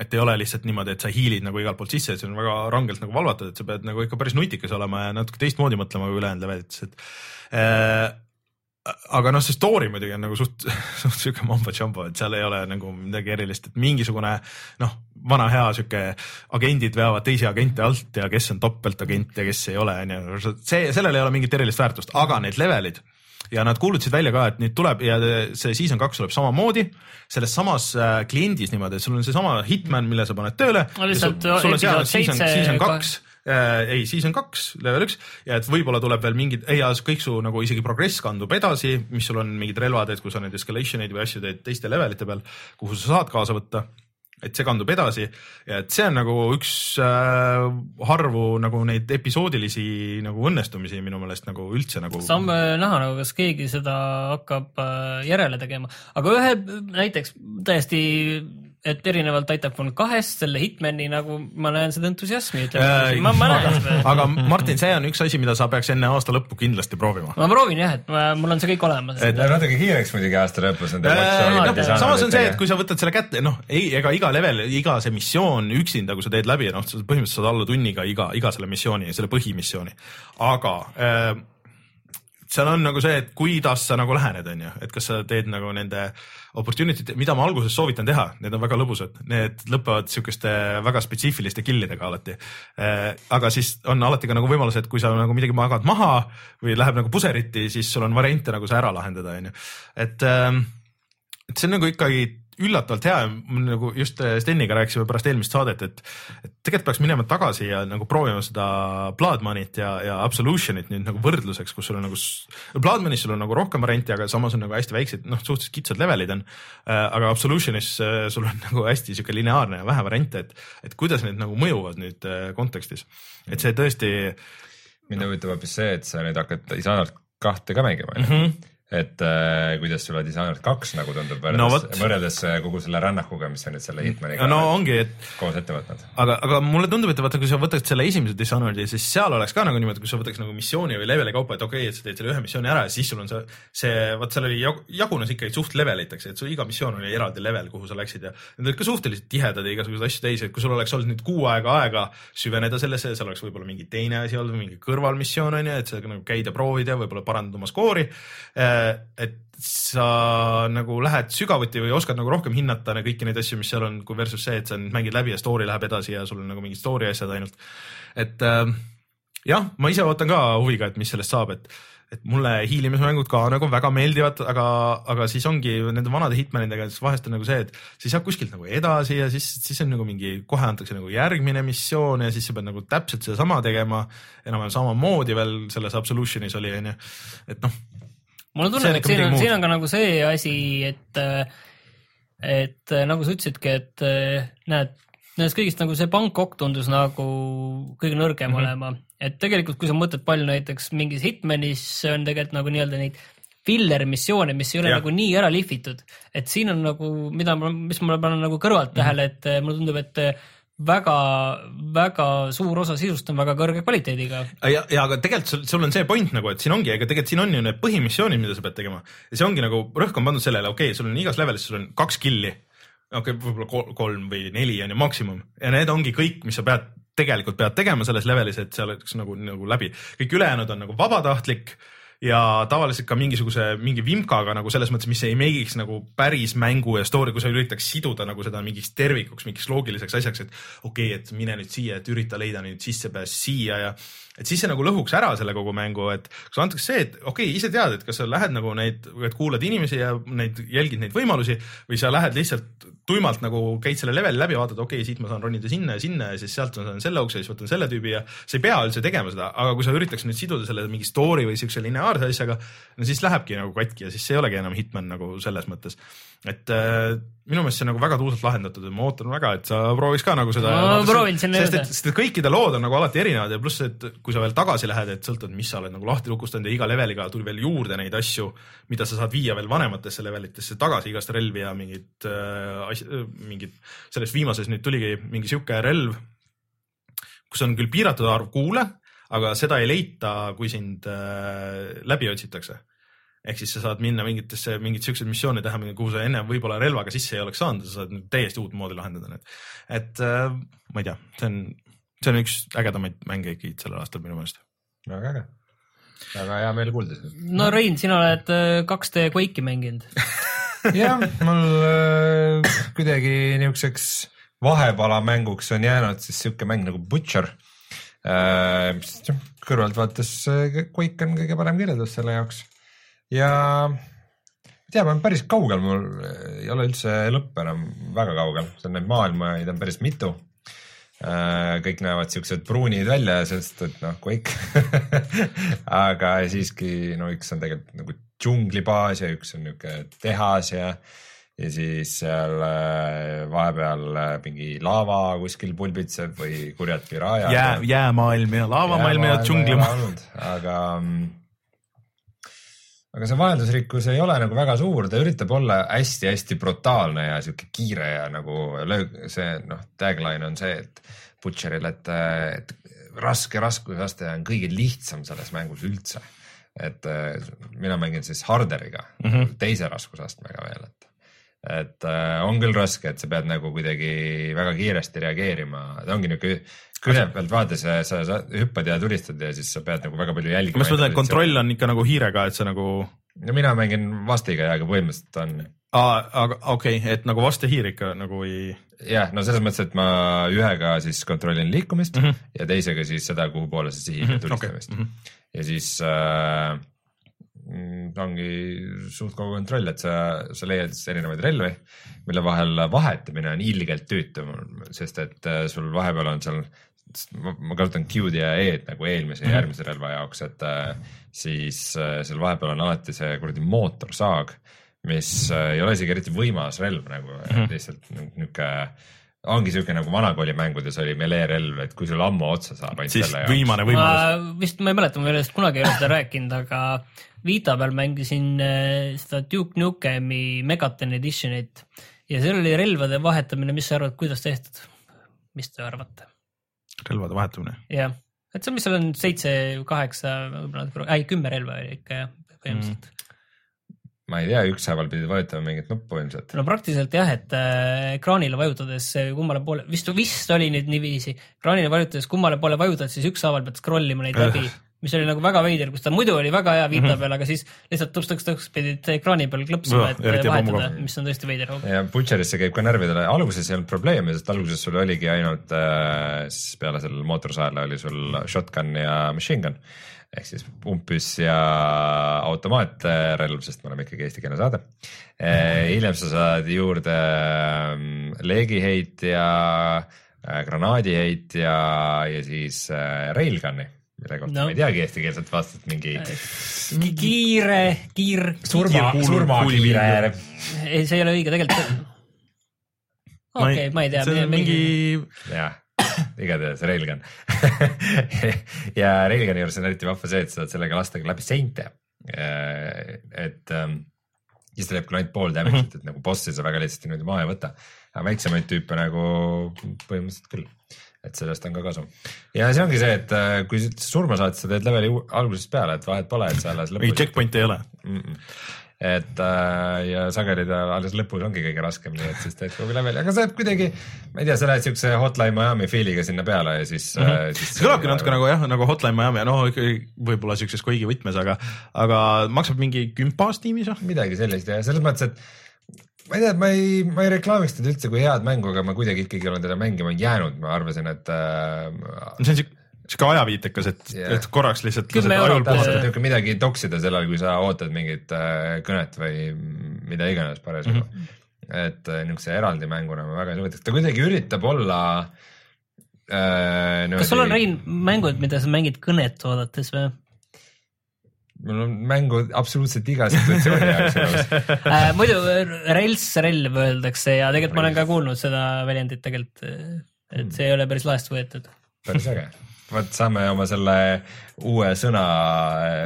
et ei ole lihtsalt niimoodi, et sa hiilid nagu igalt poolt sisse, et see on väga rangelt nagu valvatud, et sa pead nagu ikka päris nutikas olema ja natuke teistmoodi mõtlema kui ülejäänud levelites, et äh, aga noh, see story muidugi on nagu suht, (laughs) suht siuke mambo-jumbo, et seal ei ole nagu midagi erilist, et mingisugune noh, vana hea sihuke agendid veavad teisi agente alt ja kes on topeltagent ja kes ei ole, onju, see, sellel ei ole mingit erilist väärtust, aga need levelid ja nad kuulutasid välja ka, et nüüd tuleb ja see season kaks tuleb samamoodi. Selles samas äh, kliendis niimoodi, et sul on seesama Hitman, mille sa paned tööle. No lihtsalt sul on seal season, season kaks äh, ei, season kaks, level üks. Ja et võib-olla tuleb veel mingid, ei ja kõik su nagu isegi progress kandub edasi, mis sul on mingid relvad, et kui sa neid escalation eid või asju teed teiste levelite peal, kuhu sa saad kaasa võtta et see kandub edasi ja et see on nagu üks äh, harvu nagu neid episoodilisi nagu õnnestumisi minu meelest nagu üldse nagu. saame näha nagu, kas keegi seda hakkab äh, järele tegema, aga ühe näiteks täiesti, et erinevalt Titanfall kahest, selle Hitmani nagu ma näen seda entusiasmi, ütleme, ma, ma näen seda. Aga Martin, see on üks asi, mida sa peaks enne aasta lõppu kindlasti proovima. ma proovin jah, et ma, mul on see kõik olemas. Et- Läheb natuke kiireks muidugi aasta lõpus nende Äh, noh, samas on see, et kui sa võtad selle kätte, noh, ei, ega iga level, iga see missioon üksinda, kui sa teed läbi, noh, sa põhimõtteliselt saad alla tunniga iga, iga selle missiooni, selle põhimissiooni. aga äh, seal on nagu see, et kuidas sa nagu lähened, on ju, et kas sa teed nagu nende opportunity, mida ma alguses soovitan teha, need on väga lõbusad, need lõpevad sihukeste väga spetsiifiliste killidega alati. aga siis on alati ka nagu võimalus, et kui sa nagu midagi magad maha või läheb nagu puseriti, siis sul on variante nagu see ära lahendada, on ju, et ähm, et see on nagu ikkagi üllatavalt hea, nagu just Steniga rääkisime pärast eelmist saadet, et, et tegelikult peaks minema tagasi ja nagu proovima seda Blood Money't ja, ja Absolutionit nüüd nagu võrdluseks, kus sul on nagu, Blood Money's sul on nagu rohkem variante, aga samas on nagu hästi väiksed, noh, suhteliselt kitsad levelid on. aga Absolutionis äh, sul on (laughs) nagu hästi sihuke lineaarne ja vähe variante, et, et kuidas need nagu mõjuvad nüüd äh, kontekstis. et see tõesti mind huvitab hoopis see, et sa nüüd hakkad Dishonored kahte ka mängima onju. Et äh, kuidas sulle Dishonored kaks nagu tundub võrreldes No võrreldes äh, kogu selle rännakuga, mis sa nüüd selle Hitmaniga no ongi, et koos ette võtnud. aga, aga mulle tundub, et vaata, kui sa võtad selle esimese Dishonored'i, siis seal oleks ka nagu niimoodi, kui sa võtaks nagu missiooni või leveli kaupa, et okei okay,, et sa teed selle ühe missiooni ära ja siis sul on see, see, vot seal oli, jagunes ikkagi suht leveliteks, et su iga missioon oli eraldi level, kuhu sa läksid ja need olid ka suhteliselt tihedad ja igasuguseid asju täis, et kui sul oleks olnud nüüd kuu aega aega süveneda sellesse, seal oleks võib-olla mingi teine asi olnud, mingi kõrvalmissioon on ju, et sa nagu käid ja proovid ja võib-olla parandad oma skoori. Et sa nagu lähed sügavuti või oskad nagu rohkem hinnata ne- kõiki neid asju, mis seal on, kui versus see, et sa nüüd mängid läbi ja story läheb edasi ja sul on nagu mingid story asjad ainult. et äh, jah, ma ise ootan ka huviga, et mis sellest saab, et et mulle hiilimismängud ka nagu väga meeldivad, aga, aga siis ongi nende vanade hitmanidega, siis vahest on nagu see, et sa ei saa kuskilt nagu edasi ja siis, siis on nagu mingi, kohe antakse nagu järgmine missioon ja siis sa pead nagu täpselt sedasama tegema, enam-vähem samamoodi veel selles Absolutionis oli, onju, et noh, See on tundub, et siin on, siin on ka nagu see asi, et, et äh, nagu sa ütlesidki, et äh, näed, nendest kõigist nagu see Bangkok tundus nagu kõige nõrgem mm Mhm. -hmm. olema, et tegelikult, kui sa mõtled palju näiteks mingis Hitmanis on tegelikult nagu nii-öelda neid filler missioone, mis ei ole ja. nagu nii ära lihvitud, et siin on nagu, mida ma, mis ma panen nagu kõrvalt Mhm. tähele, et äh, mulle tundub, et väga-väga suur osa sisust on väga kõrge kvaliteediga. ja, ja aga tegelikult sul, sul on see point nagu, et siin ongi, ega tegelikult siin on ju need põhimissioonid, mida sa pead tegema ja see ongi nagu rõhk on pandud sellele, okei okay,, sul on igas levelis, sul on kaks killi. okei okay,, võib-olla kol- kolm või neli on ju maksimum ja need ongi kõik, mis sa pead, tegelikult pead tegema selles levelis, et see oleks nagu, nagu läbi. kõik ülejäänud on nagu vabatahtlik ja tavaliselt ka mingisuguse, mingi vimkaga nagu selles mõttes, mis ei make'iks nagu päris mängu ja story, kui sa üritaks siduda nagu seda mingiks tervikuks, mingiks loogiliseks asjaks, et okei okay,, et mine nüüd siia, et ürita leida nüüd sissepääs siia ja et siis see nagu lõhuks ära selle kogu mängu, et sulle antakse see, et okei okay,, ise tead, et kas sa lähed nagu neid, et kuulad inimesi ja neid jälgid neid võimalusi või sa lähed lihtsalt tuimalt nagu käid selle leveli läbi, vaatad, okei okay,, siit ma saan ronida sinna ja sinna ja siis sealt ma saan selle ukse ja siis võtan selle tüübi ja sa ei pea üldse tegema seda, aga kui sa üritaks nüüd siduda selle mingi story või siukse lineaarse asjaga, no siis lähebki nagu katki ja siis ei olegi enam Hitman nagu selles mõttes. et äh, minu meelest see on nagu väga tuusalt lahendatud ja ma ootan väga, et sa prooviks ka nagu seda. Ma proovin sinna jõuda. sest et kõikide lood on nagu alati erinevad ja pluss, et kui sa veel tagasi lähed, et sõltub, mis sa oled nagu lahti lukustanud ja iga leveliga tuli veel juurde neid asju, mida sa saad viia veel vanematesse levelitesse tagasi, igast relvi ja mingid äh, mingid, selles viimases nüüd tuligi mingi sihuke relv, kus on küll piiratud arv kuule, aga seda ei leita, kui sind äh, läbi otsitakse ehk siis sa saad minna mingitesse, mingeid siukseid missioone teha, kuhu sa enne võib-olla relvaga sisse ei oleks saanud, sa saad nüüd täiesti uut moodi lahendada need. et äh, ma ei tea, see on, see on üks ägedamaid mänge ikkagi sellel aastal minu meelest. väga äge, väga hea meel kuulda seda. no Rein, sina oled äh, 2D Quake'i mänginud. (laughs) jah, (laughs) mul äh, kuidagi niisuguseks vahepalamänguks on jäänud siis sihuke mäng nagu Butcher äh,. mis kõrvalt vaadates äh, Quake on kõige parem kirjeldus selle jaoks. Ja tea, ma olen päris kaugel, mul ei ole üldse lõpp enam väga kaugel, seal neid maailmaid on päris mitu. Äh, kõik näevad siuksed pruunid välja, sest et noh, Quake. (laughs) Aga siiski no üks on tegelikult nagu džunglibaas ja üks on niisugune tehas ja ja siis seal äh, vahepeal äh, mingi laava kuskil pulbitseb või kurjad piraajad. jää, jäämaailm ja laavamaailm ja džunglimaa. aga, aga see vaheldusrikkus ei ole nagu väga suur, ta üritab olla hästi-hästi brutaalne ja sihuke kiire ja nagu löök, see noh, tagline on see, et Butcheril, et, et raske raskusaste on kõige lihtsam selles mängus üldse. Et äh, mina mängin siis harderiga mm, Mhm. -hmm. teise raskusastmega veel, et et äh, on küll raske, et sa pead nagu kuidagi väga kiiresti reageerima, ta ongi niuke külje pealt vaadates sa, sa, sa hüppad ja tulistad ja siis sa pead nagu väga palju jälgima. ma just mõtlen, et kontroll on ikka nagu hiirega, et sa nagu, no mina mängin vastiga ja, aga põhimõtteliselt on aga okei okay,, et nagu vastehiir ikka nagu ei, jah, no selles mõttes, et ma ühega siis kontrollin liikumist mm Mhm. -hmm. ja teisega siis seda, kuhu poole sa sihid ja tulistamist okei, okay.. Ja siis äh, mm, ongi suht kogu kontroll, et sa, sa leiad siis erinevaid relvi, mille vahel vahetamine on ilgelt tüütu, sest et äh, sul vahepeal on seal, ma, kasutan Q-d ja E-d nagu eelmise ja järgmise relva jaoks, et äh, siis äh, seal vahepeal on alati see kuradi mootorsaag, mis ei ole isegi eriti võimas relv nagu mm, -hmm. lihtsalt niuke ongi siuke nagu vanakooli mängudes oli melee relv, et kui sul ammu otsa saab ainult siis selle jaoks. viimane võimalus. ma vist, ma ei mäleta, ma ei ole sellest kunagi ei ole seda rääkinud, aga Vita peal mängisin äh, seda Duke Nukemi Megaton Editionit ja seal oli relvade vahetamine, mis sa arvad, kuidas tehtud? mis te arvate? relvade vahetamine. jah, et see, mis seal on seitse, kaheksa, võib-olla ei kümme relva oli ikka jah, põhimõtteliselt mm.. Ma ei tea, ükshaaval pidid vajutama mingit nuppu ilmselt. no praktiliselt jah, et äh, ekraanile vajutades äh, kummale poole, vist, vist oli nüüd niiviisi, ekraanile vajutades kummale poole vajutad, siis ükshaaval pead scroll ima neid läbi, mis oli nagu väga veider, kus ta muidu oli väga hea viita peal, aga siis lihtsalt tõks-tõks-tõks pidid ekraani peal klõpsima, et vahetada mis on tõesti veider. ja Butcherisse käib ka närvidele, alguses ei olnud probleemi, sest alguses sul oligi ainult äh,, siis peale sellel mootorsaele oli sul shotgun ja machine gun ehk siis umbpüss ja automaatrelv, sest me oleme ikkagi eestikeelne saade. hiljem sa saad juurde ähm, leegiheitja, granaadiheitja ja siis äh, railgun'i, mille kohta No. ma ei teagi eestikeelset vastust, mingi kiire, kiir, surma, surmakiire ei, see ei ole õige tegelikult. (coughs) okei, ma ei tea. see on mingi, jah, (laughs) igatahes railgun (laughs) ja railgun'i juures on eriti vahva see, et sa saad sellega lasta ka läbi seinte. et ähm, siis ta teeb küll ainult pool damage'it, et nagu bossi sa väga lihtsasti niimoodi maha ei võta, aga väiksemaid tüüpe nagu põhimõtteliselt küll et sellest on ka kasu ja see ongi see, et äh, kui sa surma saad, sa teed leveli algusest peale, et vahet pole, et sa alles lõpus. checkpoint'i ei ole. Et äh, ja sageli ta alles lõpus ongi kõige raskem, nii et siis teed kogu leveli, aga see kuidagi, ma ei tea, sa lähed siukse Hotline Miami feel'iga sinna peale ja siis mm, -hmm. siis. kõlabki natuke nagu jah, nagu Hotline Miami, no võib-olla siukses Quake'i võtmes, aga, aga maksab mingi kümpas tiimis või? midagi sellist ja selles mõttes, et ma ei tea, ma ei, ma ei reklaamiks teda üldse kui head mängu, aga ma kuidagi ikkagi olen teda mängima jäänud, ma arvasin, et äh, see on siuke, siuke ajaviitekas, et Jah. et korraks lihtsalt lased ajul puhata. midagi toksida sellal, kui sa ootad mingit äh, kõnet või mida iganes parasjagu mm. -hmm. et äh, niisuguse eraldi mänguna ma väga ei soovitaks, ta kuidagi üritab olla äh,. kas sul on, Rein, mängud, mida sa mängid kõnet oodates või? mul on mängu absoluutselt iga situatsiooni jaoks elus. (laughs) äh, muidu rels relv öeldakse ja tegelikult ma olen ka kuulnud seda väljendit tegelikult, et see ei ole päris laest võetud. päris äge. Vot saame oma selle uue sõna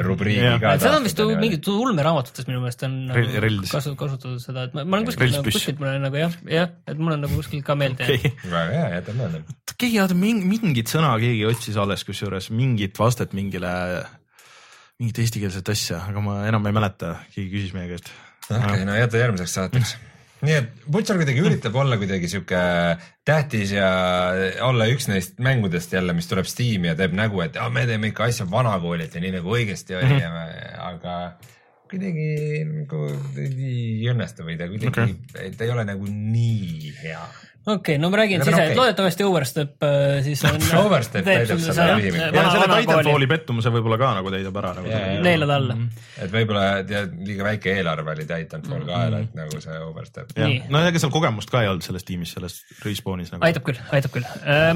rubriigi Jah. ka. seda on vist mingit ulmeraamatutes minu meelest on nagu kasu, kasutatud seda, et ma, ma olen kuskilt, Relspüss. kuskilt mul on nagu jah, jah, et mul on nagu kuskilt ka meelde jäänud. väga hea, jätab meelde. keegi oota mingit sõna keegi otsis alles, kusjuures mingit vastet mingile, mingit eestikeelset asja, aga ma enam ei mäleta, keegi küsis meie käest. okei okay,, no jäta järgmiseks saateks. Nii et Butcher kuidagi üritab olla kuidagi sihuke tähtis ja olla üks neist mängudest jälle, mis tuleb Steam'i ja teeb nägu, et me teeme ikka asja vanakoolilt ja nii nagu õigesti oli mm, -hmm. aga kuidagi nagu ei õnnestu või ta kuidagi okay., ta ei ole nagu nii hea. Okei okay,, no ma räägin siis no okay., et loodetavasti Overstep äh, siis on (laughs) Overstep täidab selle lühimi- ja selle Titanfalli pettumuse võib-olla ka nagu täidab ära nagu jaa. neelad alla. et võib-olla tead liiga väike eelarve oli Titanfall ka ära, et nagu see Overstep. no ega seal kogemust ka ei olnud selles tiimis, selles Respawnis nagu. aitab küll, aitab küll.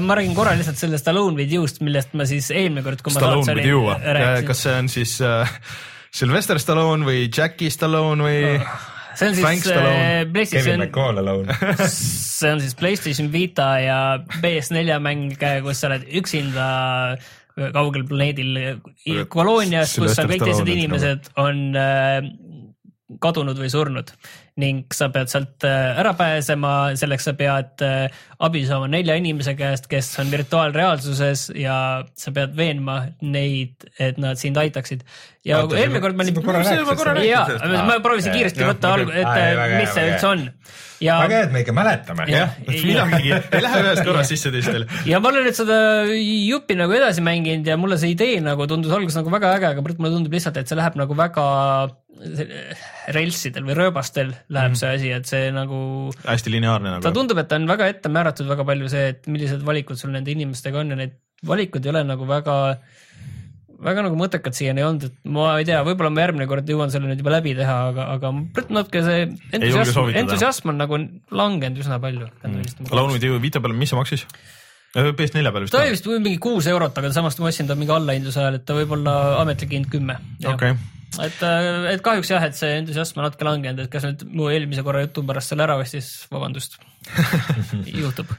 ma räägin korra lihtsalt sellest Alone with you'st, millest ma siis eelmine kord, kui ma saates with you, rääkisin. kas see on siis äh, Sylvester Stallone või Jackie Stallone või see on siis äh, Kevin PlayStation, McCall alone. see on siis PlayStation Vita ja PS4 mäng, kus sa oled üksinda kaugel planeedil. Koloonias, kus Sylvester kõik teised inimesed on äh, kadunud või surnud ning sa pead sealt äh, ära pääsema, selleks sa pead äh, abi saama nelja inimese käest, kes on virtuaalreaalsuses ja sa pead veenma neid, et nad sind aitaksid. ja eelmine kord ma olin sellest. ma proovisin kiiresti võtta ma alg-, küll- et ei, väga mis see üldse on. ja väga hea, et me ikka mäletame. jah, midagigi, (laughs) ei lähe ühest korrast sisse teistele. ja ma olen nüüd seda jupi nagu edasi mänginud ja mulle see idee nagu tundus alguses nagu väga äge, aga mulle tundub lihtsalt, et see läheb nagu väga relsidel või rööbastel läheb mm -hmm. see asi, et see nagu, hästi lineaarne ta nagu. tundub, et ta on väga ette määratud väga palju see, et millised valikud sul nende inimestega on ja need valikud ei ole nagu väga väga nagu mõttekad siiani olnud, et ma ei tea, võib-olla ma järgmine kord jõuan selle nüüd juba läbi teha, aga, aga natuke see entusiasm, entusiasm on nagu langenud üsna palju mm.. Alone with you, Vita peal, mis see maksis? PS4 peal vist ta oli vist mingi kuus eurot, aga samas ma ostsin ta mingi allahindluse ajal, et ta võib olla ametlik hind kümme. okei, et, et kahjuks jah, et see entusiasm on natuke langenud, et kes nüüd mu eelmise korra jutu pärast selle ära ostis, vabandust, (laughs) juhtub.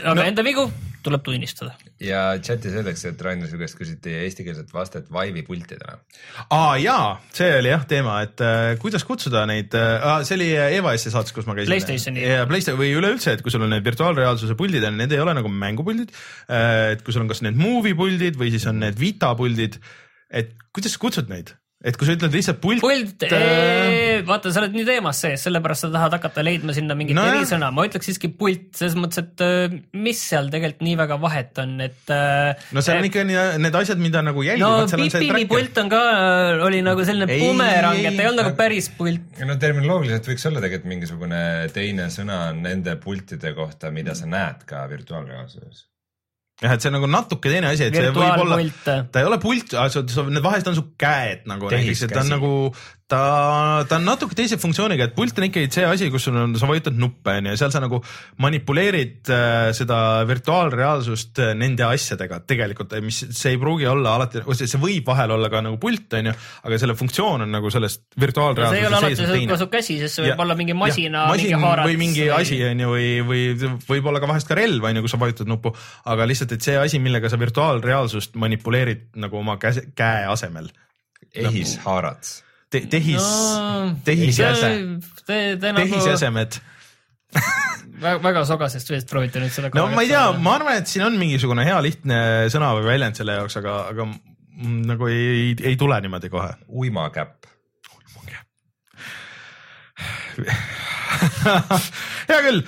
aga no. enda vigu tuleb tunnistada. ja chatis öeldakse, et Rainer, su käest küsiti eestikeelset vastet Vive'i pultidele. aa jaa, see oli jah teema, et äh, kuidas kutsuda neid äh,, see oli EVS-i saates, kus ma käisin. PlayStationi. ja Playstation või üleüldse, et kui sul on need virtuaalreaalsuse puldid on, need ei ole nagu mängupuldid. et kui sul on kas need movie puldid või siis on need Vita puldid, et kuidas sa kutsud neid, et kui sa ütled lihtsalt pult. pult, vaata, sa oled nii teemas sees, sellepärast sa tahad hakata leidma sinna mingit no, erisõna, ma ütleks siiski pult, selles mõttes, et äh, mis seal tegelikult nii väga vahet on, et. no seal on ikka need asjad, mida nagu no jälgivad, see Pipini pult on ka, oli nagu selline Ei, bumerang, et ei olnud nagu päris pult. no terminoloogiliselt võiks olla tegelikult mingisugune teine sõna nende pultide kohta, mida sa näed ka virtuaalreaalsuses. jah, et see on nagu natuke teine asi, et see võib olla, virtuaalpult, ta ei ole pult, need vahest on su käed nagu näiteks, et ta on nagu, ta, ta on natuke teise funktsiooniga, et pult on ikkagi see asi, kus sul on, sa vajutad nuppe onju ja seal sa nagu manipuleerid äh, seda virtuaalreaalsust äh, nende asjadega tegelikult, mis see ei pruugi olla alati, see võib vahel olla ka nagu pult onju, aga selle funktsioon on nagu sellest see ei ole virtuaalreaalsuse alati sees teine ka su käsi, sest see Ja- võib olla mingi masina, masin mingi haaratus või mingi asi onju või, või võib-olla ka vahest ka relv onju, kui sa vajutad nuppu, aga lihtsalt, et see asi, millega sa virtuaalreaalsust manipuleerid nagu oma käe, käe asemel ehishaarats. Te,. tehis No, tehisjäse, Te, te nagu tehisjäsemed. (laughs) väga, sogasest veest proovite nüüd seda. no ma ei tea, ma arvan, et siin on mingisugune hea lihtne sõna või väljend selle jaoks, aga, aga nagu ei, ei tule niimoodi kohe. uimakäpp. hea küll,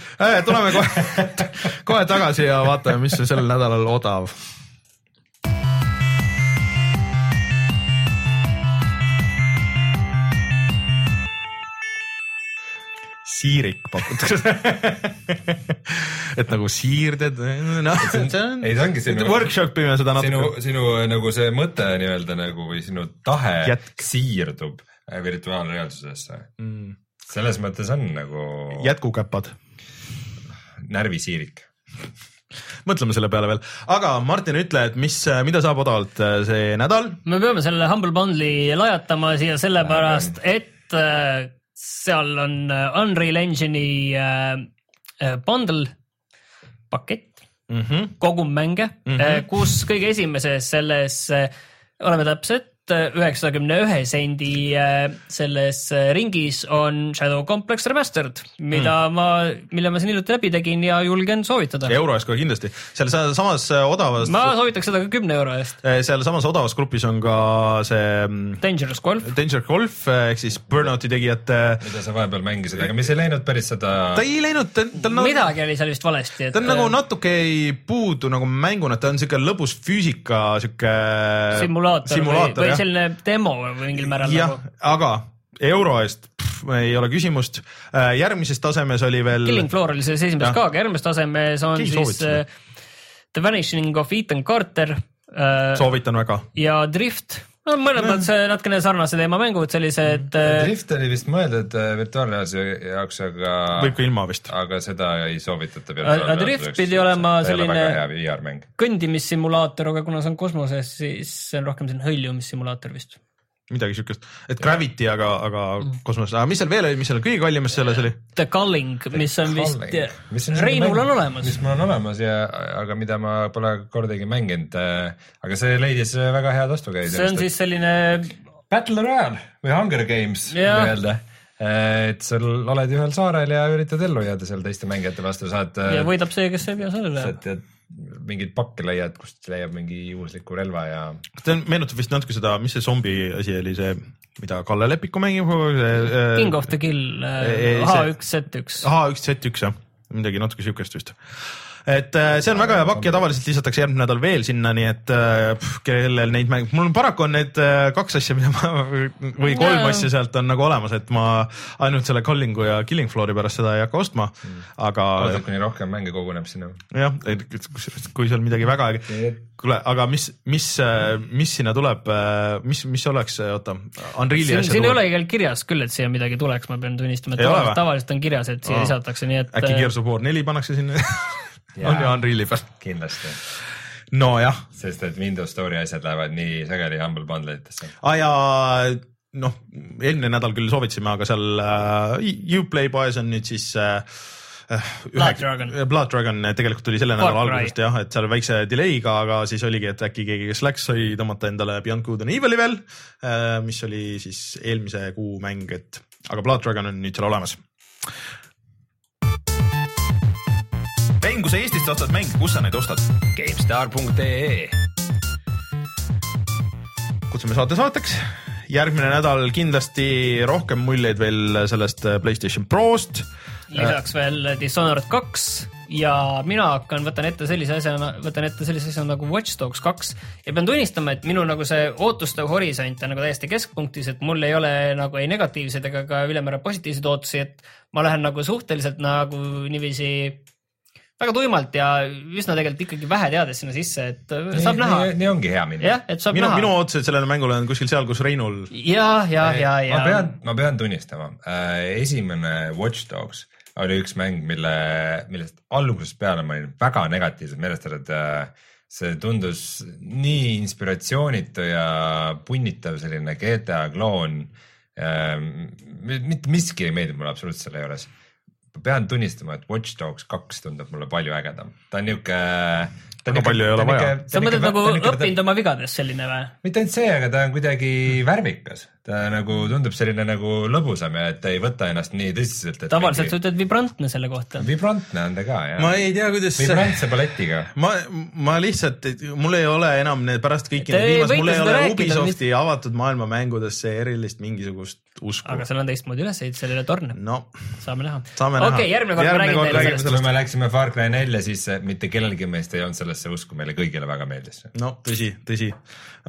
tuleme kohe, (laughs) kohe tagasi ja vaatame, mis on sel nädalal odav siirik pakutakse. (laughs) et nagu siirded, noh, see on ei, see ongi sinu, workshop ime seda sinu natuke., sinu nagu see mõte nii-öelda nagu või sinu tahe Jätk. siirdub äh, virtuaalreaalsusesse. Mm. selles mõttes on nagu jätkukäpad, närvisiirik. mõtleme selle peale veel, aga Martin, ütle, et mis, mida saab odavalt äh, see nädal? me peame selle Humble Bundle'i lajatama siia sellepärast, et äh, seal on äh, Unreal Engine'i äh, äh, bundle pakett, Mm -hmm. kogum mänge mm. -hmm. kus kõige esimeses selles, oleme täpsed, üheksakümne ühe sendi äh, selles äh, ringis on Shadow Complex Remastered, mida mm. ma, mille ma siin hiljuti läbi tegin ja julgen soovitada. euro eest kohe kindlasti, seal samas äh, odavas, ma soovitaks seda ka kümne euro eest. seal samas odavas grupis on ka see mm, Dangerous Golf, Danger Golf ehk siis Burnouti tegijate, mida sa vahepeal mängisid, aga mis ei läinud päris seda ta ei läinud, ta ta on nagu midagi oli seal vist valesti, et ta on nagu natuke ei puudu nagu mänguna, ta on siuke lõbus füüsika siuke simulaator, simulaator või, või jah, selline demo mingil määral jah nagu. aga euro eest pff, ei ole küsimust. järgmises tasemes oli veel Killing Floor oli selles esimeses ka, aga järgmises tasemes on Keegi siis soovitas äh, The Vanishing of Ethan Carter äh, soovitan väga. ja Drift. No mõlemad see natukene sarnase teema mängud, sellised äh, Drift oli vist mõeldud äh, virtuaalreaalsuse jaoks, aga võib ka ilma vist. aga seda ei soovitata Aga Drift pidi olema selline- kõndimissimulaator, aga kuna see on kosmoses, siis see on rohkem selline hõljumissimulaator vist. Midagi siukest, et Gravity, aga, aga kosmoses, aga mis seal veel oli, mis seal kõige kallimas selles oli? The Culling, mis on vist, Reinul on olemas mis. mul on olemas ja, aga mida ma pole kordagi mänginud. aga see leidis väga head vastukäidu. see on siis selline Battle Royale või Hunger Games nii-öelda. et sul oled ühel saarel ja üritad ellu jääda seal teiste mängijate vastu, saad, ja võidab see, kes pea sellele. saad mingeid pakke leiad, kust leiab mingi juhusliku relva ja ta meenutab vist natuke seda, mis see zombi asi oli, see, mida Kalle Lepiku mängib. äh, King of the Kill ei, H1Z1. H1Z1 jah, midagi natuke siukest vist. Et äh, see on väga hea pakk ja tavaliselt lisatakse järgmine nädal veel sinna, nii et äh, pff, kellel neid mäng, mul paraku on need äh, kaks asja, mida ma (laughs) või kolm Jaa. asja sealt on nagu olemas, et ma ainult selle Callingu ja Killing Floori pärast seda ei hakka ostma, aga ootad, kuni rohkem mänge koguneb sinna. jah, kui seal midagi väga, kuule, aga mis, mis, mis sinna tuleb, mis, mis oleks, oota, Unreali asja siin ei tuleb ole igal kirjas küll, et siia midagi tuleks, ma pean tunnistama, et tavaliselt, on kirjas, et siia lisatakse, nii et äkki Gears of War neli pannakse sinna (laughs) on ju Unreali peal, kindlasti, nojah sest et Windows Store'i asjad lähevad nii sageli Humble Bundle itesse. ah,. ja noh, eelmine nädal küll soovitasime, aga seal äh, Uplay poes on nüüd siis äh, Blood Dragon. Blood Dragon tegelikult tuli selle nädala algusest jah, et seal väikse delay'ga, aga siis oligi, et äkki keegi, kes läks, sai tõmmata endale Beyond Good and Evil'i veel, mis oli siis eelmise kuu mäng, et aga Blood Dragon on nüüd seal olemas. Mäng, kui sa Eestist ostad mänge, kus sa neid ostad? GameStar.ee kutsume saate saateks. järgmine nädal kindlasti rohkem muljeid veel sellest Playstation Prost. lisaks veel Dishonored kaks ja mina hakkan, võtan ette sellise asja, võtan ette sellise asja nagu Watch Dogs kaks ja pean tunnistama, et minu nagu see ootuste horisont on nagu täiesti keskpunktis, et mul ei ole nagu ei negatiivseid ega ka ülemäära positiivseid ootusi, et ma lähen nagu suhteliselt nagu niiviisi väga tuimalt ja üsna tegelikult ikkagi vähe teades sinna sisse, et saab näha. nii ongi hea minna. jah, et saab minu, näha. minu ootused sellele mängule on kuskil seal, kus Reinul. ja, ja, ja, ja. ma pean, ma pean tunnistama äh,, esimene Watch Dogs oli üks mäng, mille, millest algusest peale ma olin väga negatiivselt meelestatud äh, see tundus nii inspiratsioonitu ja punnitav selline GTA kloon mitte miski ei meeldinud mulle absoluutselt selle juures. Ma pean tunnistama, et Watch Dogs kaks tundub mulle palju ägedam, ta on niuke. Väga palju ei ole vaja. sa mõtled nagu õppinud oma vigadest selline või? mitte ainult see, aga ta on kuidagi värvikas, ta nagu tundub selline nagu lõbusam ja et ta ei võta ennast nii tõsiselt. tavaliselt sa ütled vibrantne selle kohta. vibrantne on ta ka jah. ma ei tea, kuidas. vibrantse balletiga. ma, ma lihtsalt, mul ei ole enam need pärast kõiki need viimased, mul ei ole Ubisofti mis... avatud maailma mängudesse erilist mingisugust usku. aga seal on teistmoodi üles ehitatud, seal ei ole torne. no saame näha. okei, järgmine kord ma räägin teile sellest. kui me läksime Far Cry nelja, siis mitte kellelgi meist ei olnud sellesse usku, meile kõigile väga meeldis. no tõsi, tõsi,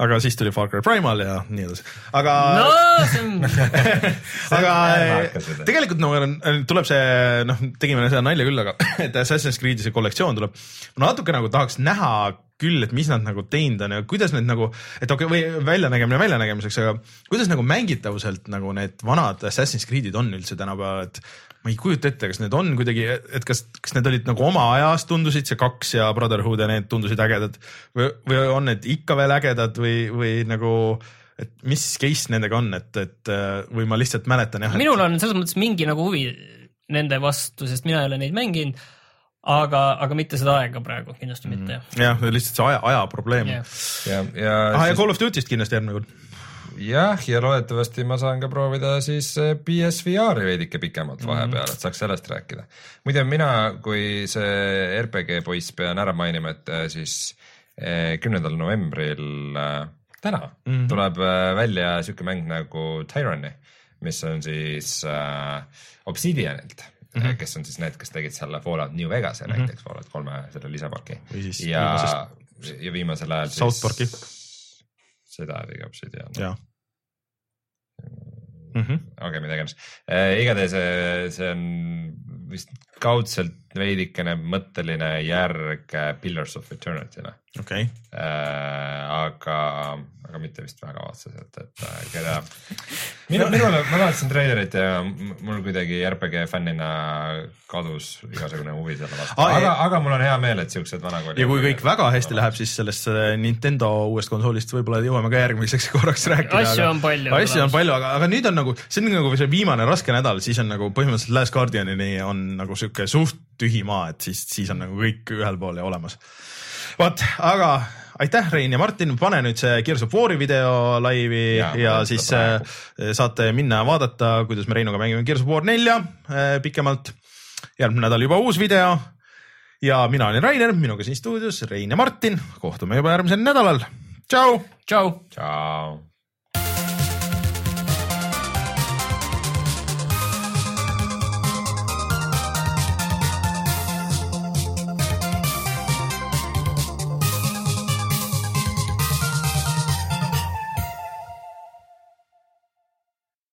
aga siis tuli Far Cry Primal ja nii edasi, aga. no see (laughs) aga tegelikult no tuleb see, noh, tegime seda nalja küll, aga (clears throat) et Assassin's Creed'i see kollektsioon tuleb. ma natuke nagu tahaks näha küll, et mis nad nagu teinud on ja kuidas need nagu, et okei okay,, või väljanägemine väljanägemiseks, aga kuidas nagu mängitavuselt nagu need vanad Assassin's Creed'id on üldse tänapäeval, et ma ei kujuta ette, kas need on kuidagi, et kas, kas need olid nagu oma ajas, tundusid see kaks ja Brotherhood ja need tundusid ägedad või, või on need ikka veel ägedad või, või nagu et mis case nendega on, et, et või ma lihtsalt mäletan jah. minul on selles mõttes mingi nagu huvi nende vastu, sest mina ei ole neid mänginud aga, aga mitte seda aega praegu kindlasti mm. mitte. jah, lihtsalt see aja, aja probleem yeah.. ja, ja. ah, ja Call of Duty'st kindlasti järgmine kord. jah, ja loodetavasti ma saan ka proovida siis PSVR-i veidike pikemalt vahepeal mm., et saaks sellest rääkida. muide, mina kui see RPG poiss pean ära mainima, et siis kümnendal novembril täna mm -hmm. tuleb välja siuke mäng nagu Tyranny, mis on siis äh, Obsidianilt mm, -hmm. kes on siis need, kes tegid selle Fallout New Vegas'e mm -hmm. näiteks Fallout kolme selle lisapaki. ja, ja viimasel ajal siis. South Park'i. seda tegi Obsidian. jah mm -hmm. okay, mida iganes äh,. igatahes see on vist kaudselt veidikene mõtteline järg Pillars of Eternity'le. okei okay. äh,. aga, aga mitte vist väga otseselt, et äh, keda. minu, minule, ma vaatasin treilerit ja mul kuidagi RPG fännina kadus igasugune huvi selle vastu ah,, aga, aga mul on hea meel, et siuksed vanakooli. ja kui kõik väga hästi läheb, siis sellest äh, Nintendo uuest konsoolist võib-olla jõuame ka järgmiseks (laughs) korraks rääkida. asju on palju. asju on palju, aga, aga nüüd on nagu, see on nagu see viimane raske nädal, siis on nagu põhimõtteliselt Last Guardianini on nagu sihuke suht tühi maa, et siis, siis on nagu kõik ühel pool ja olemas. vot, aga aitäh, Rein ja Martin, pane nüüd see Gears of War'i video laivi ja, ja siis praegu. saate minna ja vaadata, kuidas me Reinuga mängime Gears of War nelja pikemalt. järgmine nädal juba uus video. ja mina olen Rainer, minuga siin stuudios Rein ja Martin, kohtume juba järgmisel nädalal. tšau. tšau. tšau.